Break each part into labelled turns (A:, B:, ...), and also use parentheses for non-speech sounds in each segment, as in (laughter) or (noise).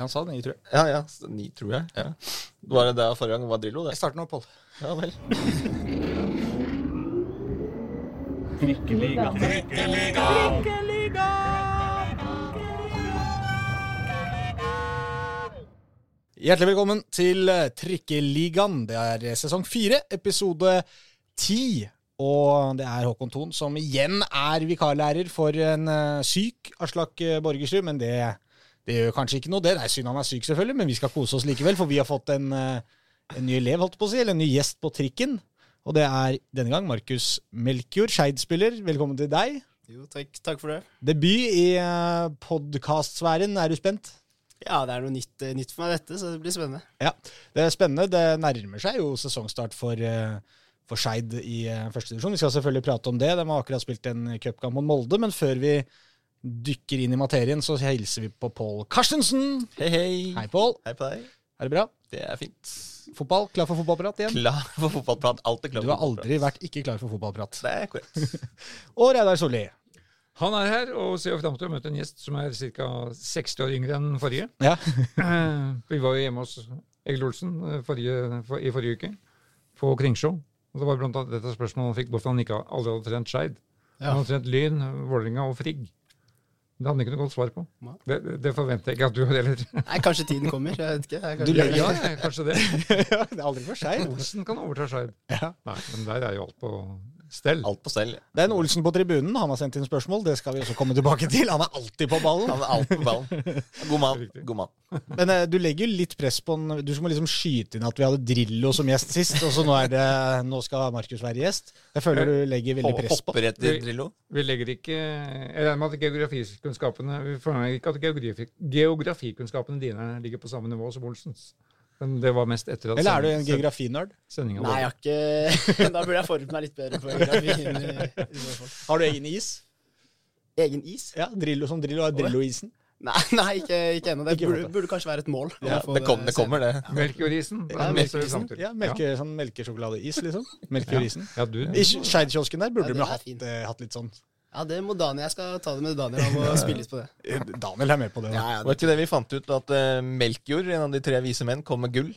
A: Han sa ni, tror jeg.
B: Ja, ja, ni, tror jeg. Ja. Det Var det der forrige gang var Drillo, det?
A: Jeg starter nå, Pål.
B: Ja vel.
A: Hjertelig velkommen til Trikkeligaen. Det er sesong fire, episode ti. Og det er Håkon Thon som igjen er vikarlærer for en eh, syk Aslak eh, Borgersrud. Men det, det gjør kanskje ikke noe, det. Det er synd han er syk, selvfølgelig, men vi skal kose oss likevel. For vi har fått en, eh, en ny elev, holdt på å si, eller en ny gjest på trikken. Og det er denne gang Markus Melkjord, Skeid-spiller. Velkommen til deg.
C: Jo, takk, takk for det.
A: Debut i uh, podkastsfæren. Er du spent?
C: Ja, det er noe nytt, eh, nytt for meg, dette, så det blir spennende.
A: Ja, det er spennende. Det nærmer seg jo sesongstart for, eh, for Skeid i første divisjon. Vi skal selvfølgelig prate om det. De har akkurat spilt en cupkamp mot Molde. Men før vi dykker inn i materien, så hilser vi på Pål Karstensen.
B: Hei, hei.
A: Hei, Pål.
B: Hei på deg.
A: Er det bra?
B: Det er fint.
A: Fotball? Klar for fotballprat igjen?
B: Klar for fotballprat. Alltid klar
A: Du har aldri vært ikke klar for fotballprat.
B: Det er korrekt. (laughs)
A: Og Reidar Solli.
D: Han er her og ser fram til å møte en gjest som er ca. 60 år yngre enn forrige.
A: Ja. (laughs)
D: Vi var jo hjemme hos Egil Olsen eh, forrige, for, i forrige uke, på Kringsjå. Og Det var blant annet dette spørsmålet han fikk, hvorfor han ikke aldri hadde trent Skeid. Han hadde trent Lyn, Vålerenga og Frigg. Det hadde ikke noe godt svar på. Det, det forventer jeg ikke at du har heller. (laughs)
C: Nei, kanskje tiden kommer. Jeg vet ikke. Jeg
A: Du
C: kanskje,
D: Ja, kanskje det. (laughs)
A: ja, det er aldri for seint.
D: Olsen kan overta Skeid.
A: Ja.
D: Nei, men der er jo alt på stell.
B: Alt på stell.
A: Det er en Olsen på tribunen. Han har sendt inn spørsmål. Det skal vi også komme tilbake til. Han er alltid på ballen.
B: Han er alltid på ballen. God mann. God mann.
A: Men eh, du legger jo litt press på han. Du må liksom skyte inn at vi hadde Drillo som gjest sist, og så nå, er det, nå skal Markus være gjest. Jeg føler du legger veldig press på.
B: Hopper etter Drillo.
D: Vi legger ikke Jeg regner med at geografikunnskapene Vi forventer ikke at geografikunnskapene dine ligger på samme nivå som Olsens. Men det var mest etter at
A: Eller er du en geografinerd?
C: Nei, jeg har ikke (laughs) Da burde jeg forberedt meg litt bedre på geografien. i- i så fall.
A: Har du egen is?
C: Egen is?
A: Ja, Drillo som Drillo er Drillo-isen.
C: Nei, (laughs) nei ikke, ikke ennå. Det burde, burde kanskje være et mål.
B: Ja, det, kom, det kommer, det.
D: Melkeorisen.
C: Ja,
D: til.
A: Ja, melke, sånn melkesjokoladeis, liksom. Melkeorisen.
D: Ja, Ja,
A: I Skeidkiosken der burde
C: Ja,
A: de ha hatt, eh, hatt litt sånn
C: Ja, det må Daniel. Jeg skal ta det med Daniel. Han må (laughs) spille litt på det.
A: Eh, Daniel er med på det.
C: Ja, ja, det.
B: Var ikke det vi fant ut, at uh, Melkjord, en av de tre vise menn, kom med gull?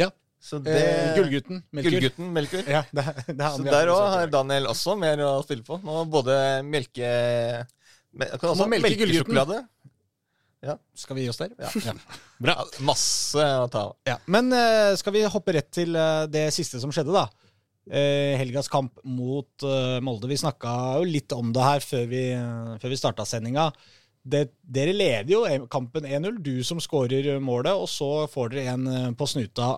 A: Ja.
B: Så det
A: Eh, Gullgutten. Melkjord.
B: Gullgutten Melkjord.
A: Ja, det, er- det er han
B: Så der òg har Daniel også mer å spille på. Nå både melke... Me, kan også
A: melke
B: melkesjokolade.
A: Skal vi gi oss der?
B: Ja.
A: Ja. Bra.
B: Masse å ta av.
A: Ja, Men uh, skal vi hoppe rett til uh, det siste som skjedde, da? Eh, helgas kamp mot eh, Molde. Vi snakka jo litt om det her før vi, uh, før vi starta sendinga. Det, dere leder jo eh, kampen 1-0. Du som skårer målet, og så får dere en eh, på snuta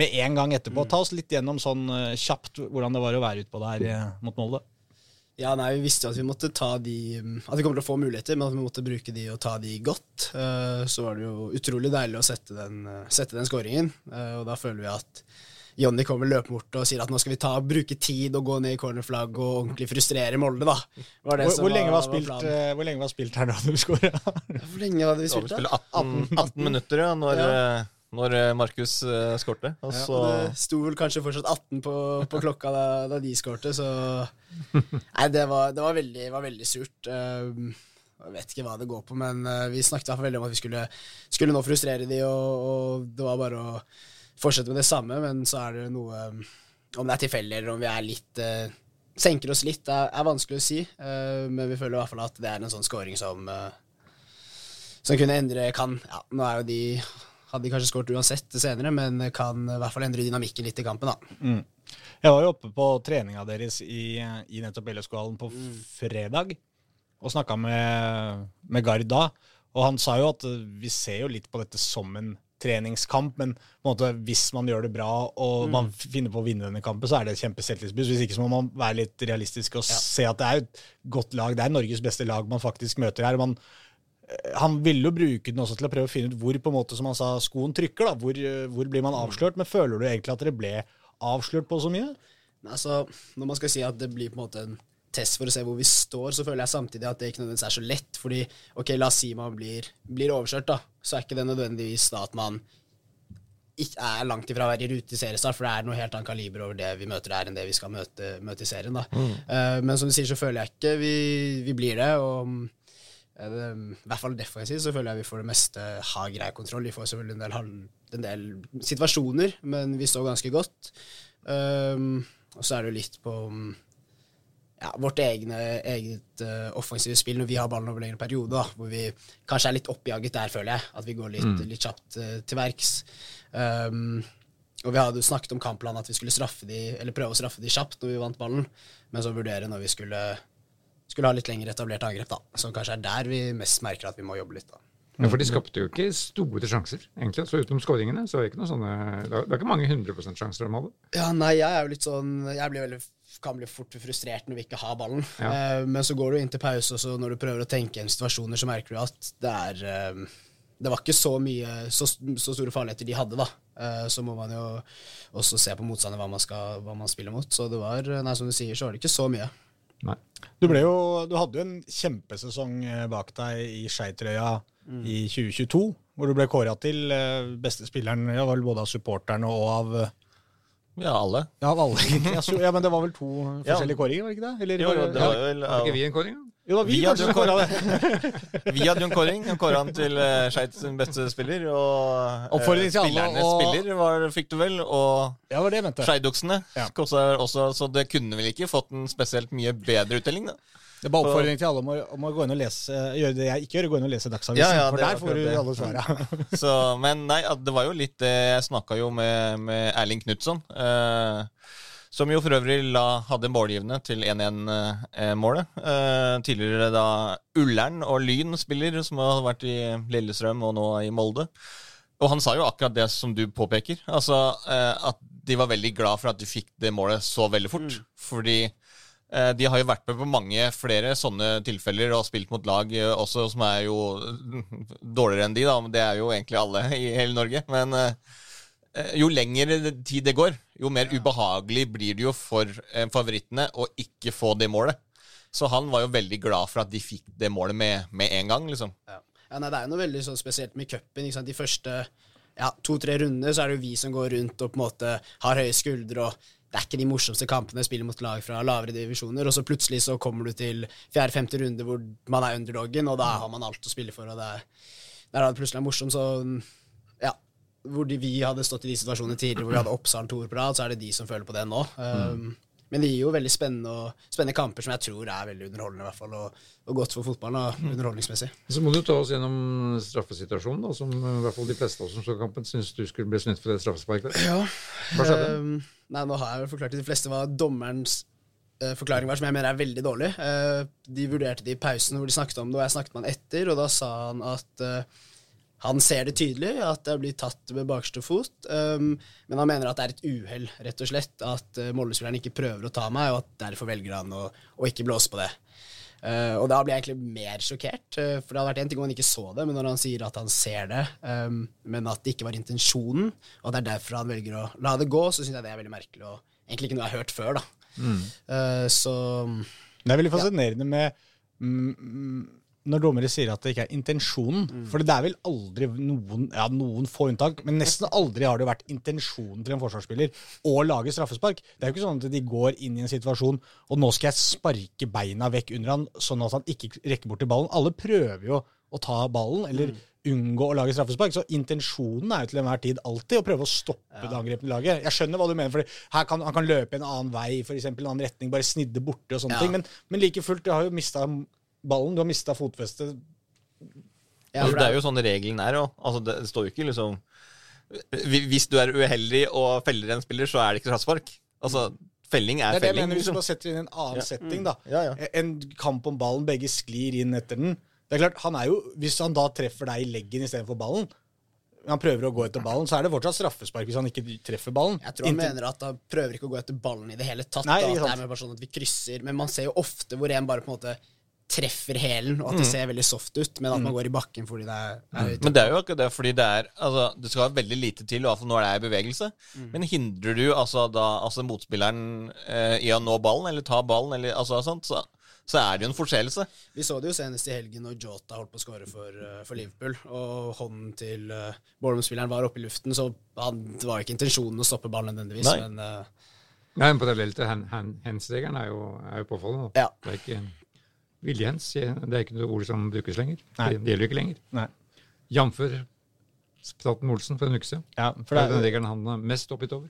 A: med en gang etterpå. Ta oss litt gjennom sånn eh, kjapt hvordan det var å være ute på det her eh, mot Molde.
C: Ja, nei, Vi visste jo at vi måtte ta de At vi kommer til å få muligheter, men at vi måtte bruke de og ta de godt. Eh, Så var det jo utrolig deilig å sette den, eh, sette den skåringen. Eh, Og da føler vi at Jonny kommer løpende bort og sier at nå skal vi ta, bruke tid og gå ned i cornerflagg og ordentlig frustrere Molde, da. Var det
A: Hvor,
C: som
A: hvor, lenge var
C: var
A: spilt, eh, hvor lenge var spilt her da du skåra? (laughs)
C: Hvor lenge hadde vi spilt, da?
B: spille 18, 18 minutter ja, når,
C: Ja.
B: eh, når eh, Markus uh, skårte. Og
C: Ja,
B: så
C: og det sto vel kanskje fortsatt 18 på, på klokka da, da de skårte, så (laughs) Nei, det var, det var, veldig, var veldig surt. Uh, jeg vet ikke hva det går på, men vi snakket veldig om at vi skulle, skulle nå frustrere de, og, og det var bare å fortsette med det samme, men så er det noe um, Om det er tilfeldig, eller om vi er litt uh, Senker oss litt, er, er vanskelig å si, uh, men vi føler i hvert fall at det er en sånn scoring som uh, som kunne endre kan Ja, nå er jo de hadde de kanskje skåret uansett senere, men kan i hvert fall endre dynamikken litt i kampen. da.
A: Jeg var jo oppe på treninga deres i, i nettopp LSK-hallen på fredag og snakka med, med Gard da. Og han sa jo at eh, vi ser jo litt på dette som en treningskamp, men måte hvis man gjør det bra og man finner på å vinne denne kampen, så er det et kjempeselvtilskudd. Hvis ikke så må man være litt realistisk og se at det er et godt lag. Det er Norges beste lag man faktisk møter her. Man, eh, han ville jo bruke den også til å prøve å finne ut hvor på en måte, som han sa, skoen trykker. da, Hvor, eh, hvor blir man avslørt? Men føler du egentlig at dere ble avslørt på så mye?
C: Altså, når man skal si at det blir på en måte en test for å se hvor vi står, så føler jeg samtidig at det ikke nødvendigvis er så lett. Fordi ok, la oss si man blir, blir overkjørt, da. Så er ikke det nødvendigvis da at man ikke er langt ifra å være i rute i seriestart, for det er noe helt annet kaliber over det vi møter der, enn det vi skal møte, møte i serien. da. Eh, men som du sier, så føler jeg ikke vi, vi blir det. og eh, det, I hvert fall defensivt så føler jeg vi får det meste har grei kontroll. Vi får selvfølgelig en del, en del situasjoner, men vi står ganske godt. Um, og så er det jo litt på ja, vårt egne, eget uh, offensive spill når vi har ballen over lengre periode, da, hvor vi kanskje er litt oppjaget der, føler jeg. At vi går litt, litt kjapt uh, til verks. Um, og vi hadde jo snakket om kampplanen at vi skulle straffe de, eller prøve å straffe de kjapt når vi vant ballen, men så vurdere når vi skulle, skulle ha litt lenger etablert angrep, da. Så kanskje er der vi mest merker at vi må jobbe litt, da.
D: Ja, for de skapte jo ikke store sjanser, egentlig. Så utenom skåringene, så er det ikke noe sånne det er ikke mange 100 %-sjanser de hadde.
C: Ja, nei, jeg er jo litt sånn Jeg blir veldig, kan bli fort frustrert når vi ikke har ballen.
D: Ja.
C: Uh, men så går du inn til pause, og så når du prøver å tenke igjen situasjoner, så merker du at det er uh, Det var ikke så mye så, så store farligheter de hadde, da. Uh, så må man jo også se på motstander hva man, skal, hva man spiller mot. Så det var Nei, som du sier, så var det ikke så mye.
D: Nei.
A: Du, ble jo, du hadde jo en kjempesesong bak deg i skeitrøya i 2022, hvor du ble kåra til beste spilleren ja, både av supporterne og av
B: Ja, alle.
A: Ja, alle, egentlig. Ja, men det var vel to (laughs) forskjellige kåringer, var det ikke det? Eller,
B: Jo, jo, det var
D: Hadde
B: ja,
D: ikke vi en kåring? da?
A: jo, da, vi,
B: Vi hadde jo
A: en kåra det. (laughs)
B: Vi hadde jo en kåring. og kåra han til uh, Skeid sin beste spiller. Og
A: Oppfordring til alle
B: spillernes
A: og...
B: spiller var, fikk du vel. Og
A: Ja, var det jeg mente.
B: Skeidoksene.
A: Ja.
B: kosta Også, så det kunne vel ikke fått en spesielt mye bedre uttelling, da.
A: Det er bare oppfordring til alle om å, om å gå inn og lese, gjøre det jeg ikke gjør, gå inn og lese Dagsavisen.
B: Ja, ja,
A: for
B: er
A: der får du
B: det.
A: alle svara. (laughs)
B: Så, men nei, det var jo litt det Jeg snakka jo med, med Erling Knutson. Eh, som jo for øvrig la, hadde målgivende til 1-1-målet. Eh, tidligere da Ullern og Lyn spiller, som har vært i Lillestrøm og nå i Molde. Og han sa jo akkurat det som du påpeker. Altså eh, at de var veldig glad for at de fikk det målet så veldig fort. Fordi eh, de har jo vært med på mange flere sånne tilfeller og spilt mot lag eh, også som er jo (laughs) dårligere enn de, da. Det er jo egentlig alle (laughs) i hele Norge. Men eh, eh, jo lengre tid det går, jo mer ubehagelig blir det jo for eh, favorittene å ikke få det målet. Så han var jo veldig glad for at de fikk det målet med, med en gang, liksom.
C: Ja. Ja, nei, Det er jo noe veldig sånn spesielt med cupen. De første ja, to-tre rundene så er det jo vi som går rundt og på en måte har høye skuldre. og Det er ikke de morsomste kampene, spiller mot lag fra lavere divisjoner. Og så plutselig så kommer du til fjerde-femte runde hvor man er underdoggen, og da har man alt å spille for. og det er, er det plutselig er morsomt. Så ja, hvor de, vi hadde stått i de situasjonene tidligere hvor vi hadde Oppsal to år på rad, så er det de som føler på det nå. Um, men det gir jo veldig spennende, og, spennende kamper som jeg tror er veldig underholdende, i hvert fall, og, og godt for fotballen og underholdningsmessig.
D: Så må du ta oss gjennom straffesituasjonen, da, som i hvert fall de fleste av oss som så kampen, syns du skulle bli snytt for det straffesparket.
C: Ja.
D: Hva skjedde?
C: Uh, nei, nå har jeg vel forklart til de fleste hva dommerens uh, forklaring var, som jeg mener er veldig dårlig. Uh, de vurderte det i pausen hvor de snakket om det, og jeg snakket med han etter, og da sa han at eh, han ser det tydelig, at det blir tatt med bakerste fot, Um, men han mener at det er et uhell, rett og slett, at uh, Molde-spilleren ikke prøver å ta meg, og at derfor velger han å, å ikke blåse på det. Uh, og da blir jeg egentlig mer sjokkert, uh, for det hadde vært en ting om han ikke så det, men når han sier at han ser det, um, men at det ikke var intensjonen, og at det er derfor han velger å la det gå, så syns jeg det er veldig merkelig, og egentlig ikke noe jeg har hørt før, da. Eh, så
A: Det er veldig fascinerende med mm, mm, når dommere sier at det ikke er intensjonen. For det er vel aldri noen ja, noen få unntak, men nesten aldri har det vært intensjonen til en forsvarsspiller å lage straffespark. Det er jo ikke sånn at de går inn i en situasjon og nå skal jeg sparke beina vekk under han, sånn at han ikke rekker bort til ballen. Alle prøver jo å ta ballen, eller unngå å lage straffespark. Så intensjonen er jo til enhver tid alltid å prøve å stoppe det angrepne laget. Jeg skjønner hva du mener, for her kan, han kan løpe en annen vei, f.eks. en annen retning, bare snidde borte og sånne
C: Ja.
A: ting. Men, men like fullt, du har jo mista ballen, du har mista fotfestet.
C: ja,
B: Altså, det er jo sånn regelen er òg. Altså, det står jo ikke liksom Hvis du er uheldig og feller en spiller, så er det ikke straffespark. Altså, felling er,
A: Det er det jeg
B: felling.
A: mener, hvis du
B: liksom.
A: bare setter inn en annen setting, da.
B: Ja, ja.
A: En kamp om ballen, begge sklir inn etter den. Det er klart, han er jo, Hvis han da treffer deg i leggen istedenfor ballen, han prøver å gå etter ballen, så er det fortsatt straffespark hvis han ikke treffer ballen.
C: Jeg tror han
A: Inntil-
C: mener at han prøver ikke å gå etter ballen i det hele tatt.
A: Nei,
C: da, at det er bare sånn at vi krysser, Men man ser jo ofte hvor en bare på en måte treffer hælen, og at
A: Mm.
C: det ser veldig soft ut, men at man går i bakken fordi det er, er høyt.
B: Men det er jo akkurat det, fordi det er altså, Det skal veldig lite til, i hvert fall når det er i bevegelse.
C: Mm.
B: Men hindrer du altså, da, altså motspilleren eh, i å nå ballen, eller ta ballen, eller altså sånt, så, så er det jo en forseelse.
C: Vi så det jo senest i helgen når Jota holdt på å skåre for, eh, for Liverpool, og hånden til uh, Bournemouth-spilleren var oppe i luften, så han, det var ikke intensjonen å stoppe ballen nødvendigvis,
B: Nei.
C: men uh,
D: Nei, men Parallelt til hand, hand, hands-regelen er, jo- er jo påfallende.
C: Ja.
D: Det er ikke, Viljehens. Det er ikke noe ord som brukes lenger.
A: Nei.
D: Det gjelder jo ikke lenger.
A: Nei.
D: Jf. Staten Olsen for en uke siden.
A: Ja,
D: For det er den regelen han er mest oppgitt over.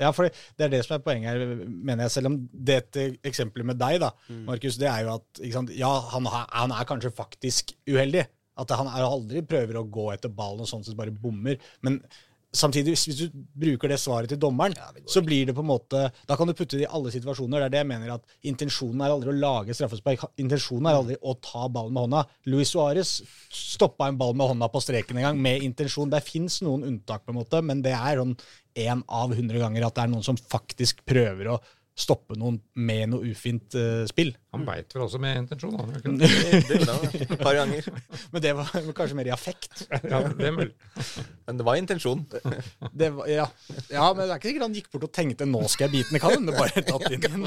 A: ja, for det er det som er poenget her, mener jeg. Selv om dette eksempelet med deg, da, Markus, det er jo at ikke sant, ja, han, han er kanskje faktisk uheldig. At han er aldri prøver å gå etter ballen og sånn sett bare bommer. Men samtidig, hvis, du bruker det svaret til dommeren, så blir det på en måte Da kan du putte det i alle situasjoner. Det er det jeg mener at intensjonen er aldri å lage straffespark. Intensjonen er aldri å ta ballen med hånda. Luis Suárez stoppa en ball med hånda på streken en gang, med intensjon. Det fins noen unntak, på en måte, men det er sånn én av hundre ganger at det er noen som faktisk prøver å stoppe noen med noe ufint uh, spill.
D: Han beit vel også med intensjon. Han, det?
B: Det gjorde et par ganger. (laughs)
A: Men det var (laughs) kanskje mer i affekt.
D: ja, det er mulig.
B: Men det var intensjon. (laughs)
A: Det var, ja. ja, men det er ikke sikkert han gikk bort og tenkte 'nå skal jeg bite den'. i kallen', det bare tatt inn igjen.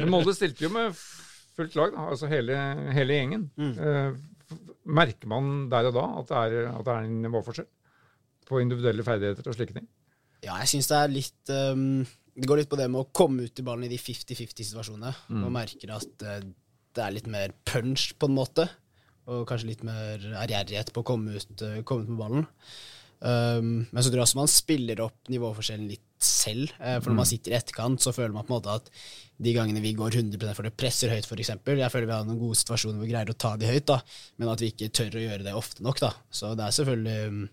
D: Men Molde stilte jo med fullt lag, da, altså hele, hele gjengen. Eh, merker man der og da at det er, at det er en nivåforskjell på individuelle ferdigheter og slike ting?
C: Ja, jeg syns det er litt ehm, Det går litt på det med å komme ut i ballen i de 50-50-situasjonene. Og merker at eh, det er litt mer punch, på en måte. Og kanskje litt mer ærgjerrighet på å komme ut, eh, komme ut med ballen. Um, men så tror jeg også man spiller opp nivåforskjellen litt selv. eh, for når man sitter i etterkant, så føler man på en måte at de gangene vi går 100 for det presser høyt, f.eks. Jeg føler vi har noen gode situasjoner hvor vi greier å ta de høyt, da, men at vi ikke tør å gjøre det ofte nok. da. Så det er selvfølgelig,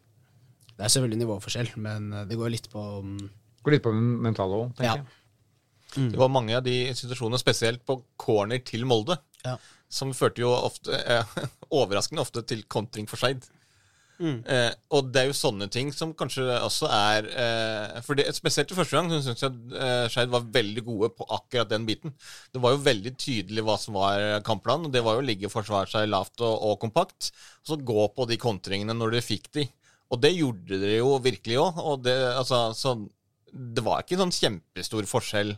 C: det er selvfølgelig nivåforskjell, men det går litt på um,
D: Går litt på mentale òg, tenker
C: Ja.
D: jeg.
B: Det var mange av de situasjonene, spesielt på corner til Molde,
C: Ja.
B: som førte jo ofte, eh, (laughs) overraskende ofte til kontring for Skeid. Eh, og det er jo sånne ting som kanskje også er eh, for det, Spesielt i første gang så syns jeg at eh, Skeid var veldig gode på akkurat den biten. Det var jo veldig tydelig hva som var kampplanen, og det var jo å ligge og forsvare seg lavt og, og kompakt. Og så gå på de kontringene når dere fikk de. Og det gjorde dere jo virkelig òg. Og det, altså, så det var ikke sånn kjempestor forskjell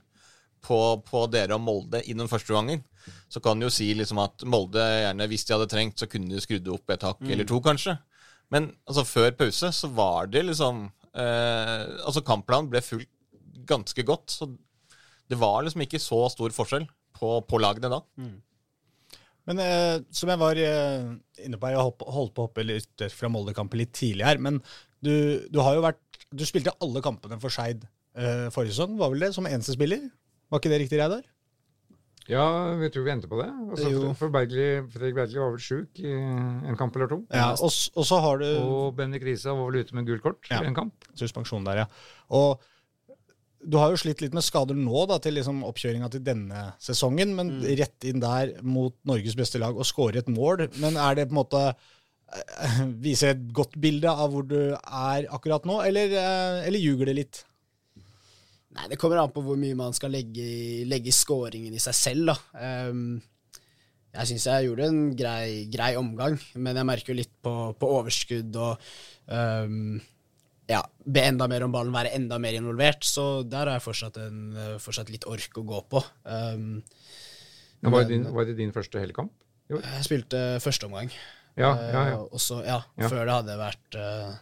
B: på, på dere og Molde i den første gangen. Så kan du jo si liksom at Molde gjerne, hvis de hadde trengt, så kunne de skrudd opp et hakk eller to, kanskje. Men altså, før pause så var det liksom eh, Altså, kampplanen ble fulgt ganske godt. Så det var liksom ikke så stor forskjell på, på lagene da.
A: Men eh, som jeg var eh, inne på, jeg holdt på å hoppe litt fra Molde-kampen litt tidlig her, men du, du har jo vært Du spilte alle kampene for Skeid uh, forrige sesong, var vel det, som eneste spiller? Var ikke det riktig, Reidar?
D: Ja, vi tror vi endte på det. Altså, for- for Bergli, Fredrik Bergli var vel sjuk i en kamp eller to.
A: Ja, og, og så har du
D: Og Bendik Risa var vel ute med gult kort
A: Ja.
D: i en kamp.
A: suspensjon der, ja. Og du har jo slitt litt med skader nå da, til liksom oppkjøringa til denne sesongen, men rett inn der mot Norges beste lag og skåre et mål. Men er det på en måte (laughs) Viser et godt bilde av hvor du er akkurat nå, eller, eh, eller ljuger det litt?
C: Nei, det kommer an på hvor mye man skal legge i, legge i scoringen i seg selv, da. Um, jeg syns jeg gjorde en grei, grei omgang, men jeg merker jo litt på, på overskudd og um, ja, be enda mer om ballen, være enda mer involvert. Så der har jeg fortsatt, en, fortsatt litt ork å gå på.
D: Um, var, det din, var det din første helgekamp?
C: jeg spilte første omgang.
D: Ja, ja, ja.
C: Eh, og så, ja,
D: Ja.
C: Før det hadde vært eh,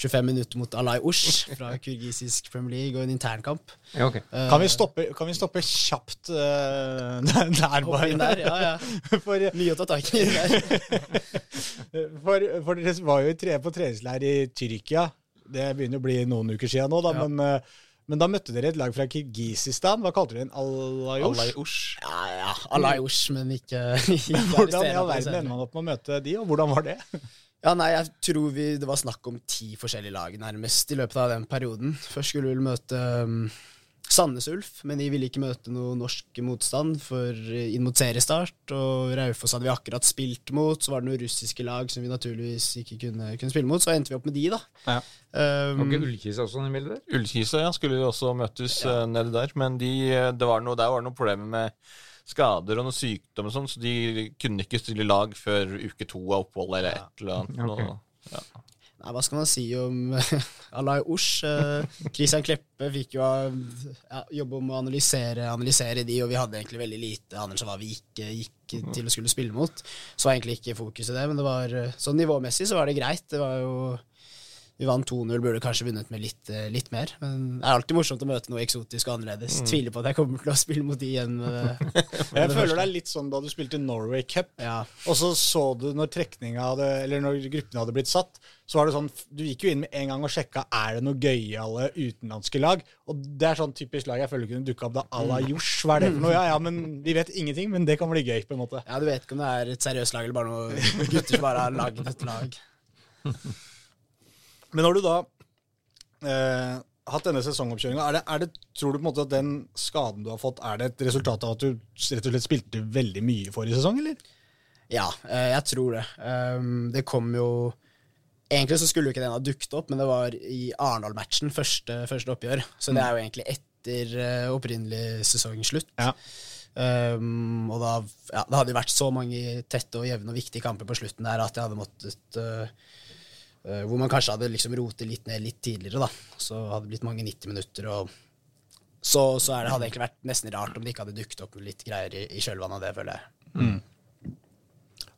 C: 25 minutter mot Alay Ush fra (laughs) kurgisisk Premier League og en internkamp.
D: ja okay.
C: uh,
A: Kan vi stoppe, kan vi stoppe kjapt uh, (laughs) der, der
C: Hoppe der, ja, ja. (laughs)
A: For,
C: Mye å ta tak i der.
A: for, for dere var jo tre, på treningsleir i Tyrkia. Det begynner å bli noen uker siden nå, da,
C: Ja.
A: men, eh, men da møtte dere et lag fra Kirgisistan. Hva kalte dere den?
B: Alayosh?
C: Ja, ja. Alayosh, men ikke, (laughs) ikke (laughs)
A: Hvordan i all verden ender man opp med å møte de, og hvordan var det? (laughs)
C: Ja, nei, jeg tror vi, det var snakk om ti forskjellige lag nærmest i løpet av den perioden. Først skulle vi vel møte um, Sandnes Ulf, men de ville ikke møte noe norsk motstand for eh, inn mot seriestart. Og Raufoss hadde vi akkurat spilt mot, så var det noen russiske lag som vi naturligvis ikke kunne, kunne spille mot. Så endte vi opp med de, da.
A: Ja.
C: Um,
D: og ikke Ullkisa også i bildet?
B: Ullkisa ja, skulle jo også møtes eh, nede der, men de, eh, det var noe, der var det noen problemer med skader og noe sykdom og sånn, så de kunne ikke stille lag før uke to av oppholdet eller et eller annet.
D: Ok.
B: Nå- ja.
C: Nei, hva skal man si om (laughs) Alay Osh? Eh, Christian Kleppe fikk jo ja, jobbe med å analysere, analysere de, og vi hadde egentlig veldig lite anelse om hva vi ikke gikk til å skulle spille mot. Så var egentlig ikke fokuset det, men det var, eh, sånn nivåmessig så var det greit. Det var jo Vi vant 2-0, burde kanskje vunnet med litt, eh, litt mer. Men det er alltid morsomt å møte noe eksotisk og annerledes. Tviler på at jeg kommer til å spille mot de igjen. (laughs) Med det.
A: Jeg føler det er litt sånn da du spilte Norway Cup,
C: Ja.
A: og så så du når trekninga hadde, eller når gruppene hadde blitt satt, så var det sånn Du gikk jo inn med en gang og sjekka er det noe gøyale utenlandske lag. Og det er sånn typisk lag jeg føler kunne dukka opp da à la Josh. Hva er det for noe? Ja, ja, men vi vet ingenting, men det kan bli gøy, på en måte.
C: ja, Du vet ikke om det er et seriøst lag eller bare noen gutter som bare har lagd et lag. (laughs)
A: Men når du da eh, hatt denne sesongoppkjøringa, det, det, tror du på en måte at den skaden du har fått, er det et resultat av at du rett og slett spilte veldig mye forrige sesong, eller?
C: Ja, eh, jeg tror det. Um, det kom jo Egentlig så skulle jo ikke den ha dukket opp, men det var i Arendal-matchen, første, første oppgjør. Så det er jo egentlig etter uh, opprinnelig sesongslutt.
A: Ja.
C: Um, og da, ja, det hadde jo vært så mange tette og jevne og viktige kamper på slutten der at jeg hadde måttet uh, Hvor man kanskje hadde liksom rotet litt ned litt tidligere, da. Så hadde det blitt mange 90 minutter. og så, så er det, hadde det egentlig vært nesten rart om det ikke hadde dukket opp litt greier i, i kjølvannet av det, føler jeg.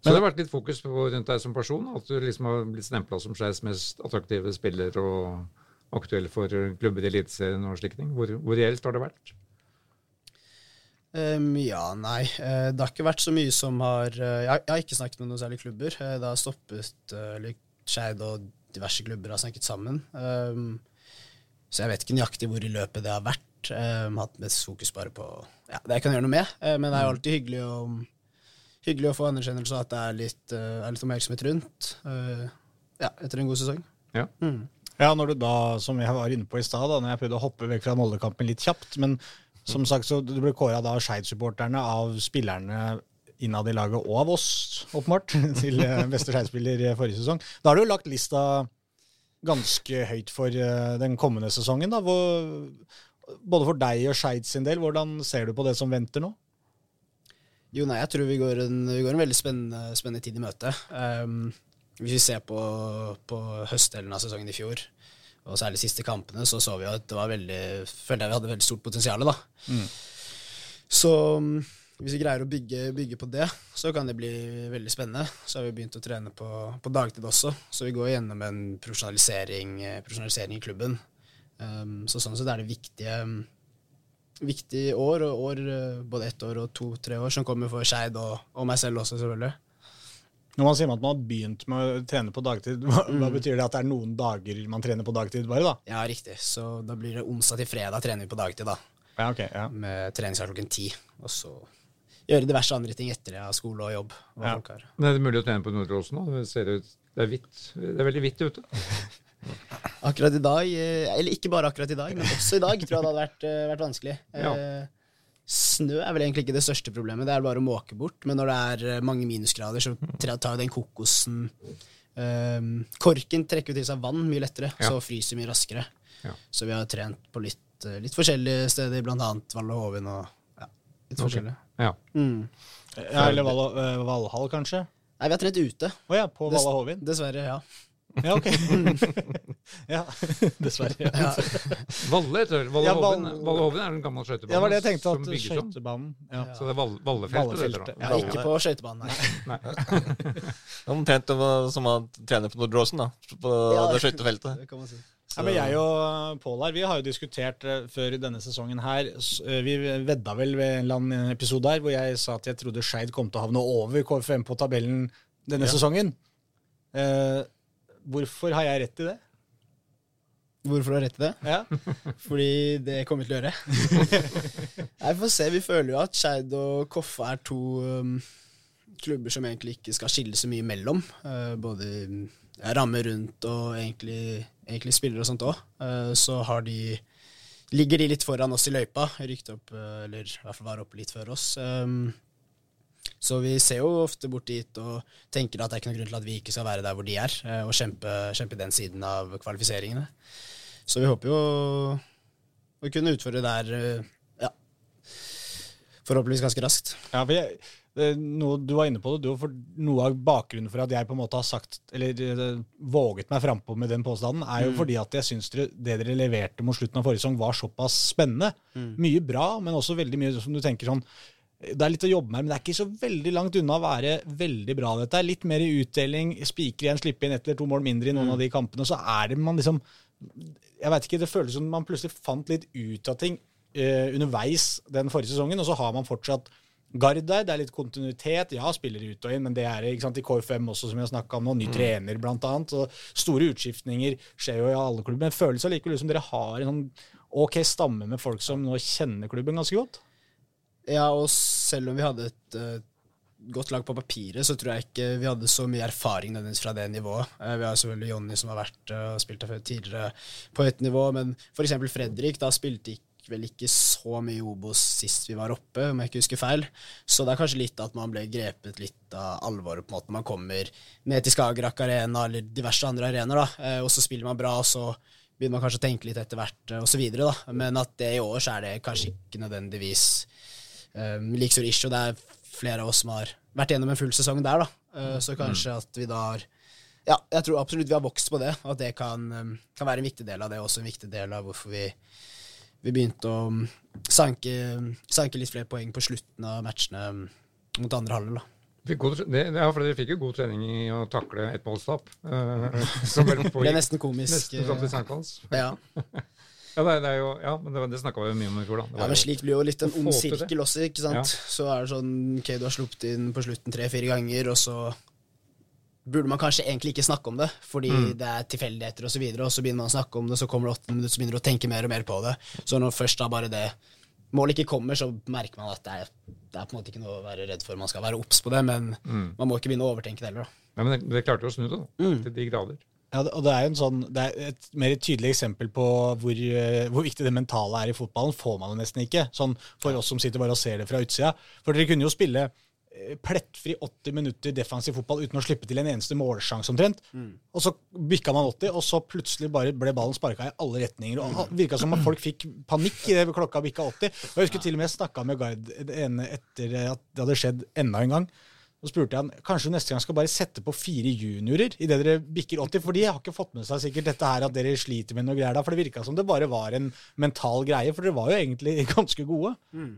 D: Så det har vært litt fokus på rundt deg som person, at du liksom har blitt stempla som Skeis mest attraktive spiller og aktuell for klubber i Eliteserien og slike ting. Hvor, hvor reelt har det vært?
C: Um, ja, nei. eh, det har ikke vært så mye som har eh, jeg, har- jeg har ikke snakket med noen særlige klubber. Eh, det har stoppet eller Skeid og diverse klubber har snakket sammen. Um, så jeg vet ikke nøyaktig hvor i løpet det har vært. Um, hatt mest fokus bare på ja, det jeg kan gjøre noe med. Eh, men det er jo alltid hyggelig å, hyggelig å få anerkjennelse og at det er litt, uh, er litt oppmerksomhet rundt. uh, ja, etter en god sesong.
D: Ja.
C: Mm.
A: Ja, når du da, som jeg var inne på i stad, når jeg prøvde å hoppe vekk fra Molde-kampen litt kjapt, men som sagt, så du ble kåra av Skeid-supporterne, av spillerne innad i laget og av oss, åpenbart, (laughs) til eh, beste Skeid-spiller i forrige sesong. Da har du jo lagt lista ganske høyt for eh, den kommende sesongen. da, hvor, Både for deg og Skeid sin del. Hvordan ser du på det som venter nå?
C: Jo, nei, jeg tror vi går en, vi går en veldig spennende, spennende tid i møte. Um, hvis vi ser på, på høstdelen av sesongen i fjor, og særlig de siste kampene, så så vi at det var veldig følte jeg vi hadde veldig stort potensial. da. Så um, hvis vi greier å bygge, bygge på det, så kan det bli veldig spennende. Så har vi begynt å trene på, på dagtid også, så vi går gjennom en profesjonalisering, eh, profesjonalisering i klubben. Um, så sånn sett er det viktige viktige år, og år, eh, både ett år og to-tre år, som kommer for Skeid og, og meg selv også, selvfølgelig.
A: Når man sier at man har begynt med å trene på dagtid, hva, hva betyr det? At det er noen dager man trener på dagtid bare, da?
C: Ja, riktig. Så da blir det onsdag til fredag trener vi på dagtid, da.
A: Ja, ok, ja.
C: Med treningsstart klokken ti. Og så gjøre diverse andre ting etter det, har skole og jobb.
A: Ja.
D: Men er det mulig å trene på Nordåsen nå? Det ser ut det er. Det er veldig hvitt ute. (laughs)
C: Akkurat i dag, eh, eller ikke bare akkurat i dag, men også i dag, tror jeg det hadde vært, eh, vært vanskelig.
D: Ja.
C: Eh, Snø er vel egentlig ikke det største problemet, det er bare å måke bort. Men når det er mange minusgrader, så tar jo den kokosen Um, Korken trekker til seg vann mye lettere,
D: Ja.
C: så fryser mye raskere.
D: Ja.
C: Så vi har trent på litt, litt forskjellige steder, blant annet Valle Hovin og ja, litt
D: okay.
C: forskjellig.
D: Ja.
C: Mm.
A: ja eller eh, Valhall, kanskje?
C: Nei, vi har trent ute.
A: Oh, ja, på
C: Des-
A: Hovin?
C: Dessverre, ja.
A: Ja, ok. (laughs) ja, dessverre. Ja.
C: ja.
D: Valle heter det. Valle
A: Ja,
D: Hoven Valle Hoven er en gammel skøytebane
A: Ja, det var det jeg tenkte,
D: som
A: at skøytebanen ja.
C: Ja.
D: Så det er Valle, Vallefeltet. det heter
A: Vallefeltet,
C: ja, ikke på skøytebanen, nei.
D: Nei. (laughs)
B: Omtrent som å trene på Nordråsen da. På
C: Ja.
B: det skøytefeltet.
C: Det kan man si.
A: Ja, men jeg og Pål her, vi har jo diskutert eh, før i denne sesongen her eh, Vi vedda vel ved en eller annen episode her hvor jeg sa at jeg trodde Skeid kom til å havne over KFM på tabellen denne sesongen. Eh, hvorfor har jeg rett i det?
C: Hvorfor har du rett i det?
A: Ja. (laughs)
C: Fordi det kommer vi til å gjøre. (laughs) Nei, får se. Vi føler jo at Skeid og Koffa er to um, klubber som egentlig ikke skal skille så mye mellom. Uh, både ja, ramme rundt og egentlig, egentlig spillere og sånt òg. så har de ligger de litt foran oss i løypa. Rykte opp, uh, eller i hvert fall var oppe litt før oss. Um, så vi ser jo ofte bort dit og tenker at det er ikke noen grunn til at vi ikke skal være der hvor de er, uh, og kjempe, kjempe den siden av kvalifiseringene. Så vi håper jo å kunne utføre der eh, ja, forhåpentligvis ganske raskt.
A: Ja, for jeg, noe, du var inne på det, du, for noe av bakgrunnen for at jeg på en måte har sagt, eller eh, våget meg frampå med den påstanden, er jo fordi at jeg syns det dere leverte mot slutten av forrige sesong, var såpass spennende. Mye bra, men også veldig mye som du tenker sånn Det er litt å jobbe med, men det er ikke så veldig langt unna å være veldig bra. Dette er litt mer i utdeling, spiker igjen, slippe inn ett eller to mål mindre i noen av de kampene. Så er det man liksom Jeg vet ikke, det føles som man plutselig fant litt ut av ting uh, underveis den forrige sesongen, og så har man fortsatt Gard der, det er litt kontinuitet. Ja, spiller ut og inn, men det er ikke sant, i KFM også, som vi har snakka om nå. Ny trener, blant annet. Og store utskiftninger skjer jo i alle klubber. Men føles allikevel som dere har en sånn OK stamme med folk som nå kjenner klubben ganske godt.
C: Ja, og selv om vi hadde et uh, godt lag på papiret, så tror jeg ikke vi hadde så mye erfaring nødvendigvis fra det nivået. Uh, vi har selvfølgelig Jonny som har vært eh, og spilt der tidligere på høyt nivå, men f.eks. Fredrik da spilte ikke vel ikke så mye Obos sist vi var oppe, om jeg ikke husker feil. Så det er kanskje litt at man ble grepet litt av alvoret på en måte. Man kommer ned til Skagerrak Arena eller diverse andre arenaer, da, og så spiller man bra, og så begynner man kanskje å tenke litt etter hvert, osv. Men at det i år så er det kanskje ikke nødvendigvis um, like ikke, og Det er flere av oss som har vært gjennom en full sesong der, da. Uh, så kanskje at vi da har Ja, jeg tror absolutt vi har vokst på det, og at det kan, um, kan være en viktig del av det, og også en viktig del av hvorfor vi vi begynte å um, sanke, sanke, litt flere poeng på slutten av matchene mot andre halvdel.
D: Det, ja, for Dere fikk jo god trening i å takle ettmålstap. Uh, (laughs) (laughs)
C: det ble nesten komisk.
D: Nesten som til Sankthans.
C: Ja. (laughs)
D: ja, det, det, jo, ja, men det, det snakka vi mye om i fjor. da.
C: Ja, men Slik blir jo litt en ond sirkel også. ikke sant? Ja. Så er det sånn OK, du har sluppet inn på slutten tre-fire ganger, og så burde man kanskje egentlig ikke snakke om det, fordi mm. det er tilfeldigheter osv., og, og så begynner man å snakke om det, så kommer det åtte minutter, så begynner du å tenke mer og mer på det. Så når først da bare det målet ikke kommer, så merker man at det er, det er, på en måte ikke noe å være redd for. Man skal være obs på det, men mm. man må ikke begynne å overtenke det heller. da.
D: Ja, men det, det klarte jo å snu det, da, mm. til de grader.
A: Ja, og det er jo en sånn, det er et mer tydelig eksempel på hvor, eh, hvor, viktig det mentale er i fotballen. får man det nesten ikke, sånn for oss som sitter bare og ser det fra utsida. For dere kunne jo spille Eh, plettfri 80 minutter defensiv fotball uten å slippe til en eneste målsjanse omtrent. Mm. Og så bikka man 80, og så plutselig bare ble ballen sparka i alle retninger. og Det virka som at folk fikk panikk idet klokka bikka 80. Og Jeg husker til og med jeg snakka med Gard etter at det hadde skjedd enda en gang. Så spurte jeg han kanskje neste gang skal bare sette på fire juniorer idet dere bikker 80. For de har ikke fått med seg sikkert dette her at dere sliter med noe greier da. For det virka som det bare var en mental greie. For dere var jo egentlig (laughs) ganske gode. Mm.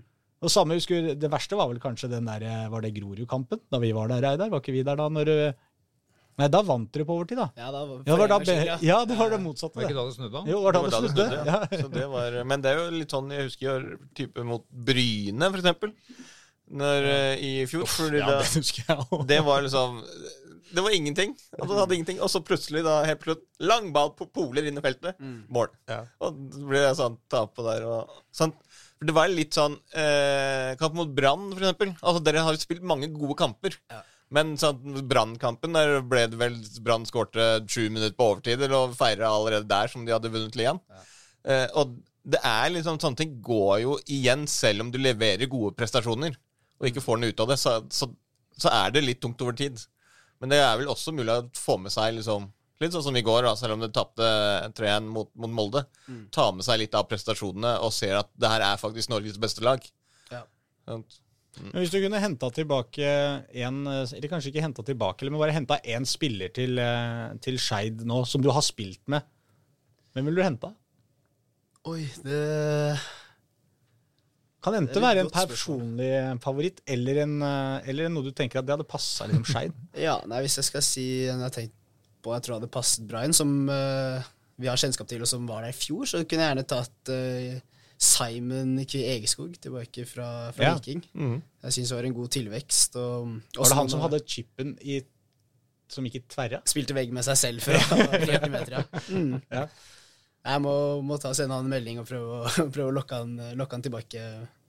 A: Og samme, husker, Det verste var vel kanskje den der, eh, var det Grorud-kampen, da vi var der, Reidar? Var ikke vi der da? når eh, Nei, da vant dere på overtid, da.
C: Ja, da
A: var, ja, da, ja. ja, det var det motsatte.
D: Var ikke da det snudde?
A: Jo, var da det,
B: det
A: snudde.
B: Ja. det var, men det er jo litt sånn Jeg husker type mot Bryne, for eksempel. Når, uh, I fjor.
A: Uff, ja, det, det.
B: Det var liksom Det var ingenting. Altså, hadde ingenting. Og så plutselig, da, helt plutselig, langball på poler inn i feltet. Mm. Mål. Ja. Og så ble det sånn tape der. Og, sånn. For det var litt sånn eh, Kamp mot Brann, for eksempel. Altså, dere har spilt mange gode kamper. Ja. Men sånn, Brannkampen, der ble det vel Brann skårte sju minutter på overtid, og feira allerede der som de hadde vunnet igjen Ja. Eh, og det er liksom sånne ting går jo igjen, selv om du leverer gode prestasjoner og ikke får noe ut av det, så, så, så er det litt tungt over tid. Men det er vel også mulig å få med seg liksom Litt sånn som i går, da, selv om de tapte 3-1 mot, mot, Molde. Mm. Ta med seg litt av prestasjonene og ser at det her er faktisk Norges beste lag. Ja.
A: Mm. Hvis du kunne henta tilbake en Eller kanskje ikke henta tilbake, men bare henta én spiller til, eh, til Skeid nå, som du har spilt med, hvem ville du henta?
C: Oi, det
A: Kan enten være en personlig favoritt eller, en, eh, eller noe du tenker at det hadde passa liksom Skeid. (laughs)
C: ja, nei, hvis jeg skal si en jeg har tenkt på jeg tror hadde passet bra inn, som uh, vi har kjennskap til, og som var der i fjor, så kunne jeg gjerne tatt uh, Simon Kvi Egeskog tilbake fra, fra ja. Viking. Mm. Jeg syns det var en god tilvekst. Og,
A: var det han som hadde chipen i, som gikk i tverra?
C: Spilte vegg med seg selv fra 40 (laughs) meter, ja. Mm. ja. Jeg må, må ta sende han en melding og prøve, (laughs) prøve å lokke han, lokke han, tilbake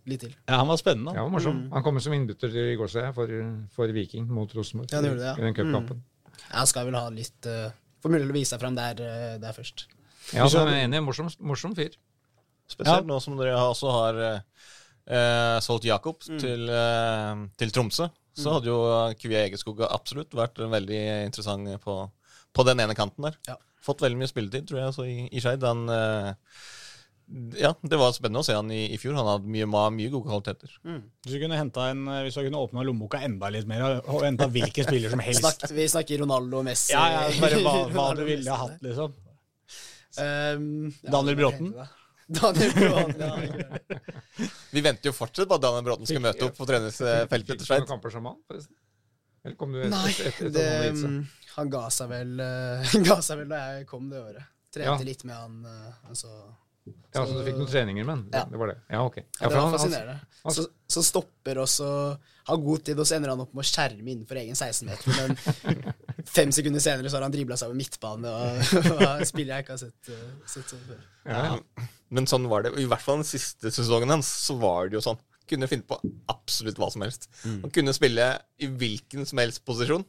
C: litt til.
A: Ja, Han var spennende.
D: Ja, han, morsom. Mm. Han kom som innbytter i går, for, for Viking mot Rosenborg.
C: Ja, det gjorde det, ja.
D: I den cupkampen. Mm.
C: Han skal vel ha litt uh, Få mulighet til å vise seg fram der, uh, der først.
D: Ja, så er jeg enig. Morsom, morsom fyr.
B: Spesielt ja. nå som dere også har uh, solgt Jakob mm. til, uh, til, Tromsø. Så mm. hadde jo Kvie Egeskog absolutt vært veldig interessant på, på den ene kanten der. Ja. Fått veldig mye spilletid, tror jeg, så i, i Skeid. Han ja, det var spennende å se han i, i fjor. Han hadde mye, mye gode kvaliteter. Mm.
A: Hvis du kunne henta en, eh, hvis du kunne åpna lommeboka enda litt mer og henta hvilke spiller som helst
C: Snakk, Vi snakker Ronaldo og Messi.
A: Ja, ja bare hva, hva du (laughs) ville ha hatt, liksom. Um, ja, Daniel Bråten?
C: Daniel Bråten, ja. (laughs)
B: Vi venter jo fortsatt på at Daniel Bråten skal møte opp på treningsfeltet til Skeid.
D: Eller kom du etter,
C: Nei,
D: etter, etter,
C: det,
D: han
C: mm, han ga seg vel eh, (laughs) ga seg vel da jeg kom det året. Trente
D: Ja.
C: litt med han. eh, altså.
D: Ja, så du fikk noen treninger med han?
C: Ja.
D: Det var det. Ja, ok.
C: Ja,
D: Ja,
C: det var
D: han,
C: fascinerende.
D: han-
C: Så, så stopper og så har god tid, og så ender han opp med å skjerme innenfor egen 16-meter. Men (laughs) fem sekunder senere så har han dribla seg over midtbane og, (laughs) og spiller jeg ikke har sett, eh, sett sånn før.
D: ja, ja.
B: Men sånn var det. I hvert fall den siste sesongen hans, så var det jo sånn. Kunne finne på absolutt hva som helst. Han kunne spille i hvilken som helst posisjon.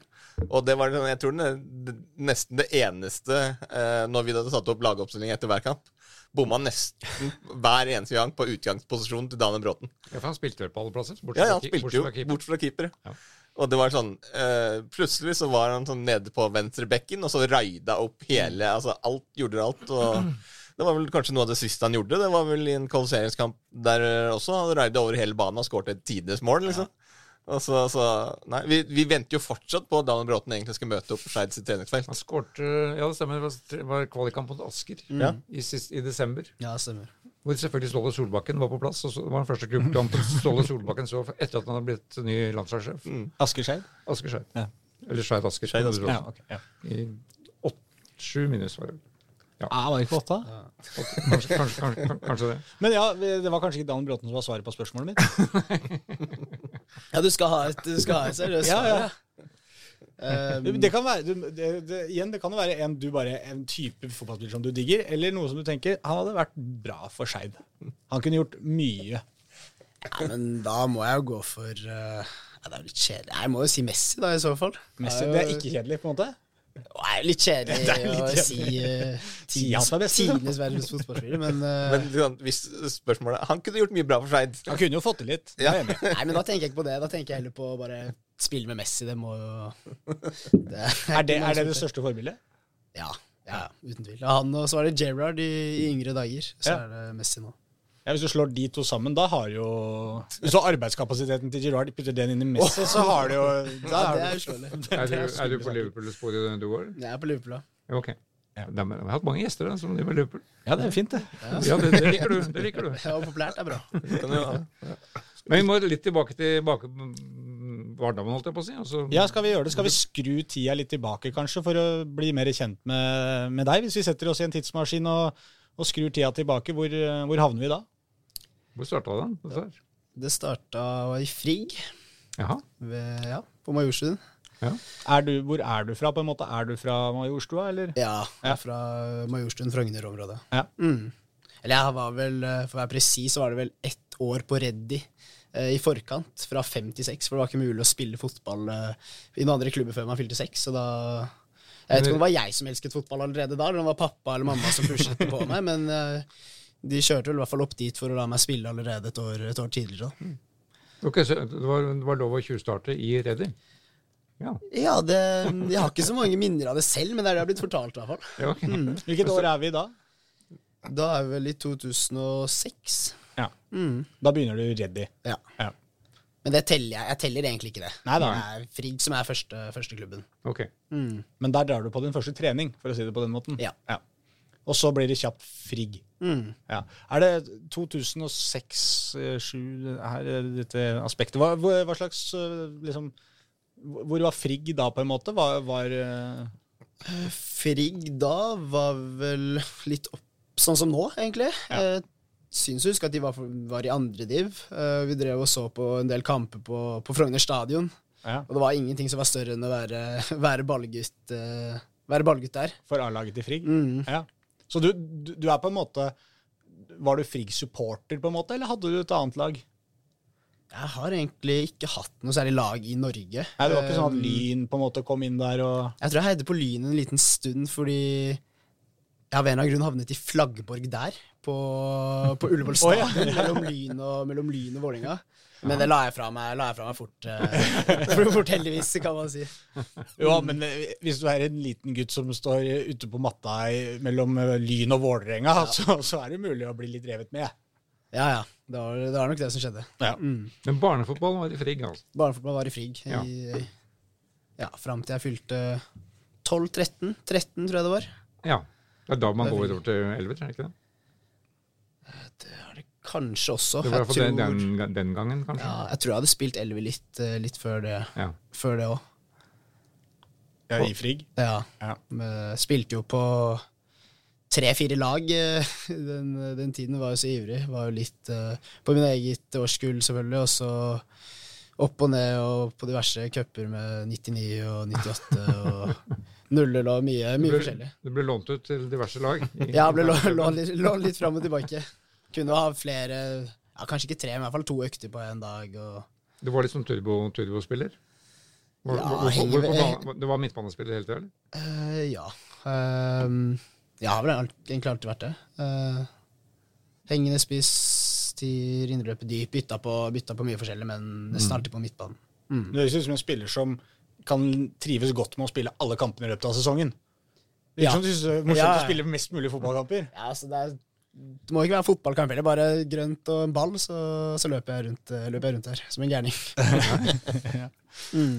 B: Og det var jeg tror nesten det eneste eh, når vi hadde satt opp lagoppstilling etter hver kamp. Bomma nesten hver eneste gang på utgangsposisjonen til Daniel Bråten.
D: ja, for han spilte vel på alle plasser? Bort
B: Ja, ja, han spilte
D: bort
B: jo
D: keeper.
B: bort fra keeper.
D: Ja.
B: Og det var sånn eh, Plutselig så var han sånn nede på venstre bekken, og så raida opp hele Altså alt gjorde alt. Og det var vel kanskje noe av det siste han gjorde. Det var vel i en kvalifiseringskamp der eh, også. Han raida over hele banen og skåret et tidenes mål, liksom. Og så, så Nei, vi, vi venter jo fortsatt på at Daniel Bråten egentlig skal møte opp på Skeid sitt treningsfelt.
D: Han skårte Ja, det stemmer. Det var, var kvalikkamp mot Asker
B: mm.
D: i, sist, i desember.
C: Ja, det stemmer.
D: Hvor selvfølgelig Ståle Solbakken var på plass. og så, Det var den første klubbkampen Ståle Solbakken så etter at han hadde blitt ny landslagssjef.
A: Asker Skeid?
D: Asker Skeid.
A: Ja.
D: Eller Skeid Asker.
B: Skeid Asker,
A: Ja, ok. Ja.
D: I åtte, sju minus, var det.
A: Ah, var det ikke åtte?
D: Kanskje, kanskje, kanskje, kanskje det.
A: Men ja, det var kanskje ikke Dan Bråten som var svaret på spørsmålet mitt. (laughs) (laughs)
C: Ja, du skal ha et, du skal ha et seriøst
A: Ja,
C: svar,
A: ja.
C: ja. Um,
A: Det kan være, du- det, det, igjen, det kan jo være en, du bare, en type fotballspiller som du digger, eller noe som du tenker han hadde vært bra for Skeid. Han kunne gjort mye.
C: ja, men da må jeg jo gå for uh, ja, Det er litt kjedelig. Jeg må jo si Messi, da, i så fall.
A: Messi, det er ikke kjedelig, på en måte.
C: Det er litt kjedelig (laughs)
A: er litt
C: å
A: kjedelig.
C: si (laughs) uh,
A: er
C: tidenes verdens fotballspiller, men, uh, (laughs)
B: Men du, hvis spørsmålet Han kunne gjort mye bra for Skeid.
A: Han kunne jo fått til litt.
B: Ja.
A: er.
C: Nei, men da tenker jeg ikke på det. Da tenker jeg heller på å bare spille med Messi. Det må jo det
A: Er det, er det det største forbildet?
C: Ja, ja, uten tvil. Han og så var det Gerrard i, i yngre dager. Så
A: Ja.
C: er det Messi nå.
A: Ja, Hvis du slår de to sammen, da har jo Hvis du har arbeidskapasiteten til Girard, putter den inn i Messi, så har du jo da
C: Ja, det er uslåelig.
D: Er du, er du på Liverpool-sporet du går?
C: Jeg er på Liverpool, da.
D: Ja, Ok. De, de har hatt mange gjester da, som driver med Liverpool.
A: Ja, det er fint, det.
D: Ja, det, det liker du. det liker du.
C: Ja, populært er bra. (laughs)
B: Kan jo,
D: Men vi må litt tilbake til bak, Vardammen, holdt jeg på å si. Altså,
A: Ja, skal vi gjøre det? Skal vi skru tida litt tilbake, kanskje, for å bli mer kjent med, med deg? Hvis vi setter oss i en tidsmaskin og, og skrur tida tilbake, hvor, hvor havner vi da?
D: Hvor starta den? dette?
C: Det starta i Frigg,
D: Jaha.
C: ved, ja, på Majorstuen.
A: Er du, hvor er du fra, på en måte? Er du fra Majorstua, eller?
C: Ja, jeg
A: Ja.
C: er fra Majorstuen, Frogner-området.
A: Ja.
C: Mm. Eller jeg var vel, eh, for å være presis, så var det vel ett år på Reddy eh, i forkant, fra fem til seks, for det var ikke mulig å spille fotball eh, i noen andre klubber før man fylte seks, så da Jeg vet ikke om det var jeg som elsket fotball allerede da, eller om det var pappa eller mamma som pushet på meg, men eh, de kjørte vel i hvert fall opp dit for å la meg spille allerede et år, et år tidligere. Mm.
D: Ok, så det var, det var lov å tjuvstarte i Reddy? Ja.
C: Ja, det, jeg har ikke så mange minner av det selv, men det er det jeg har blitt fortalt, i hvert fall.
D: ja Mm. (laughs)
A: Hvilket år er vi da?
C: Da er vi vel i 2006.
A: Ja.
C: Mm.
A: Da begynner du ready.
C: Ja.
A: Ja.
C: Men det teller jeg. Jeg teller egentlig ikke det.
A: Nei da.
C: Det er Frigg som er første, første klubben.
D: Ok.
C: Mm.
A: Men der drar du på din første trening, for å si det på den måten.
C: Ja. Ja.
A: Og så blir det kjapt Frigg.
C: Mm.
A: Ja. Er det 2006-2007 her, eh, dette aspektet? Hva, hva slags eh, liksom, Hvor var Frigg da, på en måte? Var, var eh,
C: Frigg da var vel litt opp sånn som nå, egentlig.
A: Ja.
C: Syns å huske at de var, var i andre div. Eh, Vi drev og så på en del kamper på, på Frogner stadion.
A: ja,
C: Og det var ingenting som var større enn å være, (laughs) være ballgutt eh, være ballgutt der.
A: for A-laget til Frigg?
C: Mm.
A: Ja. Så du, du, er på en måte Var du Frigg-supporter, på en måte, eller hadde du et annet lag?
C: Jeg har egentlig ikke hatt noe særlig lag i Norge.
A: Nei, Det var ikke sånn at
C: Um,
A: Lyn på en måte kom inn der og
C: Jeg tror jeg heide på Lyn en liten stund fordi jeg av en eller annen grunn havnet i Flaggborg der, på, på Ullevål
A: Å, ja.
C: mellom, Lyn og, mellom Lyn og Vålinga. Men det la jeg fra meg, la jeg fra meg fort, uh, (laughs) for fort, heldigvis, kan man si.
A: Jo, men eh, hvis du er en liten gutt som står ute på matta i, mellom eh, Lyn og Vålerenga, så, så er det mulig å bli litt revet med.
C: Ja, ja. Det var, det var nok det som skjedde.
A: Ja.
C: Mm.
D: Men barnefotball var i Frigg, altså.
C: Barnefotball var i Frigg
D: Ja.
C: i, ja, fram til jeg fylte 12-13. 13, tror jeg det var.
D: Ja. Det er da man går over til 11, tror jeg ikke det?
C: Det er det kanskje også.
D: Det var
C: Jeg tror-
D: den, den gangen, kanskje.
C: Ja, jeg tror jeg hadde spilt Elvi litt, eh, litt før det
D: Ja.
C: Før det òg.
A: Ja, I Frigg.
C: Ja.
A: Ja.
C: Spilte jo på tre-fire lag eh, (laughs) den, den tiden. Var jo så ivrig. Var jo litt eh, på min eget årskull, selvfølgelig. Og så opp og ned og på diverse cuper med 99 og 98 og nuller og mye, mye du
D: ble,
C: forskjellig.
D: det ble lånt ut til diverse lag. i-
C: Ja, ble lånt lå, litt, lå litt fram og tilbake. Kunne ha flere ja, Kanskje ikke tre, men i hvert fall to økter på en dag. Og
D: Det var litt som turbo, turbospiller? Var,
C: Ja,
D: var, var,
C: henger
D: var, var, det var midtbanespiller hele tida, eller?
C: Eh, ja. Uh, jeg har vel egentlig alltid vært det. Uh, hengende spiss til indreløpet dyp. Bytta på, bytta på mye forskjellig, men nesten alltid på midtbanen. Mm.
A: Det høres ut som en spiller som kan trives godt med å spille alle kampene i løpet av sesongen. Det er
C: Ja.
A: som du synes det er morsomt
C: Ja, ja.
A: å spille mest mulig fotballkamper.
C: Ja, altså det, er, det må ikke være fotballkamp heller. Bare grønt og en ball, så, så løper, jeg rundt, eh, løper jeg rundt her som en gærning. (laughs) mm.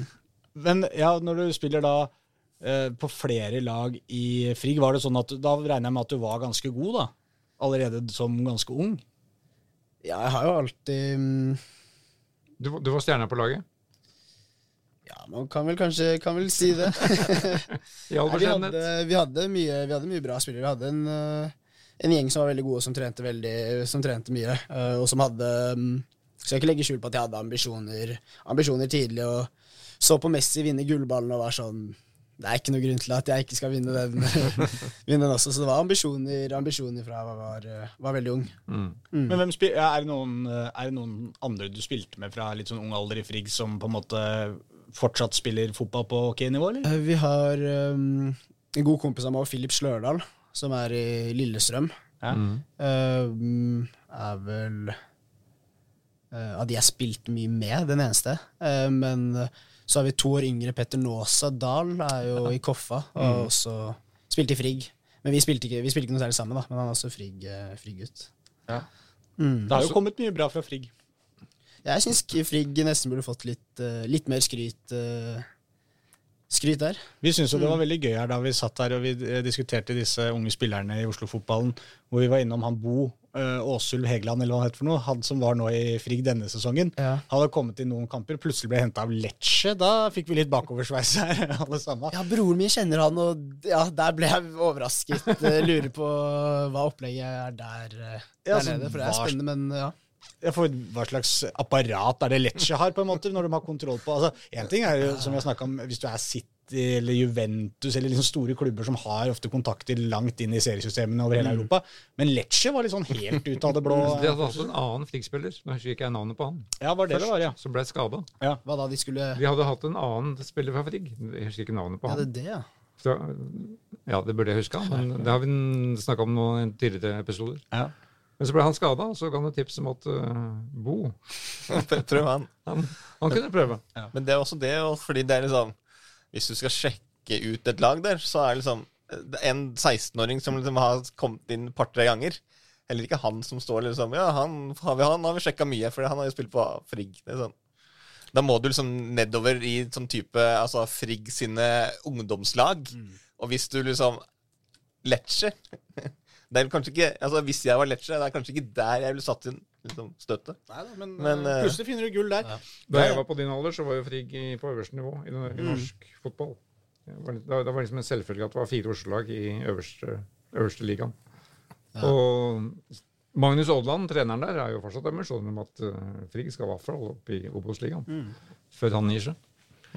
A: Men ja, når du spiller da eh, på flere lag i Frigg, var det sånn at da regner jeg med at du var ganske god, da? Allerede som ganske ung?
C: Ja, jeg har jo alltid mm,
D: Du, var- du var stjerna på laget?
C: Ja, man kan vel kanskje kan vel si det. (laughs)
D: I (laughs) all
C: vi,
D: beskjedenhet.
C: hadde, vi, hadde mye, vi hadde mye bra spillere. Vi hadde en, eh, en gjeng som var veldig gode, som trente, veldig, som trente mye. eh, og som hadde mm, Skal ikke legge skjul på at jeg hadde ambisjoner, ambisjoner tidlig. Og så på Messi vinne gullballen og var sånn Det er ikke noe grunn til at jeg ikke skal vinne den, (laughs) vinne den også. Så det var ambisjoner, ambisjoner fra jeg var, eh, var veldig ung.
D: Mm.
A: Men hvem spil ja, er, det noen, eh, er det noen andre du spilte med fra litt sånn ung alder i Frigg, som på en måte fortsatt spiller fotball på ok nivå, eller?
C: Vi har um, en god kompis av meg, Philip Slørdal, som er i Lillestrøm.
A: Ja.
D: Mm.
C: Um, er vel uh, At de jeg spilte mye med, den eneste. Uh, men uh, så har vi to år yngre Petter Nåsa Dahl, er jo i Koffa, og også spilte i Frigg. Men vi spilte ikke, vi spilte ikke noe særlig sammen, da, men han er også Frigg, uh, Frigg-gutt.
A: Ja.
C: Mm.
A: Det har jo kommet mye bra fra Frigg.
C: Jeg syns Frigg nesten burde fått litt, uh, litt mer skryt, uh, skryt der.
A: Vi syntes jo det var veldig gøy her da vi satt her og vi eh, diskuterte disse unge spillerne i Oslo-fotballen, hvor vi var innom han Bo Åsulv Åsul Hegeland, eller hva han het for noe, han som var nå i Frigg denne sesongen.
C: Ja.
A: Hadde kommet i noen kamper, plutselig ble henta av Lecce. Da fikk vi litt bakoversveis her, (laughs) alle sammen.
C: Ja, broren min kjenner han, og ja, der ble jeg overrasket. Eh, Lurer på hva opplegget er der, der
A: Ja, altså,
C: nede, for det er spennende, men ja.
A: Ja, for hva slags apparat er det Lecce har, på en måte, når de har kontroll på altså, En ting er jo, som vi har snakket om, hvis du er City eller Juventus eller liksom store klubber som har ofte kontakter langt inn i seriesystemene over hele Europa, men Lecce var litt sånn helt ut av det blå. (laughs)
D: De hadde også en annen Frigg-spiller. Nå husker ikke jeg navnet på han.
A: Ja, var det det var, ja.
D: Som ble skada.
C: Hva da de skulle
D: De hadde hatt en annen spiller fra Frigg. Jeg husker ikke navnet på
C: Ja,
D: han.
C: det er det, ja.
D: Så, ja, det burde jeg huske, men det har vi snakka om nå i tidligere episoder.
A: ja.
D: Men så ble han skada, og så ga han et tips om at uh, Bo (laughs)
B: Prøv han.
D: han, han kunne prøve.
B: Men det er også det, og fordi det er liksom Hvis du skal sjekke ut et lag der, så er det liksom er en 16-åring som liksom har kommet inn et par-tre ganger. Heller ikke han som står liksom Ja, han har vi, han har vi sjekka mye, for han har jo spilt på Frigg. Det sånn. Da må du liksom nedover i sånn type Altså Frigg sine ungdomslag. Og hvis du liksom Lecce Det er kanskje ikke Altså Hvis jeg var Lecce, det er kanskje ikke der jeg ville satt inn liksom, støtet.
A: Men,
B: Men,
A: eh, plutselig finner du gull der.
D: Da jeg var på din alder, så var jo Frigg på øverste nivå i, i norsk fotball. Det var, det liksom en selvfølge at det var fire Oslo-lag i øverste, øverste ligaen. Og Magnus Aadland, treneren der, er jo fortsatt ambisjonen om at uh, Frigg skal i hvert fall opp i Obos-ligaen. Før han gir seg.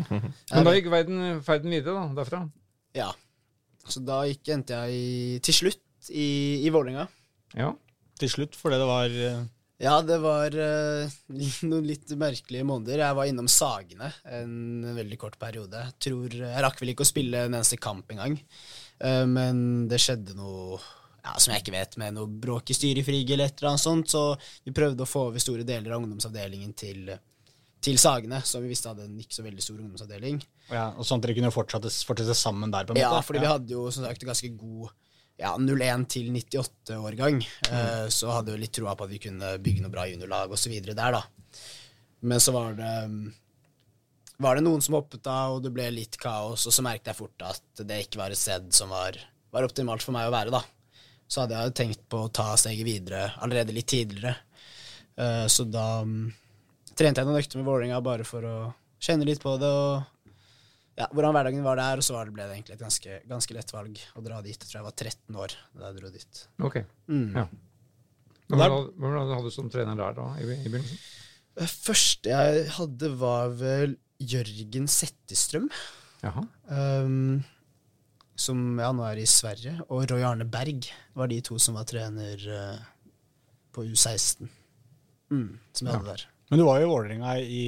D: (laughs) Men da gikk verden, ferden videre da, derfra.
C: ja. Så da gikk, endte jeg til slutt i, i Vålerenga.
D: Ja.
A: Til slutt, fordi det var eh,
C: Ja, det var uh, (laughs) noen litt merkelige måneder. Jeg var innom Sagene en veldig kort periode. Jeg tror, jeg rakk vel ikke å spille en eneste kamp engang. Uh, men det skjedde noe ja, som jeg ikke vet, med noe bråk i styret i Frigg eller et eller annet sånt. Så vi prøvde å få over store deler av ungdomsavdelingen til, til Sagene, som vi visste hadde en ikke så veldig stor ungdomsavdeling.
A: ja, og Sånn at dere kunne fortsette, fortsette sammen der? på en måte?
C: Ja,
A: fordi
C: fordi vi hadde jo som sagt ganske god ja, 01 til 98-årgang. mm. så hadde jo litt troa på at vi kunne bygge noe bra juniorlag osv. der, da. Men så var det mm, var det noen som hoppet av, og det ble litt kaos, og så merket jeg fort at det ikke var et sted som var, var optimalt for meg å være, da. så hadde jeg tenkt på å ta steget videre allerede litt tidligere. Eh, så da mm, trente jeg noen økter med Vålerenga bare for å kjenne litt på det og ja, hvordan hverdagen var der. Og så ble det egentlig et ganske, ganske lett valg å dra dit. Jeg tror jeg var 13 år da jeg dro dit.
D: Ok.
C: Mm.
D: Ja. Hvordan hadde du som trener der da, i, i begynnelsen?
C: Det første jeg hadde, var vel Jørgen Settestrøm.
D: Jaha.
C: Um, som ja, nå er i Sverige. Og Roy Arne Berg var de to som var trener uh, på U16. Mm, som jeg hadde der.
A: Men du var jo i Vålerenga i,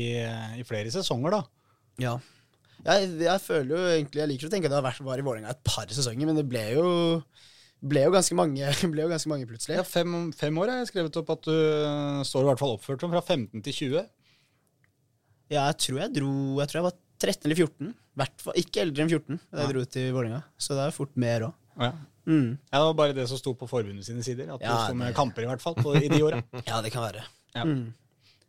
A: i flere sesonger, da.
C: Ja. Jeg, jeg føler jo egentlig Jeg liker å tenke at det har vært, var i Vålerenga et par sesonger, men det ble jo, ble jo, ganske, mange, (laughs) ble jo ganske mange plutselig.
A: Ja, fem, fem år har jeg skrevet opp at du øh, står i hvert fall oppført som fra 15 til 20.
C: Ja, jeg tror jeg dro Jeg tror jeg var 13 eller 14. Hvertfall, ikke eldre enn 14 da jeg
A: ja.
C: dro til Vålerenga. Så det er fort mer òg.
A: Ja.
C: Mm.
A: Ja, Det var bare det som sto på forbundet sine sider. At
C: Ja,
A: du sto med
C: det-
A: kamper, i hvert fall, på, i de åra. (laughs)
C: Ja, det kan være.
A: Ja.
C: Mm.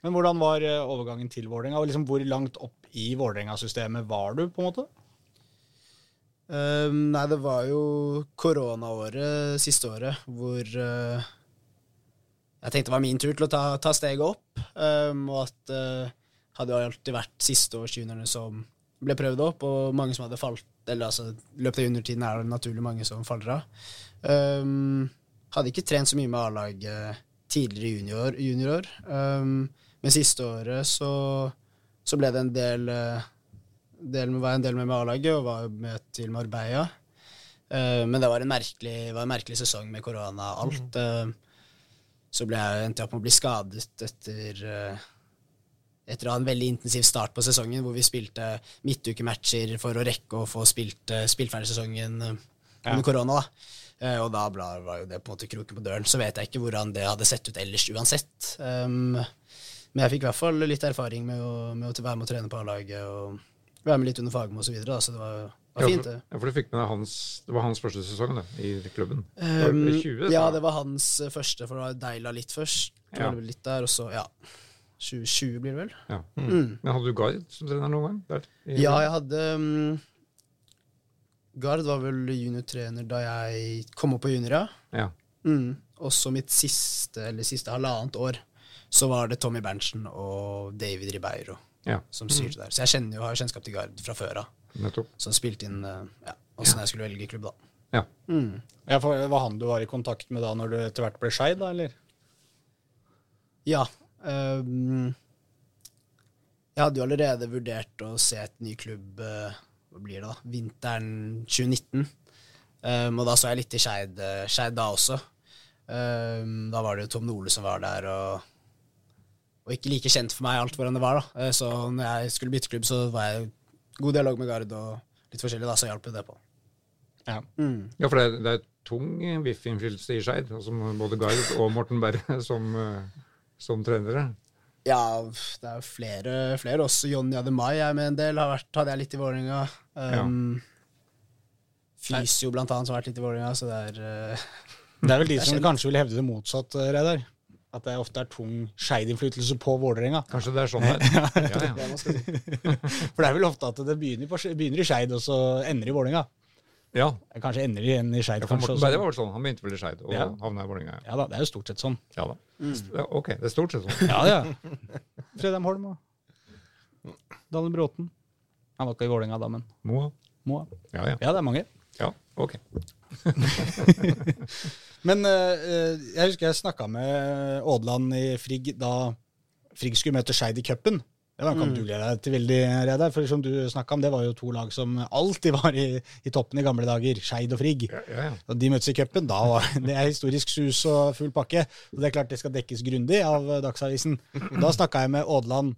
A: Men hvordan var øh, overgangen til Vålerenga? Liksom, hvor langt opp i Vålerenga-systemet var du, på en måte?
C: Um, nei, det var jo koronaåret siste året hvor uh, jeg tenkte det var min tur til å ta, ta steget opp. Um, og at uh, hadde alltid vært siste års juniorene som ble prøvd opp, og mange som hadde falt Eller altså, løpet av juniortiden er det naturlig mange som faller av. Um, hadde ikke trent så mye med A-laget tidligere junior, juniorår. Um, men siste året så, så ble det en del uh, del med, jeg en del med med A-laget og var med til Marbella. Eh, men det var en merkelig, var en merkelig sesong med korona og alt. Eh, så ble jeg, endte jeg opp med å bli skadet etter eh, etter å ha en veldig intensiv start på sesongen, hvor vi spilte midtukematcher for å rekke å få spilt, eh, spilt ferdig sesongen eh, under korona. da. Eh, og da var jo det på en måte kroken på døren. Så vet jeg ikke hvordan det hadde sett ut ellers uansett. Um, men jeg fikk i hvert fall litt erfaring med å, med å være med å trene på A-laget og være med litt under Fagermo og så videre, så det var, var fint, det.
D: ja, for du fikk med deg hans Det var hans første sesong det, i klubben.
C: Um,
D: det 20,
C: ja, det var hans eh, første, for det var Deila litt først.
D: Ja.
C: litt der, og så, ja 2020 blir det vel.
D: Ja.
C: Mm.
D: Men hadde du Gard som trener noen gang? Der, i-
C: Ja, jeg hadde um, Gard var vel juniortrener da jeg kom opp på junior, ja.
D: Ja.
C: Mm. Og så mitt siste, eller siste halvannet år, så var det Tommy Berntsen og David Ribeiro
D: ja,
C: som styrte der. Så jeg kjenner jo, har jo kjennskap til Gard fra før av, som spilte inn eh, ja, åssen jeg skulle velge klubb, da.
D: Ja.
C: Mm.
A: Ja, for var han du var i kontakt med da når du etter hvert ble skeid, da, eller?
C: Ja. Um, jeg hadde jo allerede vurdert å se et ny klubb eh, Hva blir det da? Vinteren 2019. Um, og da så jeg litt i Skeid eh, da også. Um, da var det jo Tom Nole som var der, og, og ikke like kjent for meg alt hvordan det var. da. Eh, så når jeg skulle bytte klubb, så var jeg i god dialog med Gard og litt forskjellig, da, så hjalp det på.
A: Ja.
C: Mm.
D: ja, for det er, det er tung VIF-innflytelse i Skeid, altså både Gard og Morten Berre (laughs) som, eh, som trenere.
C: Ja, det er jo flere, flere også. Jonny Ademai er med en del. Har vært, hadde jeg litt i Vålerenga. Um, Fysio blant annet som har vært litt i Vålerenga, så det er uh,
A: Det er vel de (laughs)
C: er
A: som
C: kjent.
A: kanskje vil hevde det motsatt, eh, Reidar. At det ofte er tung skeidinnflytelse på Vålerenga.
D: Kanskje det er sånn det er. (laughs) Ja, ja.
C: si.
A: For det er vel ofte at det begynner, på, begynner i Skeid, og så ender i Vålerenga.
D: ja.
A: Kanskje ender igjen i Skeid, Det.
D: Morten. Berre var vel sånn. Han begynte vel i Skeid og
A: Ja.
D: havna i Vålerenga.
A: Ja da, det er jo stort sett sånn.
D: Ja da.
C: Mm.
D: Ok, det er stort sett sånn.
A: Ja, ja. Fredheim Holm og Daniel Bråten. Han var ikke i Vålerenga da, men
D: Moa.
A: Moa.
D: Ja, ja.
A: Ja, det er mange.
D: Ja, ok. (laughs)
A: Men eh, eh, jeg husker jeg snakka med Aadland i Frigg da Frigg skulle møte Skeid i cupen. Det var en kamp du gleda deg til veldig, Reidar. For som du snakka om, det var jo to lag som alltid var i, i toppen i gamle dager. Skeid og Frigg.
D: Ja, ja, ja.
A: Og de møtes i cupen, da var (laughs) det er historisk sus og full pakke. Og det er klart det skal dekkes grundig av eh, Dagsavisen. Og da snakka jeg med Ådland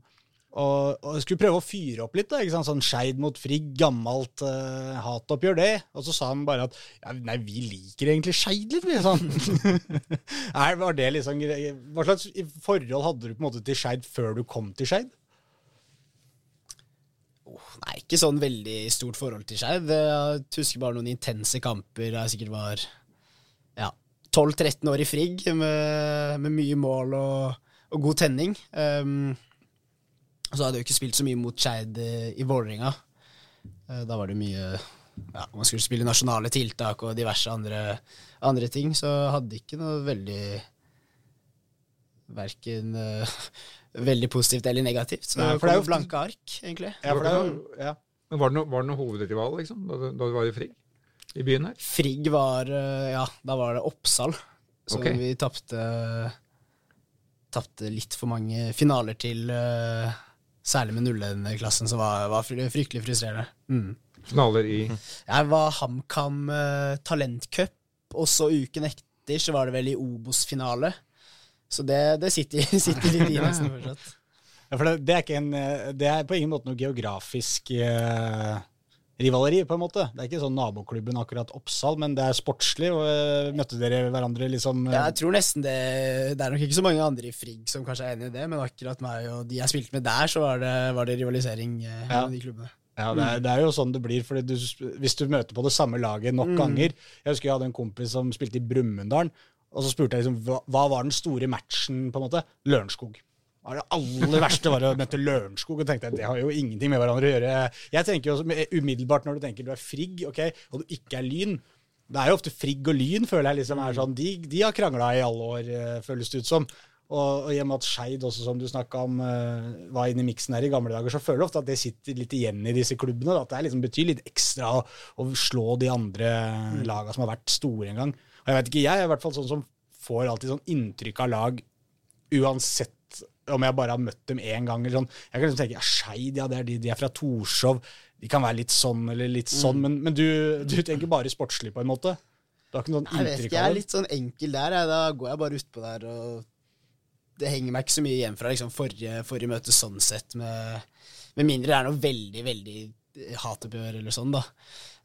A: og, og skulle prøve å fyre opp litt. da, ikke sant? Sånn Skeid mot Frigg, gammelt uh, hatoppgjør, det. Og så sa han bare at ja, nei, vi liker egentlig Skeid litt, vi. Sånn. (laughs) Nei, var det liksom, Hva slags forhold hadde du på en måte til Skeid før du kom til Skeid?
C: Nei, ikke sånn veldig stort forhold til Skeid. Jeg husker bare noen intense kamper jeg sikkert var ja, 12-13 år i Frigg, med, med mye mål og, og god tenning. Um, og så hadde jeg jo ikke spilt så mye mot Skeid eh, i Vålerenga. Eh, Da var det mye ja, man skulle spille nasjonale tiltak og diverse andre, andre ting, så hadde ikke noe veldig Verken uh, (laughs) veldig positivt eller negativt. Så
A: Nei,
C: det
A: for det er jo-
C: blanke ark, egentlig.
A: Ja, for det er jo ja.
D: Men var det noen var noe hovedrival liksom, da, du- da du var i Frigg? I byen her?
C: Frigg var eh, Ja, da var det Oppsal. Så
D: okay.
C: vi tapte Tapte litt for mange finaler til, eh, særlig med 01-klassen, som var, var fryktelig frustrerende. Mm.
D: Finaler i (laughs)
C: Jeg var HamKam uh, talentcup, og så uken etter så var det vel i Obos-finale. Så det, det sitter, (laughs) sitter litt i nesten fortsatt.
A: Ja, for det, det, er ikke en, eh, det er på ingen måte noe geografisk eh, rivaleri, på en måte. Det er ikke sånn naboklubben akkurat Oppsal, men det er sportslig. og eh, Møtte dere hverandre liksom ja,
C: Jeg tror nesten det Det er nok ikke så mange andre i Frigg som kanskje er enig i det, men akkurat meg og de jeg spilte med der, så var det, var det rivalisering eh,
A: Ja.
C: mellom de klubbene.
A: Ja, det er, det er jo sånn det blir. fordi du, Hvis du møter på det samme laget nok ganger Jeg husker jeg hadde en kompis som spilte i Brumunddal, og så spurte jeg liksom, hva, hva var den store matchen, på en måte? Lørenskog. Det aller verste var å møte Lørenskog, og tenkte jeg, det har jo ingenting med hverandre å gjøre. Jeg tenker jo umiddelbart når du tenker du er Frigg, ok, og du ikke er Lyn Det er jo ofte Frigg og Lyn, føler jeg liksom er sånn, de, de har krangla i alle år, eh, føles det ut som. Og, og i og med at Skeid også, som du snakka om, eh, var inne i miksen her i gamle dager, så føler jeg ofte at det sitter litt igjen i disse klubbene. da, At det liksom betyr litt ekstra å, å slå de andre laga som har vært store en gang. Og jeg vet ikke, jeg er i hvert fall sånn som får alltid sånn inntrykk av lag uansett om jeg bare har møtt dem én gang. eller sånn. Jeg kan liksom tenke ja, Skeid, ja, det er de, de er fra Torshov. De kan være litt sånn eller litt sånn, men, men du, du tenker bare sportslig, på en måte? Du har ikke noen sånn
C: Jeg det?
A: inntrykk
C: jeg er litt sånn enkel der. Jeg. Da går jeg bare utpå der, og det henger meg ikke så mye igjen fra liksom, forrige, forrige møte sånn sett, med, med mindre det er noe veldig, veldig hatoppgjør eller sånn, da.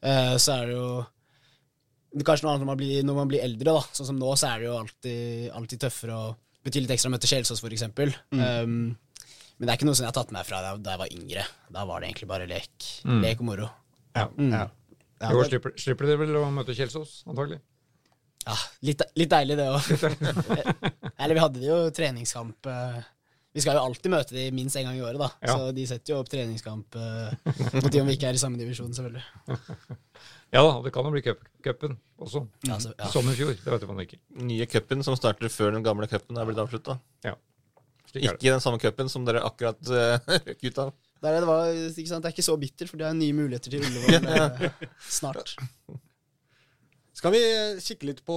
C: Uh, så er det jo det er Kanskje noe annet når man blir, når man blir eldre, da. Sånn som nå, så er det jo alltid, alltid tøffere og betyr litt ekstra møte Kjelsås, for eksempel. Um, men det er ikke noe som jeg har tatt med fra da jeg var yngre. Da var det egentlig bare lek, lek og moro.
A: Ja, ja. Ja,
D: I år slipper, slipper dere vel å møte Kjelsås, antagelig?
C: Ja, litt, litt deilig det òg. (laughs) (laughs) Eller vi hadde jo treningskamp eh, Vi skal jo alltid møte de minst én gang i året, da.
D: Ja.
C: Så de setter jo opp treningskamp eh, mot de om vi ikke er i samme divisjon, selvfølgelig. (laughs)
D: Ja da, det kan jo bli cup- cupen også.
C: Ja, så, ja.
D: Som i fjor, det vet man ikke.
B: Nye cupen som starter før den gamle cupen er blitt avslutta.
D: Ja.
B: Ikke den samme cupen som dere akkurat uh, (laughs) røk ut av.
C: Det, er, det, var, ikke det er ikke så bittert, for det er nye muligheter til (laughs) Ullevål eh, snart. (laughs)
A: Skal vi kikke litt på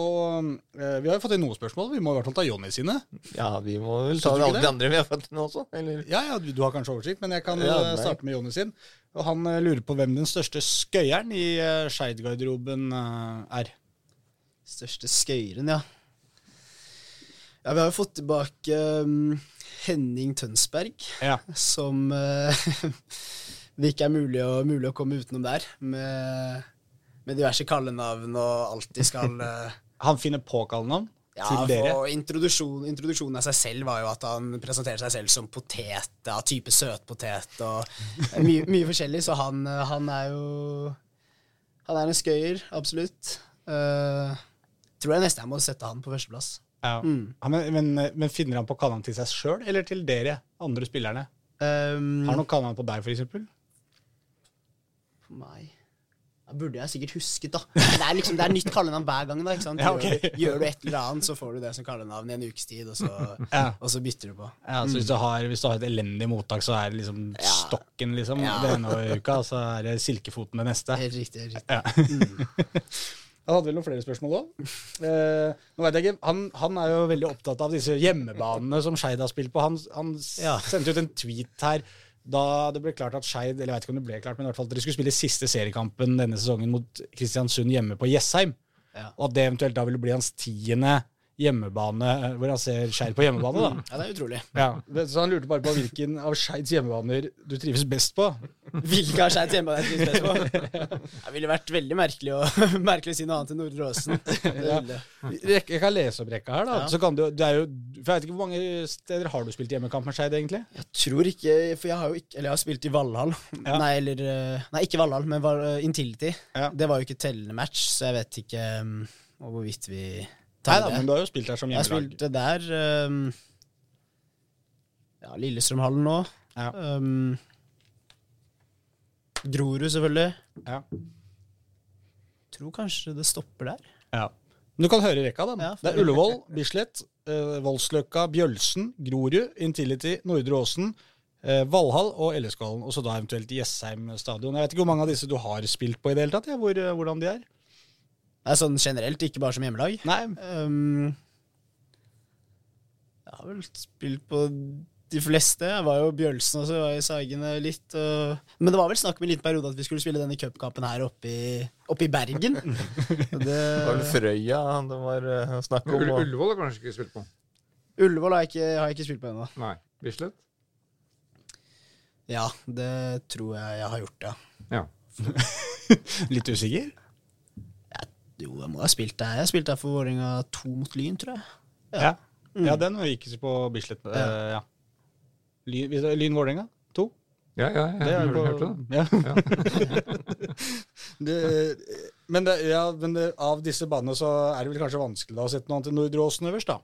A: eh, Vi har jo fått inn noen spørsmål. Vi må i hvert fall ta Jonny sine.
B: Ja, vi må vel ta alle de andre vi har fått inn også. Eller?
A: Ja, ja, du, du har kanskje oversikt, men jeg kan
B: Ja,
A: eh, starte med Jonny sin. Og Han eh, lurer på hvem den største skøyeren i uh, Skeid-garderoben eh, er.
C: Største skøyeren, ja. Ja, Vi har jo fått tilbake um, Henning Tønsberg,
A: Ja.
C: som eh, (laughs) det ikke er mulig å, mulig å komme utenom der. Med, med diverse kallenavn og alt de skal (laughs) eh,
A: Han finner på kallenavn
C: Ja, for introduksjon, introduksjonen av seg selv var jo at han presenterte seg selv som potet, av type søtpotet og (laughs) mye, mye forskjellig, så han, han er jo Han er en skøyer, absolutt. Uh, tror jeg nesten jeg må sette han på førsteplass.
A: Ja.
C: Mm.
A: Ja, men, men, men finner han på kallenavn til seg sjøl, eller til dere, andre spillerne?
C: Um,
A: Har han noe kallenavn på deg, f.eks.?
C: På meg Da burde jeg sikkert husket, da. Men det er liksom, det er nytt kallenavn hver gang. da, ikke sant?
A: Ja,
C: Gjør, du, gjør du et eller annet, så får du det som kallenavn i en ukes tid, og så,
A: Ja.
C: og så bytter du på.
A: Ja, så hvis du, har, hvis du har et elendig mottak, så er det liksom
C: Ja.
A: stokken, liksom,
C: Ja.
A: det ene uka, og så er det silkefoten det neste.
C: Helt riktig. helt riktig.
A: Ja. Han hadde vel noen flere spørsmål òg. Eh, nå vet jeg ikke, han, han er jo veldig opptatt av disse hjemmebanene som Skeid har spilt på. Han, han
C: Ja.
A: sendte ut en tweet her da det ble klart at Skeid eller jeg vet ikke om det ble klart, men i hvert fall at dere skulle spille siste seriekampen denne sesongen mot Kristiansund hjemme på Jessheim.
C: Ja.
A: Og at det eventuelt da ville bli hans tiende hjemmebane, eh, hvor han ser Skeid på hjemmebane. da.
C: Ja, det er utrolig.
A: Ja, Så han lurte bare på hvilken av Skeids hjemmebaner du trives best på.
C: Hvilke av Skeids hjemmebaner jeg trives best på? Det ville vært veldig merkelig å, (laughs) merkelig å si noe annet enn Nordre Åsen. (laughs)
A: Ja. Jeg kan lese opp rekka her, da.
C: Ja.
A: Så kan du, det er jo, for jeg vet ikke Hvor mange steder har du spilt hjemmekamp med Skeid, egentlig?
C: Jeg tror ikke For jeg har jo ikke Eller jeg har spilt i Valhall.
A: Ja.
C: Nei, eller eh, Nei, ikke Valhall, men eh, Intility. Det var jo ikke tellende match, så jeg vet ikke um, hvorvidt vi
A: Nei da, men du har jo spilt der som
C: Jeg
A: hjemmelag.
C: spilt spilte der um, Ja, Lillestrømhallen nå.
A: Ja.
C: Um, Grorud, selvfølgelig.
A: Ja.
C: tror kanskje det stopper der.
A: Ja. Men du kan høre rekka, da.
C: Ja,
A: det er Ullevål, Bislett, eh, Voldsløkka, Bjølsen, Grorud, Intility, Nordre Åsen, eh, Valhall og Elleskollen. Og så da eventuelt Jessheim stadion. Jeg vet ikke hvor mange av disse du har spilt på i det hele tatt, ja, hvor, eh, hvordan de er.
C: Det er sånn generelt, ikke bare som hjemmelag.
A: Nei,
C: Um, jeg har vel spilt på de fleste. Jeg var jo Bjølsen også, jeg var i Sagene litt. Og... Men det var vel snakk om en liten periode at vi skulle spille denne cupkampen her oppe i, oppe i Bergen. Det, (laughs)
B: Det var vel Frøya det var eh, snakk om. Og-
D: Ullevål har kanskje ikke spilt på?
C: Ullevål har jeg, ikke, har jeg ikke spilt på ennå.
D: Nei. Bislett?
C: Ja, det tror jeg jeg har gjort, ja.
D: Ja. (laughs)
A: litt usikker?
C: Jo, jeg må ha spilt der. Jeg spilte der for Vålerenga to mot Lyn, tror jeg.
A: Ja. Ja, den gikk på Bislett. eh, ja. Lyn, Lyn Vålerenga? To?
D: Ja, ja,
A: Det
D: jeg
A: er
D: hørte
A: på,
D: det.
A: ja. (laughs) det, men det, ja, men det, av disse banene så er det vel kanskje vanskelig da å sette noe annet enn Nordre Åsen øverst, da.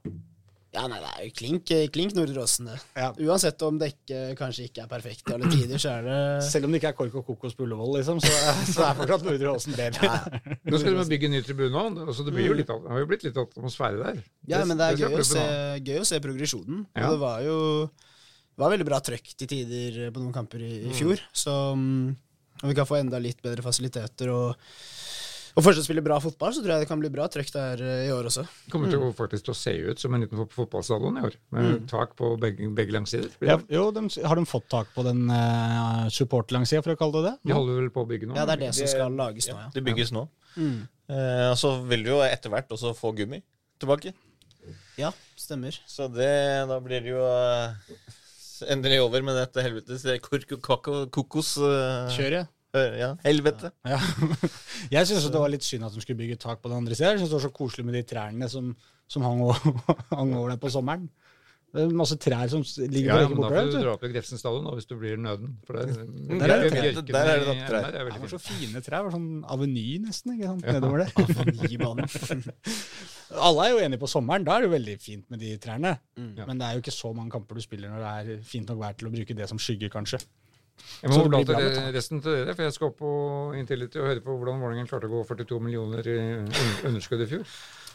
C: Ja, nei, det er jo klink, klink Nordre Åsen, det.
A: Ja.
C: Uansett om dekket kanskje ikke er perfekt i alle tider, så er det
A: Selv om det ikke er kork og kokos på Ullevål, liksom, så, så er fortsatt Nordre Åsen bedre.
D: Nå skal de bygge ny tribune òg. så det, blir jo litt, det har jo blitt litt atmosfære der.
C: Ja, men det er
D: det
C: gøy å, se, gøy å se progresjonen.
D: Ja.
C: Og det var jo det var veldig bra trøkk til tider på noen kamper i, i fjor. Så mm, om vi kan få enda litt bedre fasiliteter og, og fortsatt spiller bra fotball, så tror jeg det kan bli bra trøkk der eh, i år også.
D: Det kommer til å, faktisk til å se ut som en liten fot- fotballstadion i år, med tak på begge, begge langsider.
A: Ja, jo, de, har de fått tak på den uh, support-langsida, for å kalle det det?
D: De holder vel på å bygge nå?
C: Ja, det er det som skal lages nå,
B: Ja,
C: ja.
B: det bygges nå.
C: Mm.
B: Uh, og så vil du jo etter hvert også få gummi tilbake.
C: Ja, stemmer.
B: Så det, da blir det jo uh, endelig over med dette helvetes kokos... Uh,
A: Kjøret.
B: Ja, helvete.
A: Ja. (laughs) Jeg syns det var litt synd at de skulle bygge tak på den andre sida. Jeg synes det var så koselig med de trærne som, som hang, over, (laughs) hang over der på sommeren. Det er masse trær som ligger
D: Ja, ja, men da får du dra opp i Grefsen stadion hvis du blir nøden. For det,
A: Der er det
B: trær. Der er det nok trær.
D: Er
A: Det var så fine trær. Det var sånn aveny, nesten. ikke sant, nedover der. (laughs) Alle er jo enige på sommeren. Da er det jo veldig fint med de trærne.
D: Mm.
A: Men det er jo ikke så mange kamper du spiller når det er fint nok vær til å bruke det som skygge, kanskje.
D: Jeg må
A: det
D: overlate det- resten til dere, for jeg skal opp på Intility og høre på hvordan Vålerengen klarte å gå 42 millioner i underskudd i fjor.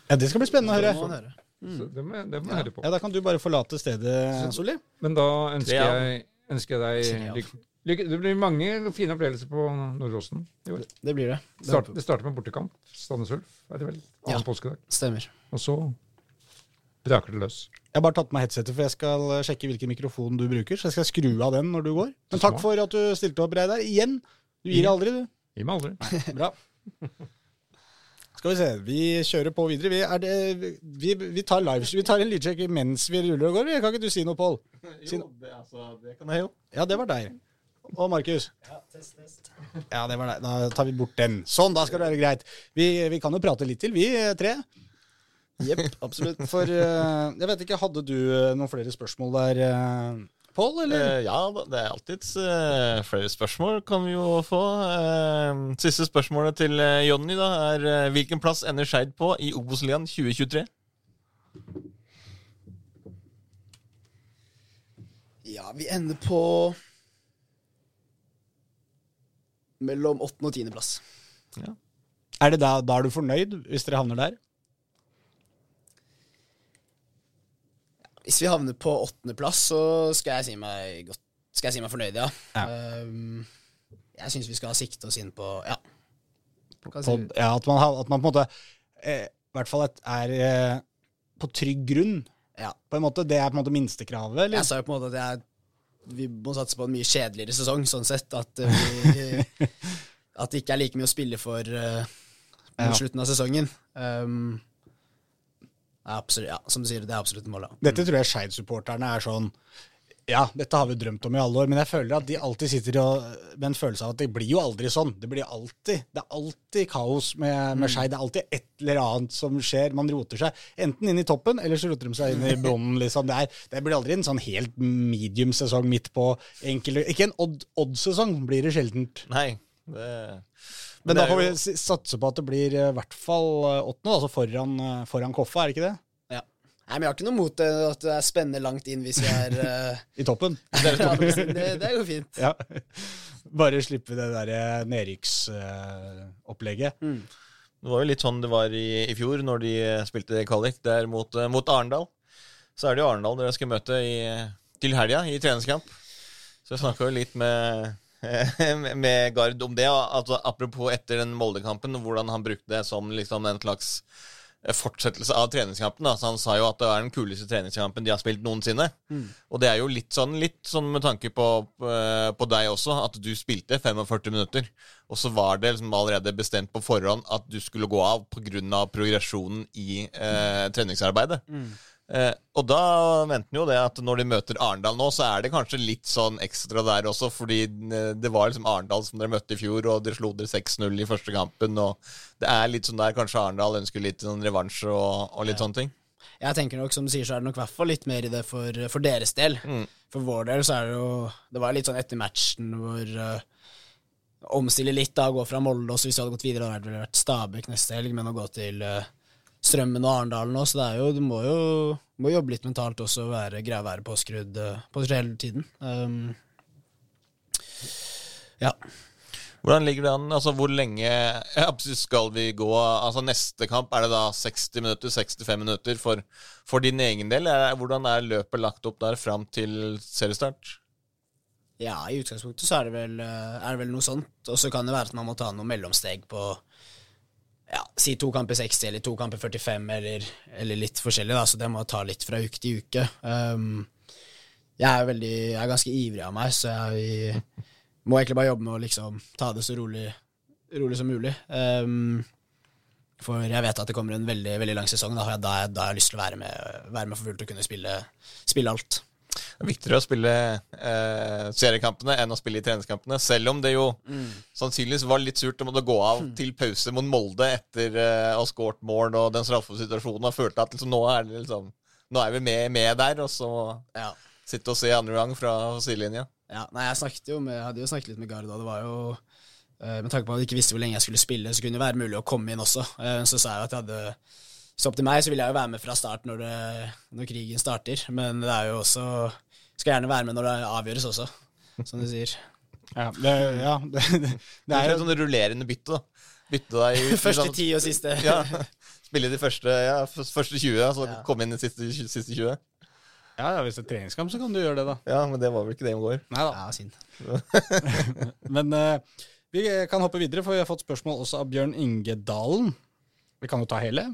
A: Ja, Det skal bli spennende å
C: Det må
A: høre.
C: man.
D: Så det må, det må ja. høre på.
A: Ja, Da kan du bare forlate stedet, Solli.
D: Men da ønsker jeg, ønsker jeg deg lykke, Det blir mange fine opplevelser på Nordåsen i år.
C: Det blir det.
D: Det starter, det starter med bortekamp. Sandnes Ulf, er det vel? Annen
C: Ja.
D: påskedag.
C: Stemmer.
D: Og så braker det løs.
A: Jeg har bare tatt på meg headsetet, for jeg skal sjekke hvilken mikrofon du bruker. Så jeg skal skru av den når du går. Men takk for at du stilte opp, Reidar. Igjen. Du gir aldri, du.
D: Gi meg aldri. (laughs)
A: Bra. Skal vi se. Vi kjører på videre. Vi, er det, vi, vi tar live, vi tar en lydsjekk mens vi ruller og går. Kan ikke du si noe, Pål? Si
B: Jo, det, altså, det kan jeg jo.
A: Ja, det var deg. Og Markus. Ja, det var deg. Da tar vi bort den. Sånn, da skal det være greit. Vi, vi kan jo prate litt til, vi tre.
C: Jepp, (laughs) absolutt.
A: For uh, jeg vet ikke, hadde du eh, noen flere spørsmål der, uh, Pål, eller?
B: Uh, ja, det er alltids uh, flere spørsmål kan vi jo få. Siste spørsmålet til Jonny da, er hvilken plass ender Skeid på i Obos-ligaen 2023?
C: Ja, vi ender på mellom åttende og tiendeplass.
A: Er det da, da er du fornøyd, hvis dere havner der?
C: Hvis vi havner på åttendeplass, så skal jeg si meg, godt, skal jeg si meg fornøyd, ja. Um, jeg syns vi skal sikte oss inn på Ja.
A: På,
C: si.
A: ja, at man, at man på en måte eh, i hvert fall et, er eh, på trygg grunn.
C: Ja.
A: På en måte, Det er på en måte minstekravet, eller?
C: Jeg sa jo på en måte at jeg, vi må satse på en mye kjedeligere sesong, sånn sett. At, eh, vi, (laughs) at det ikke er like mye å spille for uh, mot
A: Ja.
C: slutten av sesongen. Um, absolutt, ja, som du sier, det er absolutt målet.
A: Dette tror jeg Skeid-supporterne er sånn Ja, dette har vi drømt om i alle år, men jeg føler at de alltid sitter og, med en følelse av at det blir jo aldri sånn. Det blir alltid Det er alltid kaos med, med Skeid. Det er alltid et eller annet som skjer. Man roter seg enten inn i toppen, eller så roter de seg inn i (laughs) bunnen. Liksom. Det, er, det blir aldri en sånn helt medium sesong midt på enkelte Ikke en odd- odd-sesong blir det sjeldent.
B: Nei, det
A: Men da får vi
B: jo-
A: satse på at det blir eh, i hvert fall eh, åttende, altså foran, eh, foran Koffa, er det ikke det?
C: Ja. Nei, men Jeg har ikke noe mot det, at det er spennende langt inn hvis vi er uh... (laughs)
A: I toppen. (laughs)
C: det, det går fint.
A: Ja. (laughs) Bare slippe det der nedrykksopplegget.
B: Det var jo litt sånn det var i, i fjor, når de spilte kvalik der mot, eh, mot Arendal. Så er det jo Arendal dere skal møte i, til helga, i treningskamp. Så jeg snakka jo litt med, (laughs) med Gard om det. Altså, apropos etter den Molde-kampen, hvordan han brukte det som liksom en slags fortsettelse av treningskampen. Da. Så han sa jo at det var den kuleste treningskampen de har spilt noensinne. Mm. Og det er jo litt sånn, litt sånn med tanke på, eh, på, deg også, at du spilte 45 minutter. Og så var det liksom allerede bestemt på forhånd at du skulle gå av pga. progresjonen i eh, treningsarbeidet. Mm. Eh, og da venter en jo det at når de møter Arendal nå, så er det kanskje litt sånn ekstra der også, fordi eh, det var liksom Arendal som dere møtte i fjor, og dere slo dere 6-0 i første kampen, og det er litt sånn der kanskje Arendal ønsker litt sånn revansj og, og, litt ja. sånne ting.
C: Jeg tenker nok, som du sier, så er det nok i hvert fall litt mer i det for, for deres del. Mm. For vår del så er det jo Det var litt sånn etter matchen hvor uh, Omstille litt, da, gå fra Molde, og så hvis vi hadde gått videre, hadde det vært Stabæk neste helg, men å gå til uh, Strømmen og Arendal nå, så det er jo, du må jo må jobbe litt mentalt også og være, greie å være påskrudd, eh, påskrudd hele tiden. Um, ja.
B: Hvordan ligger det an? Altså, Hvor lenge (laughs) skal vi gå? Altså, Neste kamp, er det da 60 minutter, 65 minutter for, for din egen del? Er, hvordan er løpet lagt opp der fram til seriestart?
C: Ja, i utgangspunktet så er det vel, eh, er det vel noe sånt. Og så kan det være at man må ta noen mellomsteg på ja, si to kamper 60 eller to kamper 45, eller, eller, litt forskjellig, da, så det må ta litt fra uke til uke. Um, jeg er veldig, jeg er ganske ivrig av meg, så jeg må egentlig bare jobbe med å liksom ta det så rolig, rolig som mulig. Um, for jeg vet at det kommer en veldig, veldig lang sesong, da, da, da har jeg lyst til å være med, være med for fullt og kunne spille, spille alt.
B: Det er viktigere å spille eh, seriekampene enn å spille i treningskampene. Selv om det jo mm. sannsynligvis var litt surt å måtte gå av mm. til pause mot Molde etter eh, å ha skåret mål og den straffesituasjonen, og følte at liksom, nå, er det liksom, nå er vi med, med der, og så ja. sitte og se andre gang fra sidelinja.
C: Ja, nei, jeg jo med, jeg hadde jo snakket litt med Gard, og det var jo eh, Med tanke på at jeg ikke visste hvor lenge jeg skulle spille, så kunne det være mulig å komme inn også. Eh, så sa jeg at jeg hadde så opp til meg så vil jeg jo være med fra start når, det, når krigen starter, men det er jo også skal gjerne være med når det avgjøres også, som du sier.
A: Ja, det, ja, (laughs) det, det,
B: det er jo sånn rullerende bytte, da. Bytte deg
C: ut. (laughs) første ti og siste. (laughs)
B: ja, Spille de første, ja, første 20, så ja. komme inn i siste, siste 20.
A: Ja, ja, Hvis det er treningskamp, så kan du gjøre det, da.
B: Ja, Men det var vel ikke det i går.
C: Nei da. Ja, synd.
A: men uh, vi kan hoppe videre, for vi har fått spørsmål også av Bjørn Ingedalen. Vi kan jo ta hele.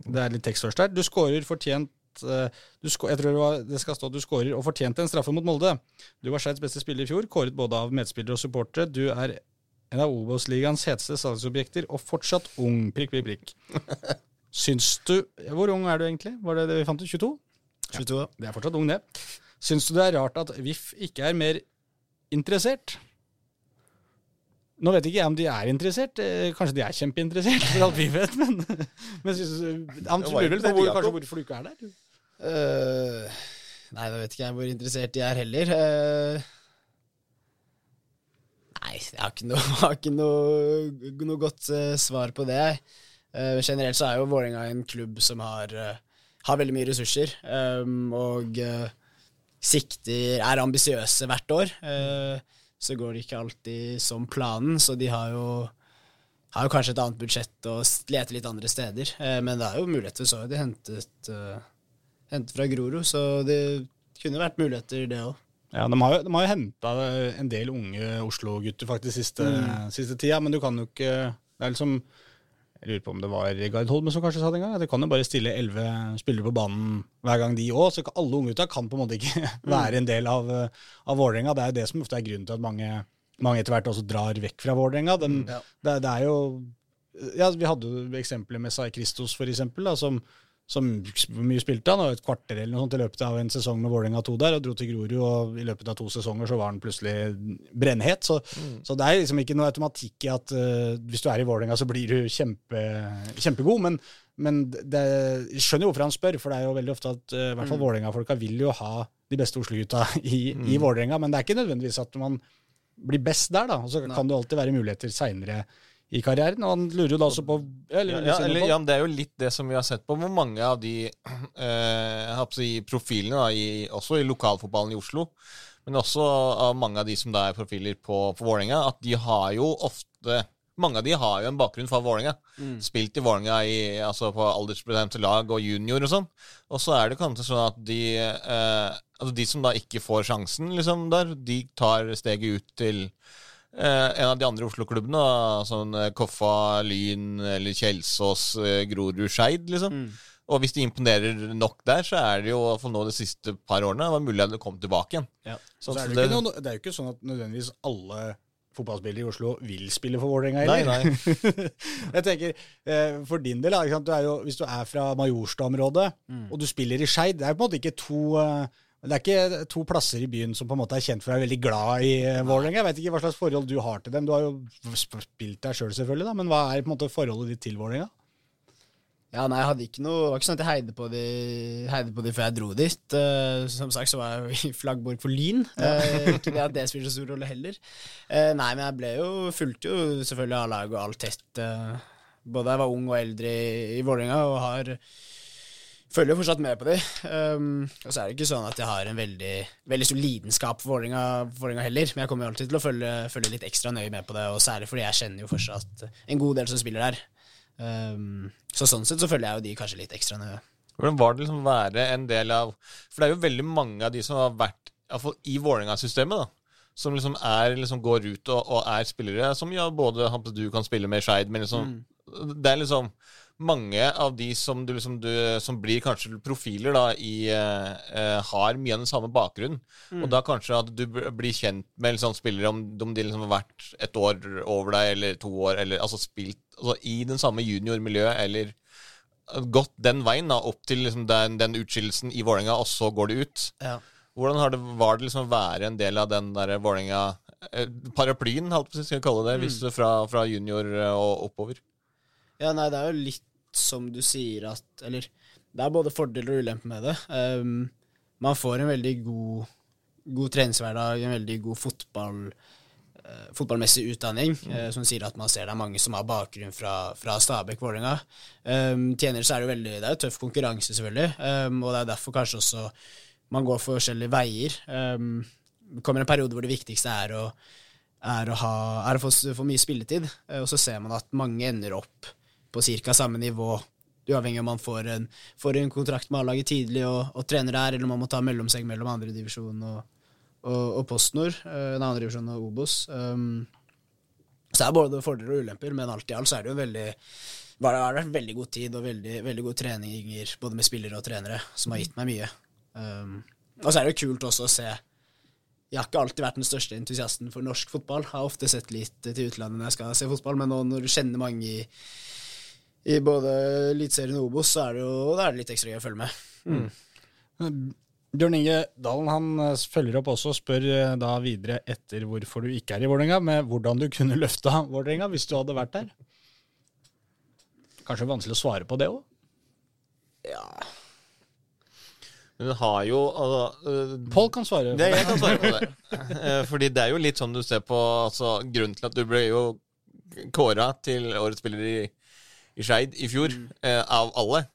A: Det er litt tekst der. Du skårer fortjent Eh, du, jeg tror det, var, det, skal stå at du skårer og fortjente en straffe mot Molde. Du var Skeids beste spiller i fjor, kåret både av medspillere og supportere. Du er en av Obos-ligaens heteste salgsobjekter, og fortsatt ung. Prikk, prikk, prikk. (laughs) Syns du Hvor ung er du egentlig? Var det det vi fant ut? 22?
C: 22. Ja,
A: det er fortsatt ung, det. Syns du det er rart at VIF ikke er mer interessert? Nå vet ikke jeg om de er interessert. Eh, kanskje de er kjempeinteressert, for alt vi vet. Men, men synes, han lurer vel på hvor, kanskje hvorfor du ikke er der?
C: Uh, nei, da vet ikke jeg hvor interessert de er heller. Uh, nei, jeg har ikke noe, (laughs) har ikke noe, noe godt uh, svar på det. generelt så er jo Vålerenga en klubb som har, har veldig mye ressurser, um, og sikter er ambisiøse hvert år. Så går det ikke alltid som planen, så de har jo har jo kanskje et annet budsjett og leter litt andre steder. men det er jo muligheter, så de hentet hentet fra Grorud, så det kunne vært muligheter, det òg.
A: Ja, De har jo, de jo henta en del unge Oslo-gutter faktisk siste, mm. siste tida, men du kan jo ikke Det er liksom Jeg lurer på om det var Gard Holme som kanskje sa det en gang. at de kan jo bare stille elleve spillere på banen hver gang de òg. Så alle unggutta kan på en måte ikke (laughs) mm. være en del av, av Vålerenga. Det er jo det som ofte er grunnen til at mange, mange etter hvert også drar vekk fra Vålerenga. Mm, ja. det, det, er jo ja, Vi hadde jo eksempler med Sai Christos, for eksempel, da, som som mye spilte han? og Et kvarter eller noe sånt i løpet av en sesong med Vålerenga 2 der, og dro til Grorud. Og i løpet av to sesonger så var han plutselig brennhet. Så, mm. så det er liksom ikke noe automatikk i at uh, hvis du er i Vålerenga, så blir du kjempe, kjempegod. Men, men det, jeg skjønner jo hvorfor han spør, for det er jo veldig ofte at uh, i hvert fall mm. Vålerenga-folka vil jo ha de beste Oslo-gutta i, mm. i Vålerenga. Men det er ikke nødvendigvis at man blir best der, da. Og så kan det alltid være muligheter seinere i karrieren. Og han lurer jo da også på
B: eller, ja, eller, ja, Det er jo litt det som vi har sett på hvor mange av de (clears throat) eh, si, profilene, da, i, også i lokalfotballen i Oslo, men også av mange av de som da er profiler på, på Vålerenga, at de har jo ofte mange av de har jo en bakgrunn fra Vålerenga. Spilt i Vålerenga altså på aldersbestemte lag og junior og sånn. Og så er det kanskje sånn at de eh, altså de som da ikke får sjansen liksom der, de tar steget ut til en av de andre Oslo-klubbene. Sånn eh, Koffa, Lyn eller Kjelsås, eh, Grorud, Skeid, liksom. Og hvis de imponerer nok der, så er det jo for nå de siste par årene det var mulig at det kom tilbake igjen.
A: Så
B: Så
A: er det,
B: det-
A: ikke noe, det er jo ikke sånn at nødvendigvis alle fotballspillere i Oslo vil spille for Vålerenga
B: Nei,
A: heller.
B: nei. (laughs)
A: jeg tenker, eh, For din del, ikke sant? Du er jo, hvis du er fra Majorstua-området, og du spiller i Skeid Det er på en måte ikke to eh, det er ikke to plasser i byen som på en måte er kjent for å være veldig glad i uh, Vålerenga. Jeg vet ikke hva slags forhold du har til dem. Du har jo spilt deg sjøl, selv, selvfølgelig, da, men hva er på en måte forholdet ditt til Vålerenga?
C: Ja, nei, jeg hadde ikke noe Det var ikke sånn at jeg heide på de, heide på de før jeg dro dit. Uh, som sagt så var jeg jo i flaggborg for Lyn. Uh, ikke det at det spiller så stor rolle heller. Uh, nei, men jeg ble jo fulgte jo selvfølgelig av laget og alt tett. eh, både da jeg var ung og eldre i, i Vålerenga, og har følger jo fortsatt med på de. Um, og så er det ikke sånn at jeg har en veldig, veldig stor lidenskap for Vålerenga heller, men jeg kommer jo alltid til å følge, følge litt ekstra nøye med på det, og særlig fordi jeg kjenner jo fortsatt en god del som spiller der. Um, så sånn sett så følger jeg jo de kanskje litt ekstra nøye.
B: Hvordan var det liksom å være en del av For det er jo veldig mange av de som har vært i Vålerenga-systemet, da. Som liksom er liksom går ut og, og er spillere som ja, både du kan spille med Skeid, men liksom Det er liksom mange av de som, du liksom, du, som blir kanskje profiler da i uh, eh, Har mye av den samme bakgrunnen. Og da kanskje at du blir kjent med liksom, spillere om, om de liksom har vært et år over deg, eller to år, eller altså spilt altså, i den samme juniormiljøet, eller gått den veien da, opp til liksom, den, den utskillelsen i Vålerenga, og så går det ut.
C: Ja.
B: Hvordan har det, var det liksom å være en del av den der Vålerenga eh, Paraplyen, holdt på skal jeg kalle det, hvis du fra, fra junior eh, og oppover?
C: Ja, nei, det er jo litt som du sier at Eller det er både fordeler og ulemper med det. Um, man får en veldig god, god treningshverdag, en veldig god fotball, uh, fotballmessig utdanning, eh, som sier at man ser det er mange som har bakgrunn fra, fra Stabæk, Vålerenga. Um, tjener så er det veldig Det er tøff konkurranse, selvfølgelig, um, og det er derfor kanskje også man går for forskjellige veier. Um, det kommer en periode hvor det viktigste er å er å, ha, er å få, få mye spilletid. uh, Og så ser man at mange ender opp på ca. samme nivå, uavhengig om man får en, får en kontrakt med A-laget tidlig og, og trener der, eller om man må ta mellomseng mellom andredivisjon og, og, og PostNord, eh, nei, andredivisjon og Obos. Um, så det er både fordeler og ulemper, men alt i alt så er det jo veldig var det har vært veldig god tid og veldig, veldig gode treninger både med spillere og trenere, som har gitt meg mye. Um, og så er det jo kult også å se jeg har ikke alltid vært den største entusiasten for norsk fotball. Jeg har ofte sett litt til utlandet når jeg skal se fotball, men nå når du kjenner mange i, i både Eliteserien og Obos, så er det jo det er litt ekstra gøy å følge med.
A: Bjørn Inge Dalen han eh, følger opp også og spør eh, da videre etter hvorfor du ikke er i Vålerenga, med hvordan du kunne løfta Vålerenga hvis du hadde vært der. Kanskje vanskelig å svare på det òg?
C: Ja,
B: Men den har jo altså, øh,
A: Pål kan svare.
B: Det, jeg kan svare på det. Eh, Fordi det er jo litt sånn du ser på altså, Grunnen til at du ble jo kåra til årets spiller i, i Skeid i fjor, eh, av alle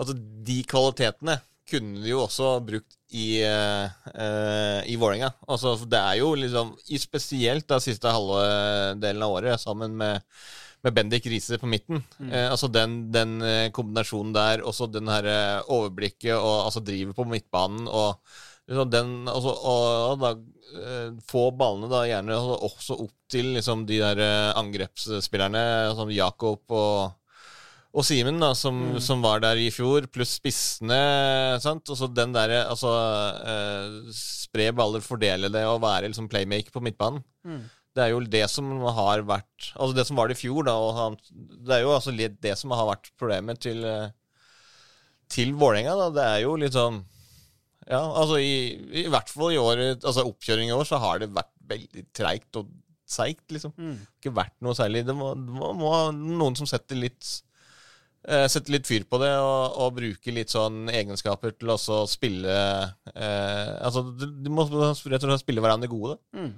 B: Altså, de kvalitetene kunne de jo også brukt i, eh, eh, i Vålerenga. Altså, det er jo liksom i Spesielt da siste halve delen av året, sammen med med Bendik Riise på midten. Eh, altså den, den eh, kombinasjonen der, også den her eh, overblikket og altså drivet på midtbanen og liksom den altså, og, og da få ballene da gjerne altså, også opp til liksom de der angrepsspillerne, som Jakob og og Simen, da, som, som var der i fjor, pluss spissene. sant? Og så den derre Altså eh, Spre baller, fordele det og være liksom playmaker på midtbanen. Det er jo det som har vært Altså det som var det i fjor, da. Han, det er jo altså det som har vært problemet til eh, Til Vålerenga, da. Det er jo litt sånn Ja, altså i, i hvert fall i år Altså oppkjøring i år, så har det vært veldig treigt og seigt, liksom. Ikke vært noe særlig. Det må, det må, må ha noen som setter litt eh, Setter litt fyr på det og, og bruke litt sånn egenskaper til også å spille eh, Altså, de må rett og slett spille hverandre gode. Mm.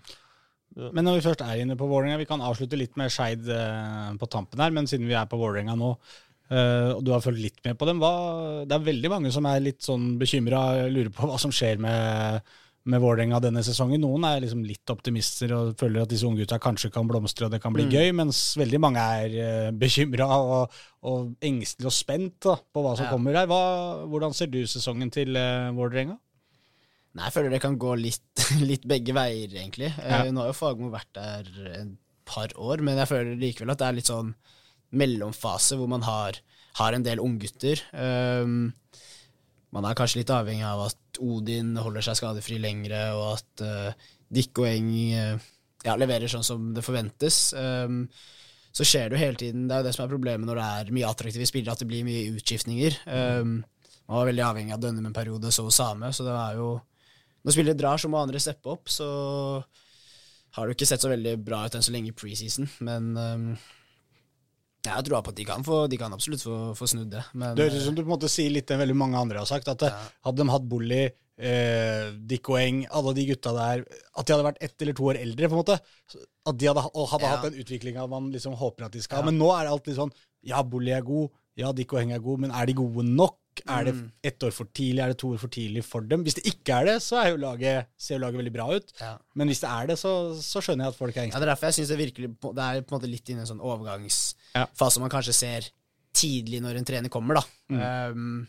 A: Men når vi først er inne på Vålerenga, vi kan avslutte litt med Skeid eh, på tampen her, men siden vi er på Vålerenga nå, eh, og du har fulgt litt med på dem, hva, det er veldig mange som er litt sånn bekymra, lurer på hva som skjer med, med Vålerenga denne sesongen. Noen er liksom litt optimister og føler at disse unggutta kanskje kan blomstre og det kan bli mm. gøy, mens veldig mange er uh, bekymra og, og engstelige og spent da, på hva som ja. kommer her. Hva, hvordan ser du sesongen til uh, Vålerenga?
C: Nei, Jeg føler det kan gå litt, (laughs) litt begge veier, egentlig. Ja. Uh, nå har jo Fagmo vært der et par år, men jeg føler likevel at det er litt sånn mellomfase hvor man har, har en del unggutter. Um, man er kanskje litt avhengig av at Odin holder seg skadefri lengre, og at uh, Dick og Eng uh, ja, leverer sånn som det forventes. Um, så skjer det jo hele tiden. Det er jo det som er problemet når det er mye attraktive spillere, at det blir mye utskiftninger. Um, man var veldig avhengig av Dønnum en periode, så Same, så det er jo Når spillere drar, så må andre steppe opp, så har det jo ikke sett så veldig bra ut enn så lenge i preseason, men um, jeg har trua på at de kan, få, de kan absolutt få, få snudd det. Men,
A: det høres ut som du på en måte sier litt enn veldig mange andre har sagt. At ja. Hadde de hatt Bolly, eh, Dick og Eng, alle de gutta der At de hadde vært ett eller to år eldre, på en måte. At de hadde, og hadde ja. hatt den utviklinga man liksom håper at de skal ha. Men nå er det alltid sånn Ja, Bolly er god. Ja, Dick og Eng er god, men er de gode nok? Er det mm. ett år for tidlig? Er det to år for tidlig for dem? Hvis det ikke er det, så er jo laget, ser jo laget veldig bra ut. Ja. Men hvis det er det, så, så, skjønner jeg at folk er engstelige.
C: Ja, det er derfor jeg synes det virkelig Det er på en måte litt inne i en sånn overgangsfase ja. man kanskje ser tidlig når en trener kommer, da. Mm. Um,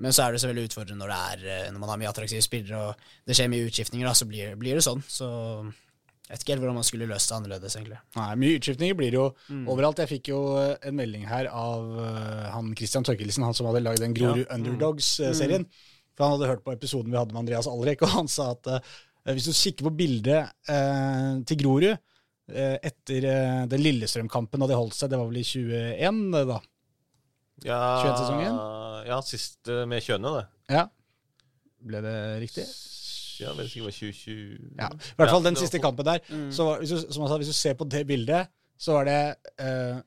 C: men så er det selvfølgelig utfordrende når, det er, eh, når man har mye attraktive spillere og det skjer mye utskiftninger, da, så blir, blir det sånn. Så jeg vet ikke helt hvordan man skulle løst det annerledes, egentlig.
A: Nei, Mye utskiftninger blir det jo mm. overalt. Jeg fikk jo eh, en melding her av uh, han Christian Tørkelsen, han som hadde lagd den Grorud ja. Underdogs-serien. Mm. For han hadde hørt på episoden vi hadde med Andreas Alrek, og han sa at uh, hvis du kikker på bildet uh, til Grorud etter den Lillestrøm-kampen, da de holdt seg, det var vel i 21, da?
B: Ja, 21-sesongen? Ja, sist med Kjøne, det.
A: Ja. Ble det riktig?
B: Ja, det var 2020
A: Ja, I hvert fall den siste kampen der. Mm. Så hvis du, som jeg sa, hvis du ser på det bildet, så var det uh,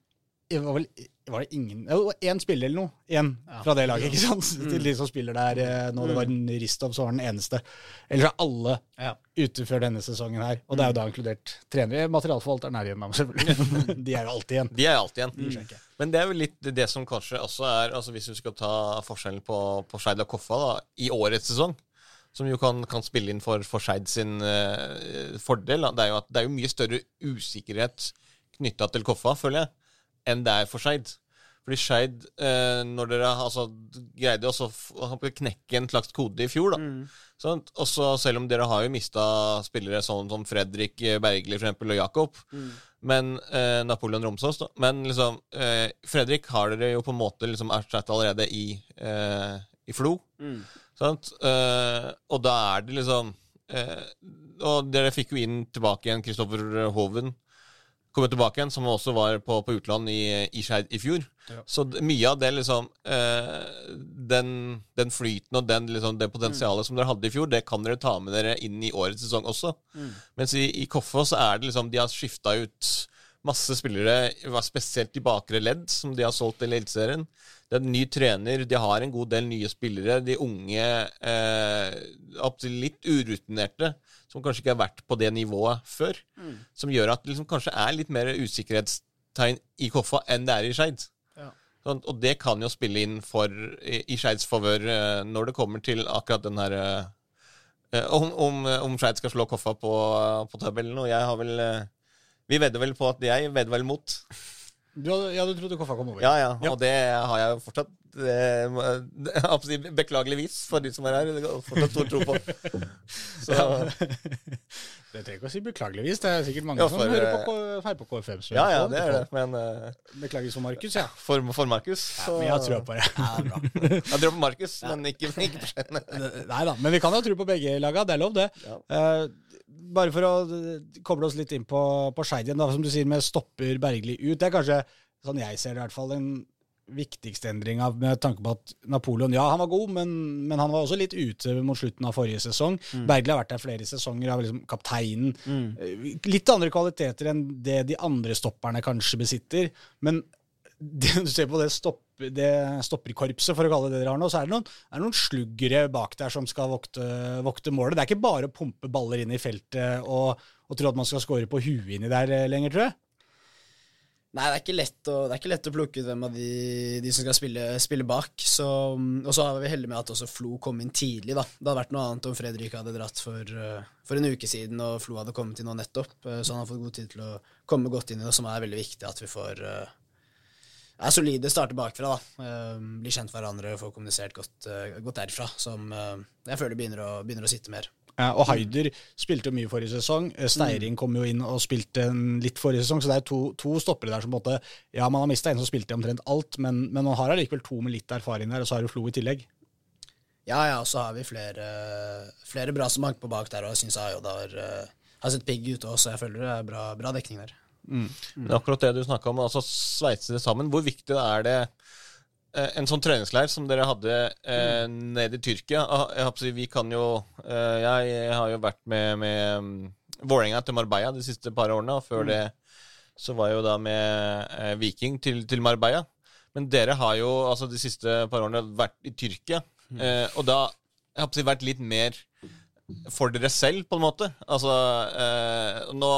A: var, vel, var det ingen Det var én spiller eller noe igjen ja. fra det laget. ikke sant? Mm. Til de som spiller der uh, nå. Det var en Ristov som var den eneste. Ellers er alle ja. ute før denne sesongen her. Og det er jo da inkludert trenere. Materialforvalteren er igjen, selvfølgelig. (laughs) (laughs) de er jo alltid igjen.
B: De er alltid igjen. Mm. Men det er jo litt det som kanskje også er altså Hvis du skal ta forskjellen på, på Skeid og Koffa da, i årets sesong, som jo kan, kan spille inn for, for Skeid sin uh, fordel. Det er jo at det er jo mye større usikkerhet knytta til Koffa, føler jeg, enn det er for Skeid. Fordi Skeid, eh, når dere altså, greide å knekke en slags kode i fjor, da mm. sånn, også, Selv om dere har jo mista spillere sånn som Fredrik Bergli for eksempel, og Jakob, mm. men eh, Napoleon Romsås da, Men liksom, Fredrik har dere jo på en måte liksom erstattet allerede i, i Flo. Mm. Uh, og da er det liksom Og dere fikk jo inn tilbake igjen Kristoffer Hoven. Kom tilbake igjen, som også var på, på utland i, i Skeid i fjor. Ja. Så mye av det liksom eh, den, den, flyten og den, liksom, det potensialet mm. som dere hadde i fjor, det kan dere ta med dere inn i årets sesong også. Mm. Mens i, i Koffa er det liksom De har skifta ut masse spillere, spesielt i bakre ledd, som de har solgt til Eliteserien. Det er en ny trener, de har en god del nye spillere. De unge, eh, litt urutinerte, som kanskje ikke har vært på det nivået før. Mm. Som gjør at det liksom kanskje er litt mer usikkerhetstegn i Koffa enn det er i Skeid. Ja. Sånn, og det kan jo spille inn for, i, i Skeids favør eh, når det kommer til akkurat den her eh, eh Om, om, om Skeid skal slå Koffa på, på tabellen. Og jeg har vel Vi vedder vel på at jeg vedder vel mot.
A: Du hadde, ja, du trodde Koffa kom over?
B: Ja, ja, og det har jeg fortsatt eh, (laughs) beklageligvis for de som er her. Fortsatt stor tro på. (laughs)
A: Så. Det trenger ikke å si beklageligvis. Det er sikkert mange ja, for, som hører på, feier på KFM.
B: Ja, ja, det er det, men uh,
A: Beklager for Markus, ja.
B: For, for Markus.
A: Ja, men jeg har trua på det. Ja,
B: bra. Jeg tror på Markus, men ikke, ikke på (laughs) Skien.
A: Nei da, men vi kan jo tro på begge laga. Det er lov, det. Ja. Uh, bare for å koble oss litt inn på, på Skeid igjen, som du sier med stopper Bergli ut. Det er kanskje, sånn jeg ser det i hvert fall, den viktigste endringa med tanke på at Napoleon ja, han var god, men, men, han var også litt ute mot slutten av forrige sesong. Mm. Bergli har vært der flere sesonger, av liksom kapteinen. Mm. Eh, litt andre kvaliteter enn det de andre stopperne kanskje besitter. Men det, (laughs) du ser på det, stopp, det stopperkorpset, for å kalle det det dere har nå, så er det noen, er noen sluggere bak der som skal vokte, vokte, målet. Det er ikke bare å pumpe baller inn i feltet og, og tro at man skal score på huet inni der lenger, tror jeg.
C: Nei, det er ikke lett å, det ikke lett å plukke ut hvem av de, de som skal spille, spille bak. Så, og så er vi heldige med at også Flo kom inn tidlig. da. Det hadde vært noe annet om Fredrik hadde dratt for, uh, for en uke siden og Flo hadde kommet inn nå nettopp. Uh, så han har fått god tid til å komme godt inn i det, som er veldig viktig at vi får er solide, starter bakfra. da. Blir kjent hverandre og får kommunisert godt, godt derfra. Som jeg føler begynner å, begynner å sitte mer.
A: Ja, og Haider spilte jo mye forrige sesong. Eh, Steiring kom jo inn og spilte litt forrige sesong, så det er to, to stoppere der som på en måte Ja, man har mista en som spilte omtrent alt, men, men, man har allikevel to med litt erfaring der, og så har du Flo i tillegg.
C: Ja, ja, og så har vi flere, flere bra som hanker på bak der, og jeg syns Ayoda har, eh, har sett pigg ut òg, så jeg føler det er bra, bra dekning der.
B: Mm. Det er akkurat det du snakka om, altså sveise det sammen. Hvor viktig er det Eh, en sånn treningsleir som dere hadde eh, nede i Tyrkia ah, jeg, Vi kan jo eh, Jeg har jo vært med, med um, Vålerenga til Marbella de siste par årene, og før mm. det så var jeg jo da med eh, Viking til, til, Marbella. Men dere har jo altså de siste par årene vært i Tyrkia, mm. eh, og da jeg har jeg vært litt mer for dere selv, på en måte. Altså eh, nå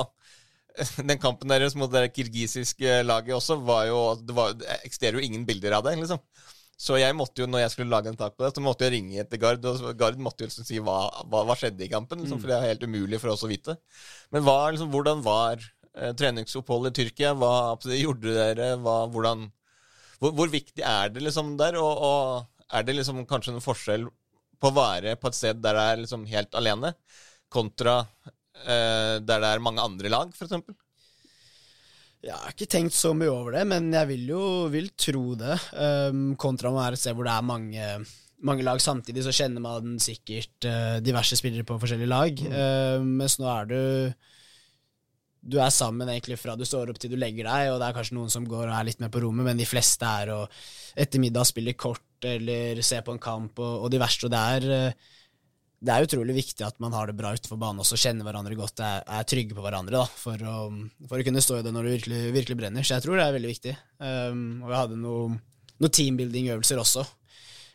B: (laughs) den kampen deres mot det kirgisiske laget også, var jo Det, var, det eksisterer jo ingen bilder av det, liksom. Så jeg måtte jo, når jeg skulle lage en tak på det, så måtte jeg ringe etter Gard. Og Gard måtte jo liksom si hva, hva, hva, skjedde i kampen, liksom, for det er helt umulig for oss å vite. Men hva, liksom, hvordan var eh, treningsoppholdet i Tyrkia? Hva gjorde dere? Hva, hvordan, hvor, hvor, viktig er det liksom der? Og, og, er det liksom kanskje noen forskjell på å være på et sted der det er liksom helt alene, kontra der det er mange andre lag, f.eks.?
C: Jeg har ikke tenkt så mye over det, men jeg vil jo vil tro det. Um, kontra å være et sted hvor det er mange, mange, lag samtidig, så kjenner man sikkert uh, diverse spillere på forskjellige lag. Mm. Uh, mens nå er du Du er sammen egentlig fra du står opp til du legger deg, og det er kanskje noen som går og er litt med på rommet, men de fleste er og etter middag spiller kort eller ser på en kamp og, og diverse. Og det er uh, det er utrolig viktig at man har det bra utenfor banen også, kjenner hverandre godt, er, er trygge på hverandre da, for å, for å, kunne stå i det når det virkelig, virkelig, brenner. Så jeg tror det er veldig viktig. Um, og vi hadde noen noe teambuilding-øvelser også.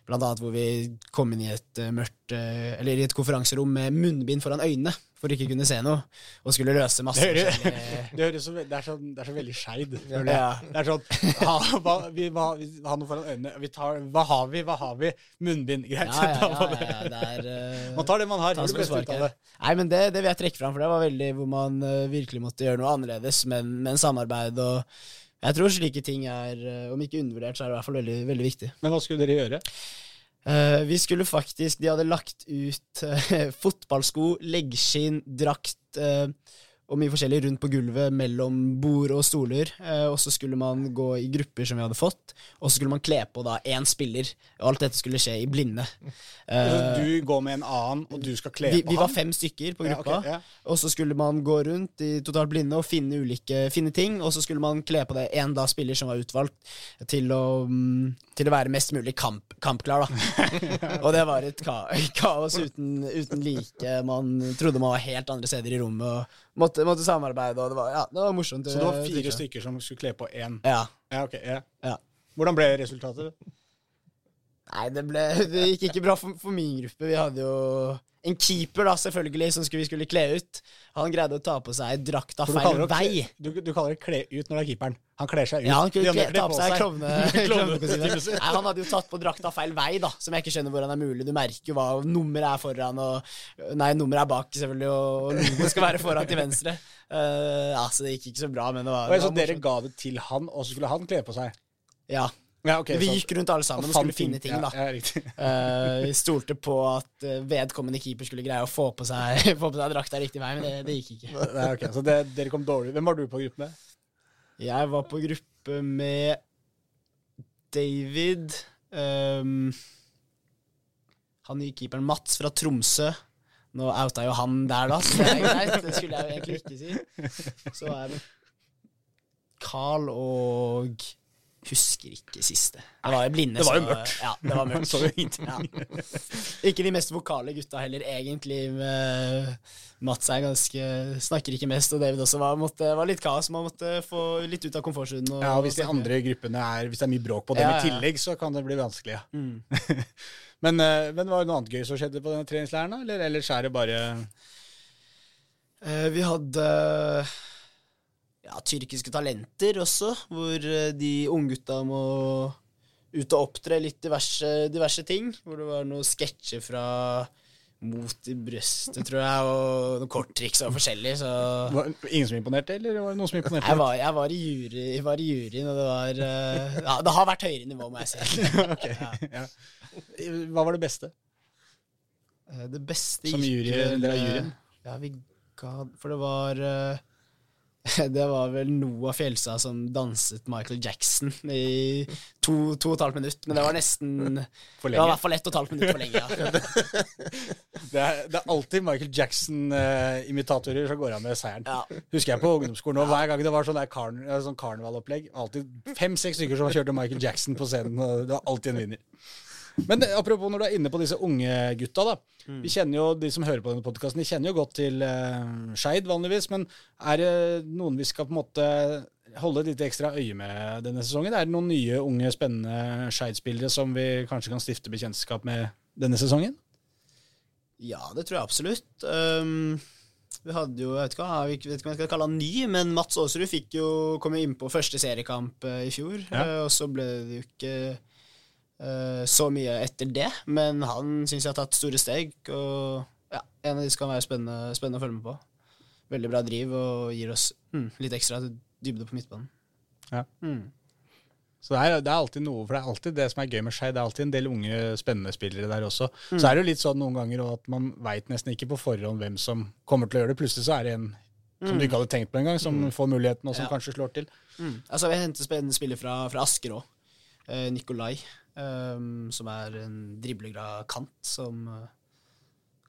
C: Blant annet hvor vi kom inn i et uh, mørkt uh, Eller i et konferanserom med munnbind foran øynene for ikke kunne se noe, og skulle løse masse
A: Det, (laughs) det, høres så, det, er, så, det er så veldig skeid. Ja. Det er sånn ha, hva, vi, hva, vi har noe foran øynene. Vi tar, hva har vi? Hva har vi? Munnbind. Greit. Ja, ja, ja, ja er, uh, man tar det man har. Det beste.
C: Nei, men det, det vil jeg trekke fram, for det var veldig hvor man uh, virkelig måtte gjøre noe annerledes, men, men samarbeid og jeg tror slike ting er, om ikke undervurdert, så er det i hvert fall veldig, veldig viktig.
A: Men hva skulle dere gjøre?
C: Uh, vi skulle faktisk De hadde lagt ut uh, (laughs) fotballsko, leggskinn, drakt uh, og mye forskjellig rundt på gulvet mellom bord og stoler. Eh, og så skulle man gå i grupper som vi hadde fått, og så skulle man kle på da én spiller. Og alt dette skulle skje i blinde.
A: Eh, du går med en annen, og du skal kle
C: vi,
A: på
C: vi ham? Vi var fem stykker på gruppa. Ja, okay, ja. Og så skulle man gå rundt i totalt blinde og finne ulike finne ting. Og så skulle man kle på det en da spiller som var utvalgt til å, um, til å være mest mulig kamp, kampklar, da. (laughs) og det var et ka kaos uten, uten like. Man trodde man var helt andre steder i rommet. og måtte, måtte samarbeide, og det var, ja, det var morsomt.
A: Så det var fire stykker som skulle kle på én?
C: Ja.
A: ja, okay, ja. ja. Hvordan ble resultatet?
C: Nei, det, ble, det gikk ikke bra for, for min gruppe. Vi hadde jo en keeper, da, selvfølgelig, som skulle, vi skulle kle ut. Han greide å ta på seg drakta feil vei.
A: Du, du, kaller det kle ut når det er keeperen. Han kler seg ut.
C: Ja, han kunne kle, ta på seg (laughs) klovnekostyme. Nei, han hadde jo tatt på drakta feil vei, da, som jeg ikke skjønner hvordan er mulig. Du merker jo hva nummeret er foran, og Nei, nummeret er bak, selvfølgelig, og logoen skal være foran til venstre. Uh, ja, Så det gikk ikke så bra, men det var,
A: det var Så dere ga det til han, og så skulle han kle på seg?
C: Ja. Ja, okay, vi gikk rundt alle sammen og, skulle finne ting. da.
A: Ja,
C: uh, (laughs) stolte på at uh, vedkommende keeper skulle greie å få på seg, (laughs) få på seg drakta riktig vei, men det, det gikk ikke.
A: Nei, okay, så det, dere kom dårlig. Hvem var du på gruppe med?
C: Jeg var på gruppe med David um, Han nye keeperen Mats fra Tromsø. Nå outa jo han der, da, så det er greit. Det skulle jeg jo egentlig ikke si. Så er det Carl og Husker ikke siste. Det var jo blinde.
A: Det var jo mørkt.
C: Ja, det var mørkt. (laughs) så ja. Ikke de mest vokale gutta heller, egentlig. Mats er ganske Snakker ikke mest, og David også var, måtte, var litt kaos. Man måtte få litt ut av komfortsonen.
A: Ja, og hvis de andre gruppene er Hvis det er mye bråk på dem ja, i tillegg, så kan det bli vanskelig. Ja. Mm. (laughs) men, eh, men var det noe annet gøy som skjedde på denne treningsleiren, eller ellers er det bare
C: uh, Vi hadde ja, tyrkiske talenter også, hvor eh, de unggutta må ut og opptre litt diverse, diverse ting. Hvor det var noen sketsjer fra Mot i brøstet, tror jeg, og noen korttriks og forskjellig, så
A: Var det ingen som imponerte, eller var det noen som imponerte?
C: jeg var, jeg var, i, jury, jeg var i juryen, og det var eh, Ja, det har vært høyere nivå, må jeg si. (laughs)
A: okay, ja. Hva var det beste
C: Eh, Det beste
A: som jury, av
C: eh,
A: juryen?
C: Ja, vi ga For det var (laughs) Det var vel Noah Fjelstad som danset Michael Jackson i to, to og et halvt minutt. Men det var nesten (laughs)
A: For
C: Det var i hvert fall ett og et halvt minutt for lenge. Ja. (laughs)
A: Det er, det er alltid Michael Jackson-imitatorer som går av med seieren.
C: Ja.
A: Husker jeg på ungdomsskolen. Og hver gang det var sånn, karn, sånn karnevalopplegg, alltid fem-seks stykker som kjørte Michael Jackson på scenen. og Det var alltid en vinner. Men apropos når du er inne på disse unge gutta, da.
C: Mm.
A: Vi kjenner jo, De som hører på denne podkasten, de kjenner jo godt til uh, Skeid vanligvis. Men er det noen vi skal på en måte holde et lite ekstra øye med denne sesongen? Er det noen nye, unge, spennende Skeid-spillere som vi kanskje kan stifte bekjentskap med denne sesongen?
C: ja, det tror jeg absolutt. Um, vi hadde jo, jeg vet ikke, jeg vet ikke om jeg skal kalle han ny, men Mats Aasrud fikk jo komme inn på første seriekamp eh, i fjor.
A: Ja.
C: eh, og så ble det jo ikke så mye etter det. Men han syns jeg har tatt store steg, og ja, en av de skal være spennende, spennende å følge med på. Veldig bra driv og gir oss mm, litt ekstra dybde på midtbanen.
A: Ja.
C: Mm.
A: Så det er, det er alltid noe, for det er alltid det som er gøy med Skei. Det er alltid en del unge, spennende spillere der også. Så er det jo litt sånn noen ganger at man veit nesten ikke på forhånd hvem som kommer til å gjøre det. Plutselig så er det en som du ikke hadde tenkt på engang, som får muligheten, og som
C: Ja.
A: kanskje slår til.
C: Mm. Altså, vi henter spennende spillere fra, fra Asker òg. Eh, Nikolai, ehm, som er en dribleglad kant som eh,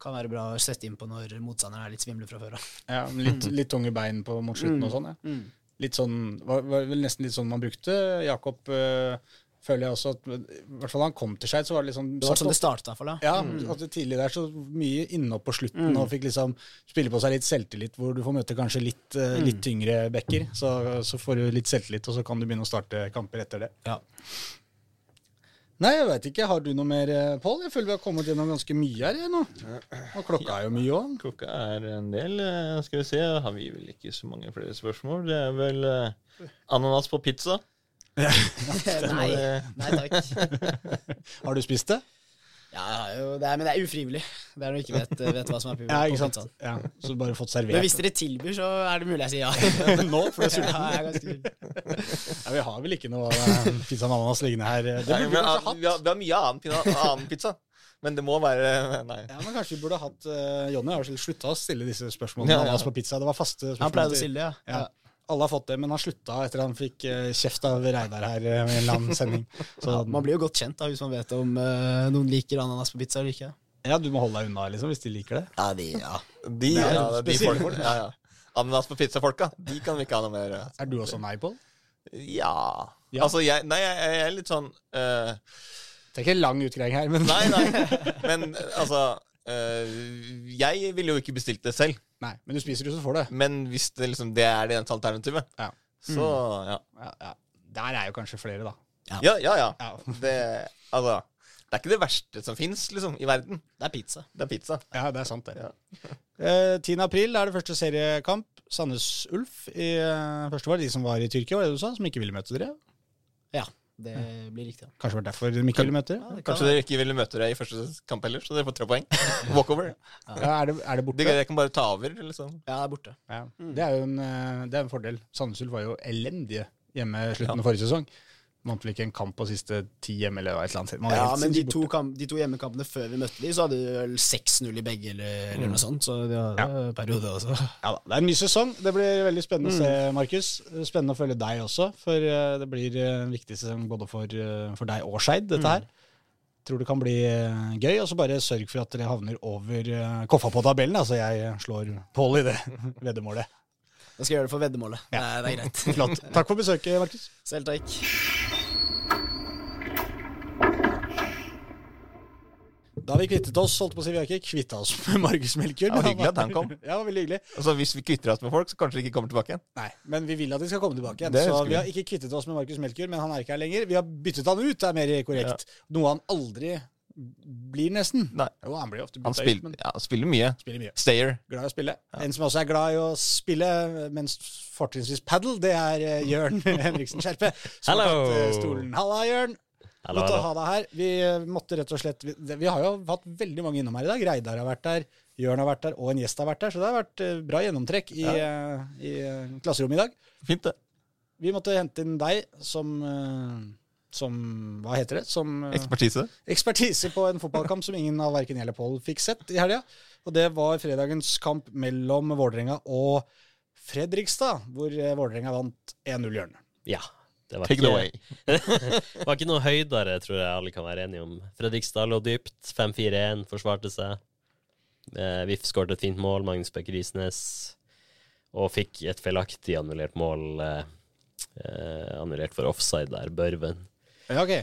C: kan være bra å sette inn på når motstanderen er litt svimle fra før av.
A: Ja, litt, litt tunge bein på, mot slutten og sånn. Ja. Litt sånn, var, var vel nesten litt sånn man brukte Jakob. øh, føler jeg også at I hvert fall da han kom til Skeid, så var det liksom
C: Det var sånn det i hvert fall.
A: Ja,
C: Mm.
A: at det tidlig der så mye innopp på slutten, og fikk liksom spille på seg litt selvtillit, hvor du får møte kanskje litt,
C: Mm.
A: litt tyngre backer. Så, så får du litt selvtillit, og så kan du begynne å starte kamper etter det.
C: Ja.
A: Nei, jeg veit ikke. Har du noe mer, eh, Pål? Jeg føler vi har kommet gjennom ganske mye her jeg, nå. Og klokka er jo mye òg.
B: Klokka er en del. eh, Skal vi se, har vi vel ikke så mange flere spørsmål. Det er vel eh, ananas på pizza. (laughs)
C: nei, nei takk. (laughs)
A: Har du spist det?
C: Ja, jo, det er, men det er ufrivillig. Det er når du ikke vet, vet hva som er
A: Ja, ikke sant? Ja, så bare fått
C: Men hvis dere tilbyr, så er det mulig jeg sier ja. (laughs)
A: Nå, for jeg er sulten.
C: Ja, jeg er.
A: Ja, vi har vel ikke noe eh, pizza med ananas liggende her. Det
B: Nei,
A: burde vi kanskje
B: ah,
A: hatt.
B: vi, har, vi har mye annen, annen pizza. Men det må være Nei.
A: Ja, men Kanskje vi burde hatt uh, Jonny har slutta å stille disse spørsmålene
B: Ja,
A: om
B: ja.
A: ananas på pizza. Det var faste spørsmål.
C: Han pleide å
A: stille
C: stille, ja.
A: Ja. Alle har fått det, men han slutta etter han fikk eh, kjeft av Reidar her eh, med en eller annen sending. (laughs) Så
C: Ja, man blir jo godt kjent da, hvis man vet om uh, noen liker ananas på pizza eller ikke.
A: ja, du må holde deg unna, liksom, hvis de liker det.
C: Ja, de, ja.
B: De,
A: Det er
B: ja, de folk, ja, ja. Ananas på pizza-folka, de kan vi ikke ha noe mer.
A: Er du også nei, Pål?
B: Ja.
A: Ja.
B: Altså, jeg, nei, jeg, jeg er litt sånn uh,
A: Det er ikke en lang utgreiing her, men
B: Nei, nei. (laughs) Men altså eh, Jeg ville jo ikke bestilt det selv.
A: Nei, men du spiser jo, så får du det.
B: Men hvis det, liksom, det er det eneste alternativet,
A: Ja.
B: så ja.
A: Ja, ja. Der er jo kanskje flere, da.
B: Ja, ja. ja.
A: Ja, (laughs)
B: Det, altså, det er ikke det verste som fins liksom, i verden.
C: Det er pizza.
B: Det er pizza.
A: ja det er sant, det.
B: Ja. (laughs)
A: Eh, 10. april er det første seriekamp. Sandnes Ulf i uh, første var de som var i Tyrkia, var det du sa, som ikke ville møte dere.
C: Ja, det blir riktig. Ja.
A: Kanskje var derfor de ikke ville møte dere.
C: Ja, kan
B: Kanskje dere ikke ville møte deg i første kamp heller, så dere får tre poeng. (laughs) Walkover.
A: Ja, er, det, er det borte?
B: Dere kan bare ta over. Liksom.
C: Ja, det er borte.
A: Ja. Det er jo en, eh, det er en fordel. Sandnes Ulf var jo elendige hjemme slutten av forrige sesong. Vant vel ikke en kamp på siste ti hjemme, eller et eller annet. Man
C: Ja, men de to, kamp, de to hjemmekampene før vi møtte de, så hadde vi vel 6-0 i begge, eller, eller noe sånt. Så det var en periode også.
A: Ja, da. Det er en ny sesong. Det blir veldig spennende å se, Markus. Spennende å følge deg også, for eh, det blir eh, en viktig sesong både for, eh, for deg og Skeid, dette her. Tror det kan bli gøy, og så bare sørg for at dere havner over Koffa på tabellen. Altså, jeg slår Pål i det (laughs) veddemålet.
C: Da skal jeg gjøre det for veddemålet. Det, er, det er greit.
A: Flott. Takk for besøket, Markus.
C: Selv takk.
A: Da har vi kvittet oss, holdt på å si, vi har ikke kvittet oss med Markus Melkjord.
B: Ja,
A: var
B: hyggelig at han kom. (laughs)
A: Ja, veldig hyggelig.
B: Altså, hvis vi kvitter oss med folk, så kanskje de ikke kommer tilbake igjen.
A: Nei, men vi vil at de skal komme tilbake igjen.
B: Det
A: Så
B: vi.
A: vi har ikke kvittet oss med Markus Melkjord, men han er ikke her lenger. Vi har byttet han ut, det er mer korrekt. Noe han aldri blir nesten.
B: Nei.
A: Jo, han blir ofte
B: Han
A: bytta ut,
B: spiller,
A: men
B: ja, spiller mye.
A: spiller mye.
B: Stayer.
A: Glad i å spille. En som også er glad i å spille, mens fortrinnsvis padel, det er eh, Jørn (laughs) Henriksen Skjerpe. Som tatt eh, stolen. Halla, Jørn. Godt å ha deg her. Vi eh, måtte rett og slett Vi, vi har jo hatt veldig mange innom her i dag. Reidar har vært der, Jørn har vært der, og en gjest har vært der. Så det har vært eh, bra gjennomtrekk i, ja. i i klasserommet i dag.
B: Fint, det.
A: Vi måtte hente inn deg som eh, som Hva heter det? Som eh,
B: Ekspertise.
A: ekspertise på en fotballkamp som ingen av verken jeg eller Pål fikk sett i helga. Og det var fredagens kamp mellom Vålerenga og Fredrikstad, hvor eh, Vålerenga vant 1-0 Jørn.
E: Ja. Det var
B: Take it
E: ikke,
B: away.
E: det (laughs) var ikke noe høydere, tror jeg alle kan være enige om. Fredrikstad lå dypt. 5-4-1, forsvarte seg. Eh, VIF skåret et fint mål, Magnus Bech Risnes. Og fikk et feilaktig annullert mål. Eh, eh, annullert for offside der, Børven.
A: Ja, ok.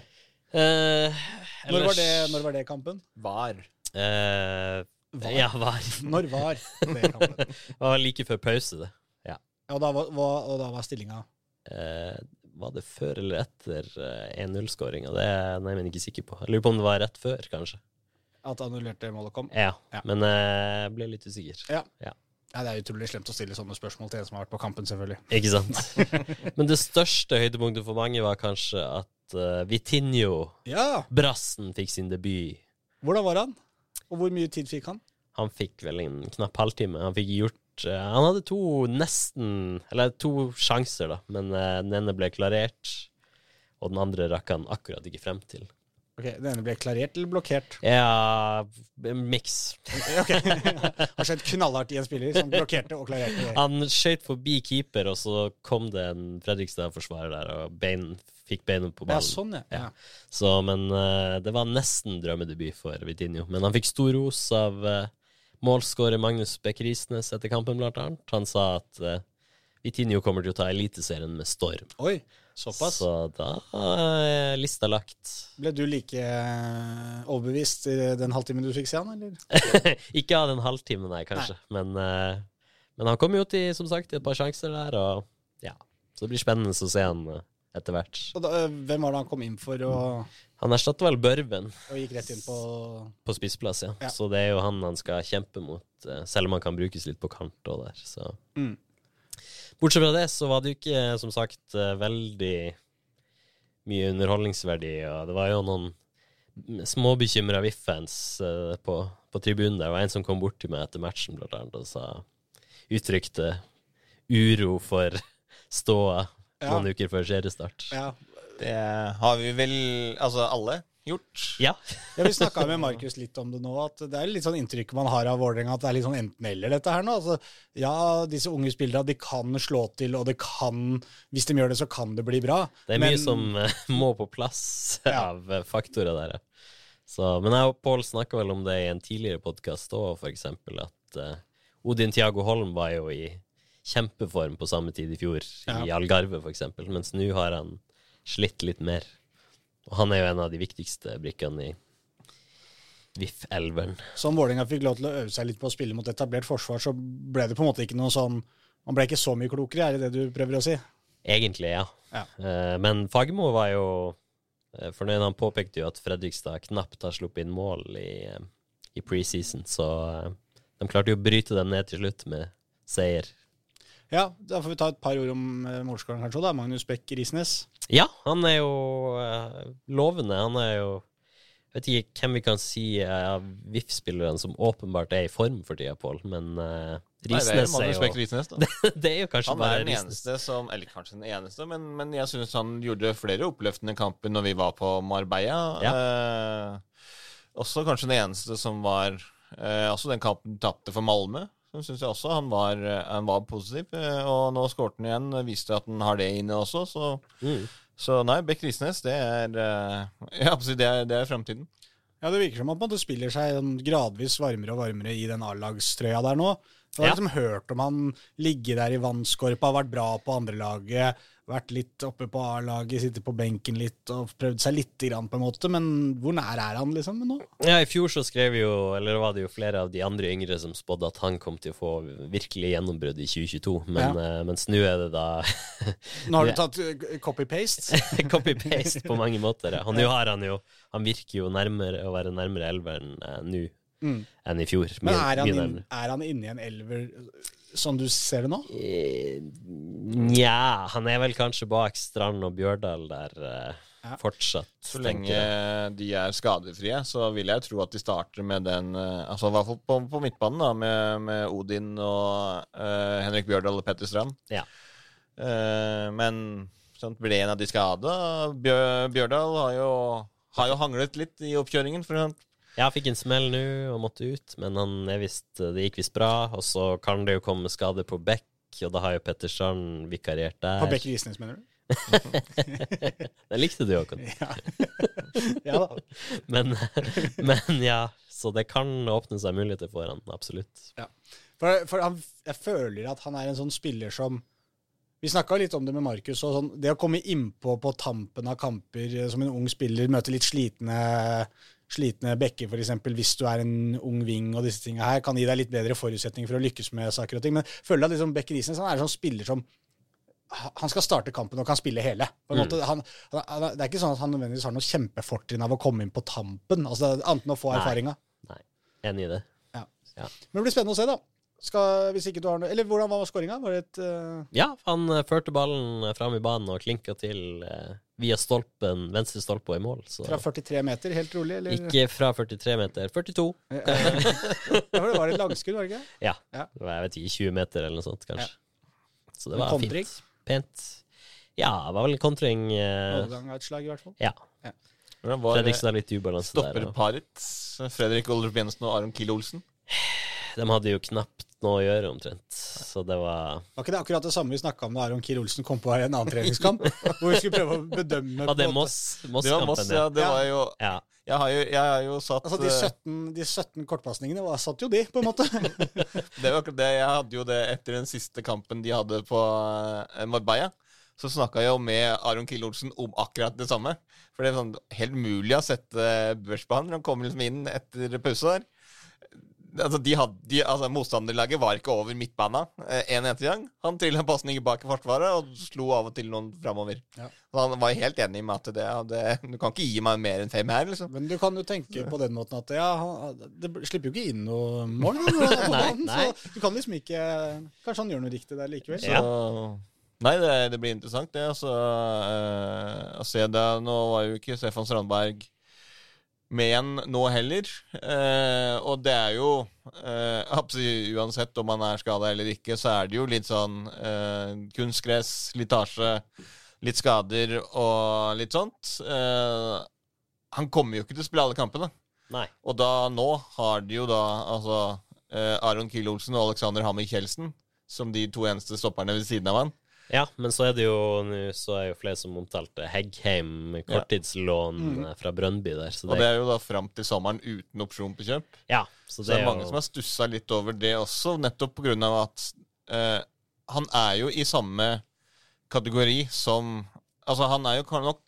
E: Eh,
A: Når var, det, når var det kampen?
B: Var.
E: Eh,
A: Var.
E: Ja, var. (laughs)
A: Når var det (laughs) kampen?
E: Det var like før pause, det. Ja.
A: Ja, og da var, var, og da var stillinga
E: Eh, var det før eller etter eh, 1-0-skåringa? Det er jeg neimen ikke sikker på. Jeg lurer på om det var rett før, kanskje.
A: at annullerte målet kom?
E: Ja,
A: Ja.
E: men eh, jeg ble litt usikker.
A: Ja.
E: Ja.
A: Ja, Det er utrolig slemt å stille sånne spørsmål til en som har vært på kampen, selvfølgelig.
E: Ikke sant? (laughs) Men det største høydepunktet for mange var kanskje at uh, Vitinho,
A: Ja!
E: brassen, fikk sin debut.
A: Hvordan var han? Og hvor mye tid fikk han?
E: Han fikk vel en knapp halvtime. Han fikk gjort eh, Han hadde to nesten Eller to sjanser, da, men eh, den ene ble klarert, og den andre rakk han akkurat ikke frem til.
A: Ok, Den ene ble klarert eller blokkert?
E: Ja, miks. (laughs)
A: okay. Har skjedd knallhardt i en spiller som blokkerte og klarerte.
E: Han skøyt forbi keeper, og så kom det en Fredrikstad-forsvarer der og bein, fikk beinet på ballen.
A: Ja, sånn, ja. ja.
E: Så, men uh, det var nesten drømmedebut for Vitinho. Men han fikk stor ros av uh, målskårer Magnus Bech Risnes etter kampen, blant annet. Han sa at uh, Vitinho kommer til å ta Eliteserien med storm.
A: Oi, såpass.
E: Så da er lista lagt.
A: Ble du like eh, overbevist i den halvtimen du fikk se han, eller? (laughs)
E: Ikke av den halvtimen, nei, kanskje. Men, uh, men han kom jo til, som sagt, et par sjanser der, og ja. Så det blir spennende å se han eh, etter hvert.
A: Da, eh, hvem var det han kom inn for og,
E: Han erstatter vel Børven
A: og gikk rett inn på
E: på spissplass, ja.
A: Ja.
E: Så det er jo han han skal kjempe mot, eh, selv om han kan brukes litt på kant og der, så
A: Mm.
E: Bortsett fra det så var det jo ikke, som sagt, eh, veldig mye underholdningsverdi, og det var jo noen småbekymra VIF-fans eh, på, på tribunen der. Det var en som kom bort til meg etter matchen, blant annet, og sa uttrykte uro for (laughs) ståa
A: Ja.
E: noen uker før seriestart.
A: Ja,
B: Det har vi vel, altså alle, gjort.
E: Ja.
A: Ja, Vi snakka med Markus litt om det nå, at det er litt sånn inntrykk man har av Vålerenga, at det er litt sånn enten-eller, dette her nå. Altså, ja, disse unge spillerne, de kan slå til, og det kan Hvis de gjør det, så kan det bli bra.
E: Det er mye som eh, (laughs) må på plass
A: Ja.
E: av eh, faktorer der. ja. Så, men jeg og Pål snakka vel om det i en tidligere podkast òg, eksempel, at uh, Odin Tiago Holm var jo i kjempeform på samme tid i fjor, i Algarve for eksempel, mens nå har han slitt litt mer. Og han er jo en av de viktigste brikkene i VIF-elveren.
A: Som Vålerenga fikk lov til å øve seg litt på å spille mot etablert forsvar, så ble det på en måte ikke noe sånn Man ble ikke så mye klokere, er det det du prøver å si?
E: Egentlig, ja.
A: Ja.
E: Eh, men Fagermo var jo eh, fornøyd. Han påpekte jo at Fredrikstad knapt har sluppet inn mål i, eh, i preseason, så de klarte jo å bryte dem ned til slutt med seier.
A: Ja, da får vi ta et par ord om uh, målskåreren kanskje òg, da. Magnus Beck Risnes.
E: Ja, han er jo eh, lovende. Han er jo Jeg vet ikke hvem vi kan si er VIF-spilleren som åpenbart er i form for tida, Pål, men uh,
B: Nei, det er
E: Risnes er, jo
B: Risnes, da. (laughs)
E: Det er jo kanskje
B: Han
E: bare
B: er den
E: Risnes.
B: eneste som Eller kanskje den eneste, men, men jeg syns han gjorde flere oppløftende kamper når vi var på Marbella. Eh, også kanskje den eneste som var eh, Altså den kampen tapte for Malmö. Så syns jeg også han var, eh, han var positiv. Eh, og nå skåret han igjen. Viste at han har det inne også. Så,
E: Mm.
B: så nei, Bekk Risnes, det er eh, (laughs) ja, det er, det er framtiden.
A: Ja, Det virker som at man spiller seg sånn gradvis varmere og varmere i den A-lagstrøya der nå. Jeg har
E: Ja.
A: liksom hørt om han ligge der i vannskorpa, vært bra på andrelaget. Vært litt oppe på A-laget, sittet på benken litt og prøvd seg lite grann, på en måte. Men hvor nær er han liksom nå?
E: Ja, I fjor så skrev jo, eller var det jo flere av de andre yngre som spådde at han kom til å få virkelig gjennombrudd i 2022, men, eh, mens nå er det da
A: Nå har du (laughs) tatt eh, copy-paste? (laughs)
E: copy-paste på mange måter. ja. Nå har han jo Han virker jo nærmere å være nærmere elveren eh, nå
A: Mm.
E: enn i fjor.
A: Men er han, inn, er han inne i en elver sånn du ser det nå?
E: Eh, Nja, han er vel kanskje bak Strand og Bjørdal der eh,
A: Ja.
E: fortsatt.
B: Så lenge de er skadefrie, så vil jeg tro at de starter med den eh, Altså i hvert fall på, på midtbanen, da, med, med Odin og uh, Henrik Bjørdal og Petter Strand.
E: Ja.
B: Uh, men sånn, blir en av de skada? Bjø, Bjørdal har jo, har jo hanglet litt i oppkjøringen. For han,
E: Ja, fikk en smell nå og måtte ut, men han visst, det gikk visst bra. Og så kan det jo komme skader på bekk, og da har jo Petterson vikariert der.
A: På Beck Visnes, mener du? (laughs)
E: Den likte du, Håkon.
A: Ja. ja da. (laughs)
E: Men, men ja, så det kan åpne seg muligheter for han, absolutt.
A: For, for han, jeg føler at han er en sånn spiller som Vi snakka litt om det med Markus. og Sånn, det å komme innpå på tampen av kamper eh, som en ung spiller, møte litt slitne, slitne bekker f.eks., hvis du er en ung ving og disse tinga her, kan gi deg litt bedre forutsetninger for å lykkes med saker og ting. Men føler at liksom Bekke Isnes han er en sånn spiller som han skal starte kampen og kan spille hele.
E: Mm.
A: han, han, det er ikke sånn at han nødvendigvis har noe kjempefortrinn av å komme inn på tampen. altså Annet enn å få erfaringa.
E: Enig i det.
A: Men det blir spennende å se, da. Skal, hvis ikke du har noe Eller hvordan var skåringa? Et eh,
E: Ja, han eh, førte ballen eh, fram i banen og klinka til uh, via stolpen, venstre stolpe og i mål. Så
A: fra 43 meter, helt rolig? Eller?
E: ikke fra 43 meter. 42.
A: Ja, (laughs) det var et langskudd, var det ikke?
E: Ja.
A: Ja.
E: Det var, jeg vet ikke, 20 meter eller noe sånt, kanskje. Så det var
A: kontring?
E: fint. Pent. Ja, det var vel en kontring.
A: Overgang av et slag, i hvert fall.
E: ja.
B: ja. var
E: Fredriksen har litt ubalanse der. og-
B: stopperparet? Fredrik Olrup Jensen og Aron Kiel Olsen. (sighs)
E: De hadde jo knapt noe å gjøre, omtrent. Så det var
A: Var ikke det akkurat det samme vi snakka om da Aron Kir Olsen kom på i en annen treningskamp? (laughs) hvor vi skulle prøve å bedømme
E: Var det Moss?
B: Det var Moss,
E: Moss-kampen,
B: ja. Det var jo
E: ja.
B: Jeg har jo, jeg har jo satt
A: Altså, de
B: eh,
A: 17, de 17 kortpasningene var satt jo de, på en måte. (laughs)
B: Det var akkurat det. Jeg hadde jo det etter den siste kampen de hadde på eh, Marbella. Så snakka jeg jo med Aron Kiel Olsen om akkurat det samme. For det er sånn helt mulig å sette børs på han. Han kom liksom inn etter pause der. Altså, de hadde, de, altså Motstanderlaget var ikke over midtbana eh, en eneste gang. Han trilla pasninger bak i forsvaret og slo av og til noen framover.
A: Ja.
B: Så han var helt enig med at det, det, du kan ikke gi meg mer enn fem her, liksom.
A: Men du kan jo tenke på den måten at ja, han, det slipper jo ikke inn noe mål. Da, når han på
E: Nei, (laughs)
A: banen,
E: nei.
A: Så du kan liksom ikke Kanskje han gjør noe riktig der likevel.
B: Så, Nei, det, det blir interessant, det. Altså, eh, å se det. Nå var jo ikke Stefan Strandberg med en nå heller. Eh, og det er jo eh, (laughs) Uansett om han er skada eller ikke, så er det jo litt sånn eh, kunstgress, slitasje, litt skader og litt sånt. Eh, han kommer jo ikke til å spille alle kampene.
E: Nei.
B: Og da nå har de jo da altså eh, Aron Kiel Olsen og Alexander Hammer Kjeldsen som de to eneste stopperne ved siden av han.
E: Ja, men så er det jo så er jo flere som omtalte Heggheim, korttidslån
A: Mm.
E: eh, fra Brøndby der. Så
B: Og
E: det,
B: det er jo da fram til sommeren uten opsjon på kjøp.
E: ja, så
B: Så
E: det
B: det er
E: er
B: mange
E: jo
B: som har stussa litt over det også, nettopp på grunn av at eh, han er jo i samme kategori som Altså, han er jo nok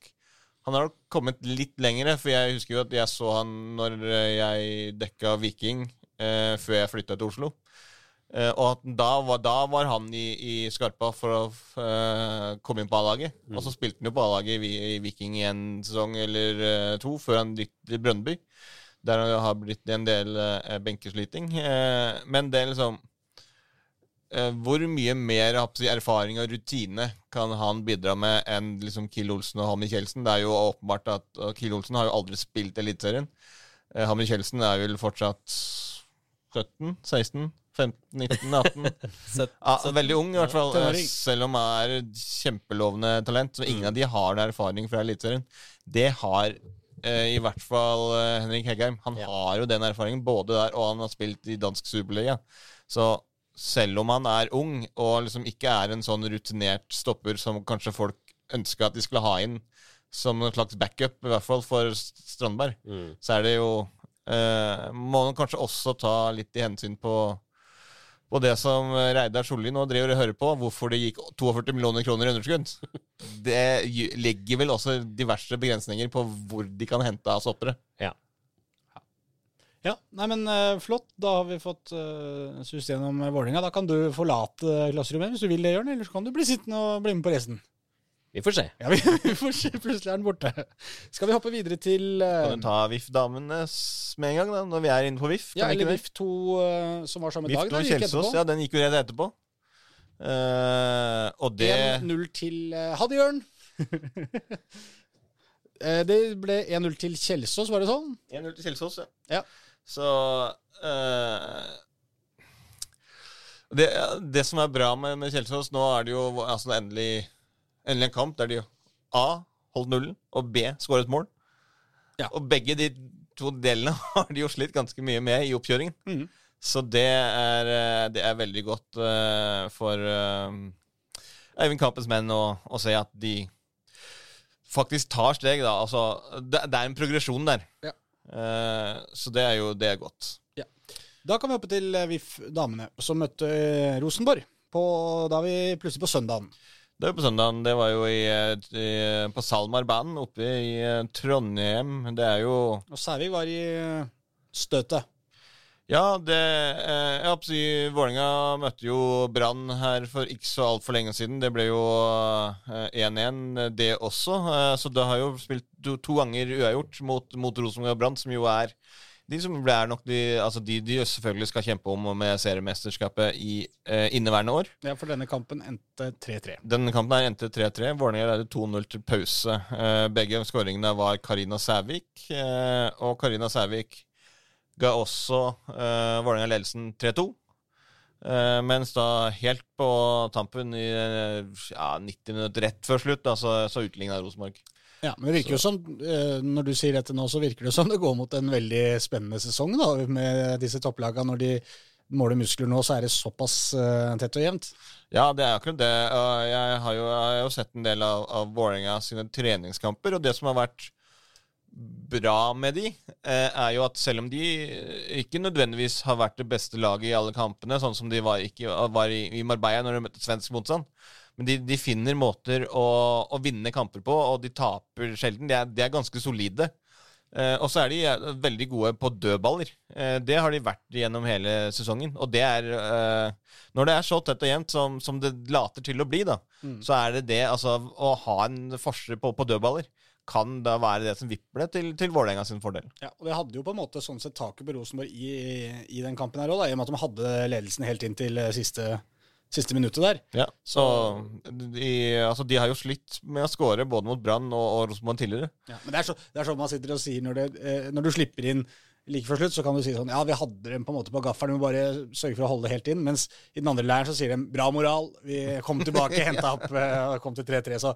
B: Han har kommet litt lengre, for jeg husker jo at jeg så han når eh, jeg dekka Viking eh, før jeg flytta til Oslo. Eh, og at da var, da var han i, i skarpa for å uh, komme inn på A-laget. Og så spilte han jo på A-laget i, i Viking i en sesong eller uh, to, før han gikk til Brøndby. Der det har blitt en del benkesliting. Men det er liksom Hvor mye mer si, erfaring og rutine kan han bidra med enn liksom Kiel Olsen og Hammer Kjeldsen? Det er jo åpenbart at og Kiel Olsen har jo aldri spilt Eliteserien. Uh, Hammer Kjeldsen er vel fortsatt 17, 16, 15, 19, 18 ja, Veldig ung, i hvert fall. eh. Selv om han er kjempelovende talent. Så ingen av de har noe erfaring fra Eliteserien. Det har eh, i hvert fall eh, Henrik Heggheim. Han
E: Ja.
B: har jo den erfaringen både der, og han har spilt i dansk superliga. Så selv om han er ung, og liksom ikke er en sånn rutinert stopper som kanskje folk ønska at de skulle ha inn som en slags backup, i hvert fall for Strandberg,
E: Mm.
B: så er det jo eh, Må man kanskje også ta litt i hensyn på på det som Reidar Solli nå driver og hører på, hvorfor det gikk 42 millioner kroner i underskudd. (laughs) Det legger vel også diverse begrensninger på hvor de kan hente av soppere.
E: Ja.
A: Ja, nei, men uh, flott. Da har vi fått uh, sus gjennom Vålerenga. Da kan du forlate klasserommet hvis du vil det, Jørn. Eller så kan du bli sittende og bli med på resten.
E: Vi får se.
A: Ja, vi, (laughs) vi får se. Plutselig er den borte. Skal vi hoppe videre til uh,
B: Kan du ta VIF-damene med en gang, da, når vi er inne på VIF?
A: Ja, eller? VIF 2 uh, som var samme
B: VIF
A: dag.
B: 2
A: da,
B: Kjelsås, ja, den gikk jo rett etterpå. Uh, og det
A: 1-0 til uh, Hadde Jørn. (laughs) Eh, det ble 1-0 til Kjelsås, var det sånn?
B: 1-0 til Kjelsås, ja.
A: Ja.
B: Så uh, det, det som er bra med, med Kjelsås, nå er det jo altså endelig, endelig en kamp der de A holdt nullen, og B skåret mål.
A: Ja.
B: Og begge de to delene (laughs) har de jo slitt ganske mye med i oppkjøringen.
A: Mm.
B: Så det er, eh, det er veldig godt uh, for uh, Eivind Kampens menn å, å se at de faktisk tar steg, da. Altså, det, det er en progresjon der.
A: Ja.
B: Uh, så det er jo det er godt.
A: Da kan vi hoppe til eh, VIF damene, som møtte eh, Rosenborg. På, da vi plutselig på søndagen.
B: Det var på søndagen. Det var jo i, eh, i, på Salmarbanen oppe i eh, Trondheim. Det er jo
A: Og Sævik var i eh, støtet.
B: Ja, det eh, Jeg håper å Vålerenga møtte jo Brann her for ikke så altfor lenge siden. Det ble jo eh, 1-1, det også. Eh, så det har jo spilt to, to ganger uavgjort mot, mot Rosenborg og Brann, som jo er de som er nok de, altså de, de selvfølgelig skal kjempe om med seriemesterskapet i eh, inneværende år.
A: Ja, for denne kampen endte 3-3.
B: Denne kampen her endte 3-3. Vålerenga ledet 2-0 til pause. Eh, begge skåringene var Karina Sævik, eh, og Karina Sævik ga også eh, Vålerenga ledelsen 3-2. Eh, mens da helt på tampen i eh, ja, 90 minutter rett før slutt, da, så, så utligna Rosenborg.
A: Ja, men det virker jo som, eh, når du sier dette nå, så virker det som det går mot en veldig spennende sesong da, med disse topplagene. Når de måler muskler nå, så er det såpass uh, tett og jevnt.
B: Ja, det er akkurat det. Jeg har jo, jeg har jo sett en del av, av Vålerenga sine treningskamper, og det som har vært bra med de, eh, er jo at selv om de ikke nødvendigvis har vært det beste laget i alle kampene, sånn som de var, ikke, var i, i Marbella når de møtte svensk motstand, men de, de finner måter å, å vinne kamper på, og de taper sjelden. De er, de er ganske solide. Eh, og så er de eh, veldig gode på dødballer. Eh, det har de vært gjennom hele sesongen. Og det er eh, Når det er så tett og jevnt som, som det later til å bli, da, så er det det altså Å ha en forskjell på, på dødballer kan da være det som vipper det til, til Vålerenga sin fordel.
A: Ja, og Det hadde jo på en måte sånn sett taket på Rosenborg i, i den kampen her òg, i og med at de hadde ledelsen helt inn til eh, siste, siste minuttet der.
B: Ja, så de, altså, de har jo slitt med å skåre både mot Brann og, og Rosenborg tidligere.
A: Ja, men det er, så, det er sånn man sitter og sier når, det, eh, når du slipper inn like før slutt, så kan du si sånn Ja, vi hadde dem på en måte på gaffelen, vi må bare sørge for å holde det helt inn. Mens i den andre leiren så sier de bra moral, vi kom tilbake, (laughs) henta opp, eh, kom til 3-3. Så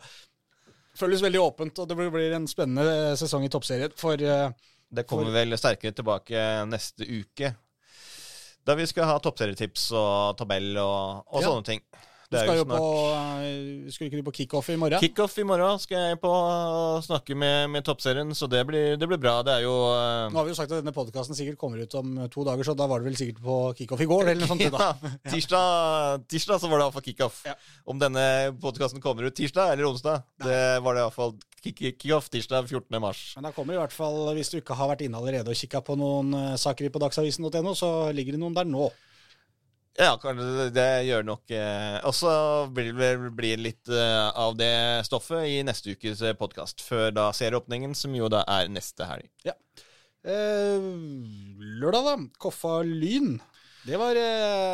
A: føles veldig åpent, og det blir- en spennende sesong i toppserien. For eh,
B: Det kommer vel sterkere tilbake neste uke. Da vi skal ha toppserietips og tabell og, og
A: Ja.
B: sånne ting.
A: du
B: Det du
A: skal
B: jo
A: på eh, ikke du på kickoff i morgen?
B: kickoff i morgen. Skal jeg på og snakke med, med toppserien, så det blir, det blir bra. Det er jo uh...
A: Nå har vi jo sagt at denne podkasten sikkert kommer ut om to dager, så da var det vel sikkert på kickoff i går, eller noe sånt. da. (laughs)
B: ja, tirsdag, tirsdag så var det iallfall kickoff.
A: Ja.
B: Om denne podkasten kommer ut tirsdag eller onsdag, det var det iallfall kickoff tirsdag 14. mars.
A: Men da kommer i hvert fall, hvis du ikke har vært inne allerede og kikka på noen eh, saker på dagsavisen.no, så ligger det noen der nå.
B: Ja, det, gjør nok eh, Og så blir det litt eh, av det stoffet i neste ukes podkast, før da serieåpningen, som jo da er neste helg.
A: Eh, lørdag, da. Koffa Lyn. Det var,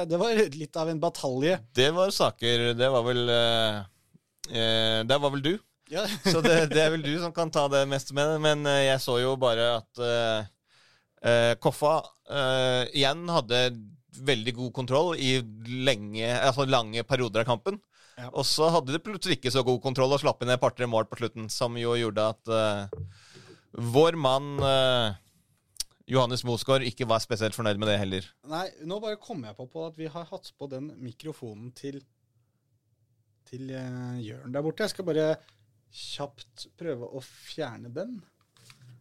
A: det var litt av en batalje.
B: Det var saker Det var vel eh, Der var vel du.
A: Ja.
B: Så det, det er vel du som kan ta det meste med det. Men eh, jeg så jo bare at eh, Koffa uh, igjen hadde veldig god kontroll i lenge, altså lange perioder av kampen.
A: Ja.
B: Og så hadde de plutselig ikke så god kontroll og slapp inn et par-tre mål på slutten, som jo gjorde at uh, vår mann uh, Johannes Mosgaard ikke var spesielt fornøyd med det heller.
A: Nei, nå bare kom jeg på, på at vi har hatt på den mikrofonen til til uh, Jørn der borte. Jeg skal bare kjapt prøve å fjerne den.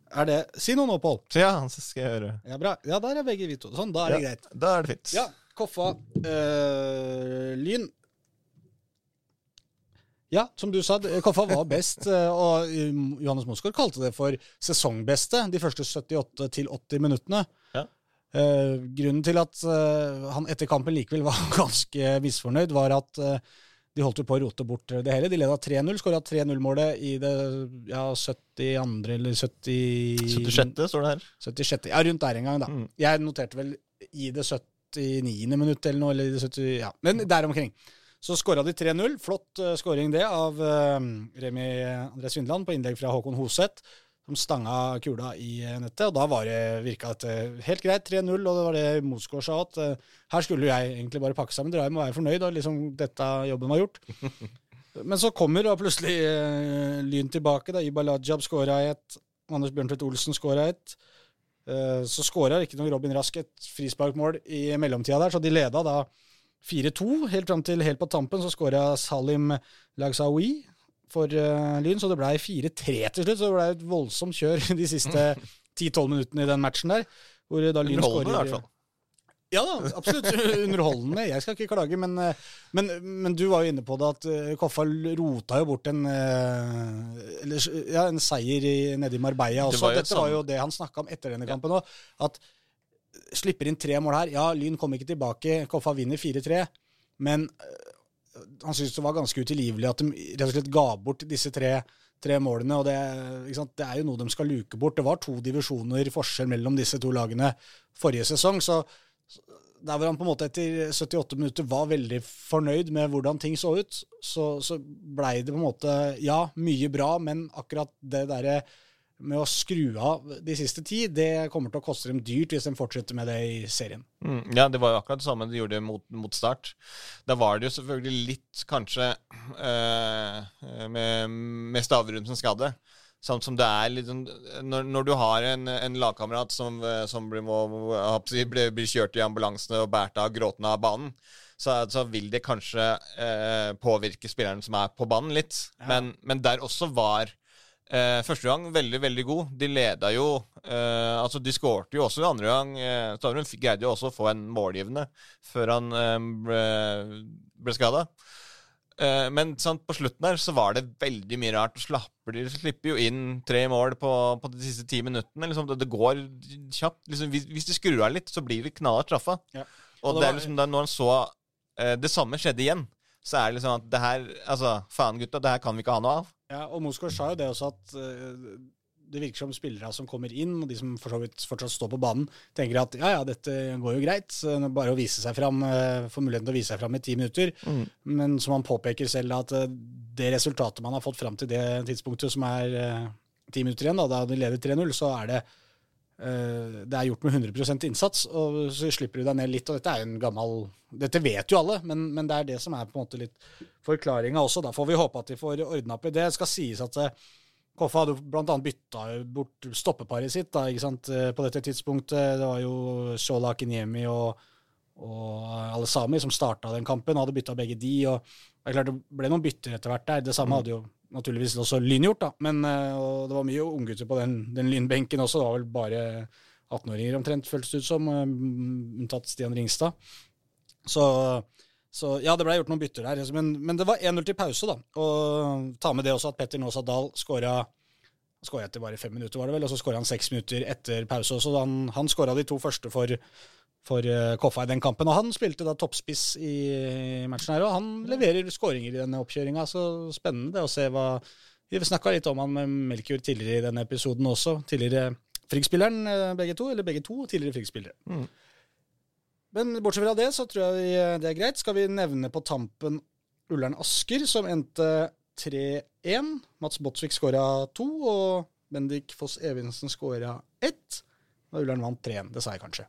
A: Er det Si noe nå, Pål.
B: Ja, så skal jeg høre.
A: Ja, bra. Ja, der er begge vi to. Sånn, da er det greit.
B: Da er det fint.
A: Ja, Koffa Øh, Lyn. Ja, som du sa, Koffa var best, eh, og um, Johannes Mosgaard kalte det for sesongbeste de første 78 til 80 minuttene.
B: Ja.
A: Uh, grunnen til at uh, han etter kampen likevel var (laughs) ganske misfornøyd, var at eh, de holdt jo på å rote bort det hele. De leda 3-0, skåra 3-0-målet i det ja, 72. eller 70...
B: 76. står det her.
A: 76. Ja, rundt der en gang, da.
B: Mm.
A: Jeg noterte vel i det 79. minutt eller noe, eller i det 70, ja. men der omkring. Så skåra de 3-0. Flott uh, skåring det av uh, Remi André Svindland på innlegg fra Håkon Hoseth, som stanga kula i eh, nettet. Og da var det, virka det helt greit. 3-0, og det var det Mosgaard sa, at uh, her skulle jeg egentlig bare pakke sammen, dra hjem og være fornøyd, og liksom dette jobben var gjort. (laughs) Men så kommer da plutselig uh, Lyn tilbake. da Iba Lajab skåra ett, Anders Bjørntvedt Olsen skåra ett. Uh, Så skåra riktignok Robin Rask et frisparkmål i mellomtida der, så de leda da 4-2 helt fram til helt på tampen. Så skåra Salim Lagsaoui for uh, Lyn, så det blei 4-3 til slutt. Så det blei et voldsomt kjør (laughs) de siste 10-12 minuttene i den matchen der. Hvor da Lyn
B: Underholdende, i hvert fall.
A: Ja da, absolutt. (laughs) Underholdende. Jeg skal ikke klage, men, eh, men, men du var jo inne på det at eh, Koffa rota jo bort en, eh, eller, ja, en seier i, nede i Marbella
B: Det
A: også.
B: var
A: Dette var jo det han snakka om etter denne kampen òg. At slipper inn tre mål her. Ja, Lyn kom ikke tilbake. Koffa vinner 4-3. Men eh, han syntes det var ganske utilgivelig at de rett og slett ga bort disse tre, tre målene. og det, det er jo noe de skal luke bort. Det var to divisjoner forskjell mellom disse to lagene forrige sesong. så der hvor han på en måte etter 78 minutter var veldig fornøyd med hvordan ting så ut, så, så blei det på en måte Ja, mye bra, men akkurat det derre med å skru av de siste ti, det kommer til å koste dem dyrt hvis de fortsetter med det i serien.
B: Mm, ja, det var jo akkurat det samme de gjorde mot, mot start. Da var det jo selvfølgelig litt, kanskje, øh, med, med som skadde, Sånn som det er litt sånn Når, når du har en, en lagkamerat som, som blir, må, blir, blir kjørt i ambulansene og båret av gråtende av banen, så, så vil det kanskje eh, påvirke spilleren som er på banen, litt. Men, men der også var Eh, første gang veldig, veldig god. De leda jo eh, Altså, de skårte jo også andre gang. Eh, Stavrum greide jo også å få en målgivende før han eh, ble, ble skada. Eh, men sant, på slutten her så var det veldig mye rart. Slapper de slipper jo inn tre mål på, på de siste ti minuttene. Liksom, det, det går kjapt. Liksom, hvis, hvis de skrur av litt, så blir de knallhardt straffa.
A: Ja.
B: Og,
A: Og det
B: det er liksom da når han så eh, det samme skjedde igjen, så er det liksom at det her Altså, faen, gutta, det her kan vi ikke ha noe av.
A: Ja, og Moskva sa jo det også at eh, det virker som spillere som kommer inn, og de som for så vidt fortsatt står på banen, tenker at ja, ja, dette går jo greit. Bare å vise seg fram, eh, få muligheten til å vise seg fram i ti minutter. Men som han påpeker selv, at eh, det resultatet man har fått fram til det tidspunktet, som er ti minutter igjen, da, da de leder 3-0, så er det det er gjort med 100% innsats, og så slipper du deg ned litt. og Dette er jo en gammel Dette vet jo alle, men, men det er det som er på en måte litt forklaringa også. Da får vi håpe at de får ordna opp i det. Det skal sies at eh, Koffa hadde annet bytta bort stoppeparet sitt da, eh, på dette tidspunktet. Det var jo Shola Kinyemi og, og Alesami som starta den kampen, og hadde bytta begge de. og det er klart det ble noen bytter etter hvert der. Det samme hadde jo naturligvis også lyngjort, da. Men eh, og det var mye unggutter på den, den Lynbenken også. Det var vel bare 18-åringer omtrent, føltes det ut som, eh, unntatt Stian Ringstad. Så, så ja, det ble gjort noen bytter der. Men, men det var 1-0 til pause, da. Og ta med det også at Petter Nåsa Dahl skåra Skåra etter bare fem minutter, var det vel, og så skåra han seks minutter etter pause. Så han, han skåra de to første for, for eh, Koffa i den kampen. Og han spilte da toppspiss i matchen her, og han leverer skåringer i denne oppkjøringa. Så spennende å se hva Vi snakka litt om han med Melkjord tidligere i denne episoden også. Tidligere Frigg-spilleren, eh, begge to. Eller begge to tidligere Frigg-spillere. Men bortsett fra det, så tror jeg eh, det er greit. Skal vi nevne på tampen Ullern Asker, som endte 3-1. Mats Botsvik skåra to, og Bendik Foss Evensen skåra ett. Og Ullern vant 3-1. Det sa jeg kanskje.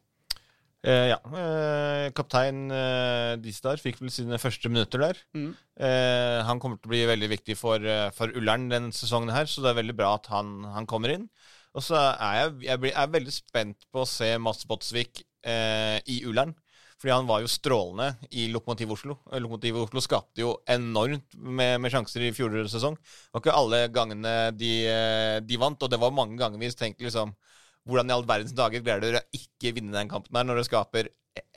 B: Eh, ja. Eh, kaptein eh, Distar fikk vel sine første minutter der.
A: Mm.
B: Eh, han kommer til å bli veldig viktig for, eh, for Ullern denne sesongen her, så det er veldig bra at han, han kommer inn. Og så er jeg, jeg, blir, er veldig spent på å se Mats Botsvik eh, i Ullern. Fordi han var jo strålende i Lokomotiv Oslo. Lokomotiv Oslo skapte jo enormt med, med sjanser i fjorårets sesong. Det var ikke alle gangene de, de vant, og det var mange ganger vi tenkte liksom hvordan i all verdens dager greier dere å ikke vinne den kampen her når det skaper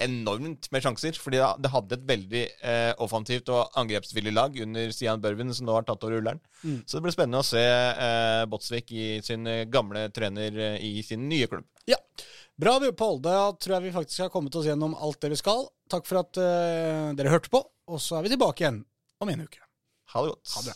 B: enormt med sjanser? Fordi det, hadde et veldig eh, offensivt og angrepsvillig lag under Sian Børven, som nå har tatt over Ullern.
C: Mm.
B: Så det blir spennende å se eh, Botsvik i sin eh, gamle trener eh, i sin nye klubb.
A: Ja. Bra, Pål. Da tror jeg vi faktisk har kommet oss gjennom alt det vi skal. Takk for at eh, dere hørte på, og så er vi tilbake igjen om en uke.
B: Ha det godt.
A: Ha det.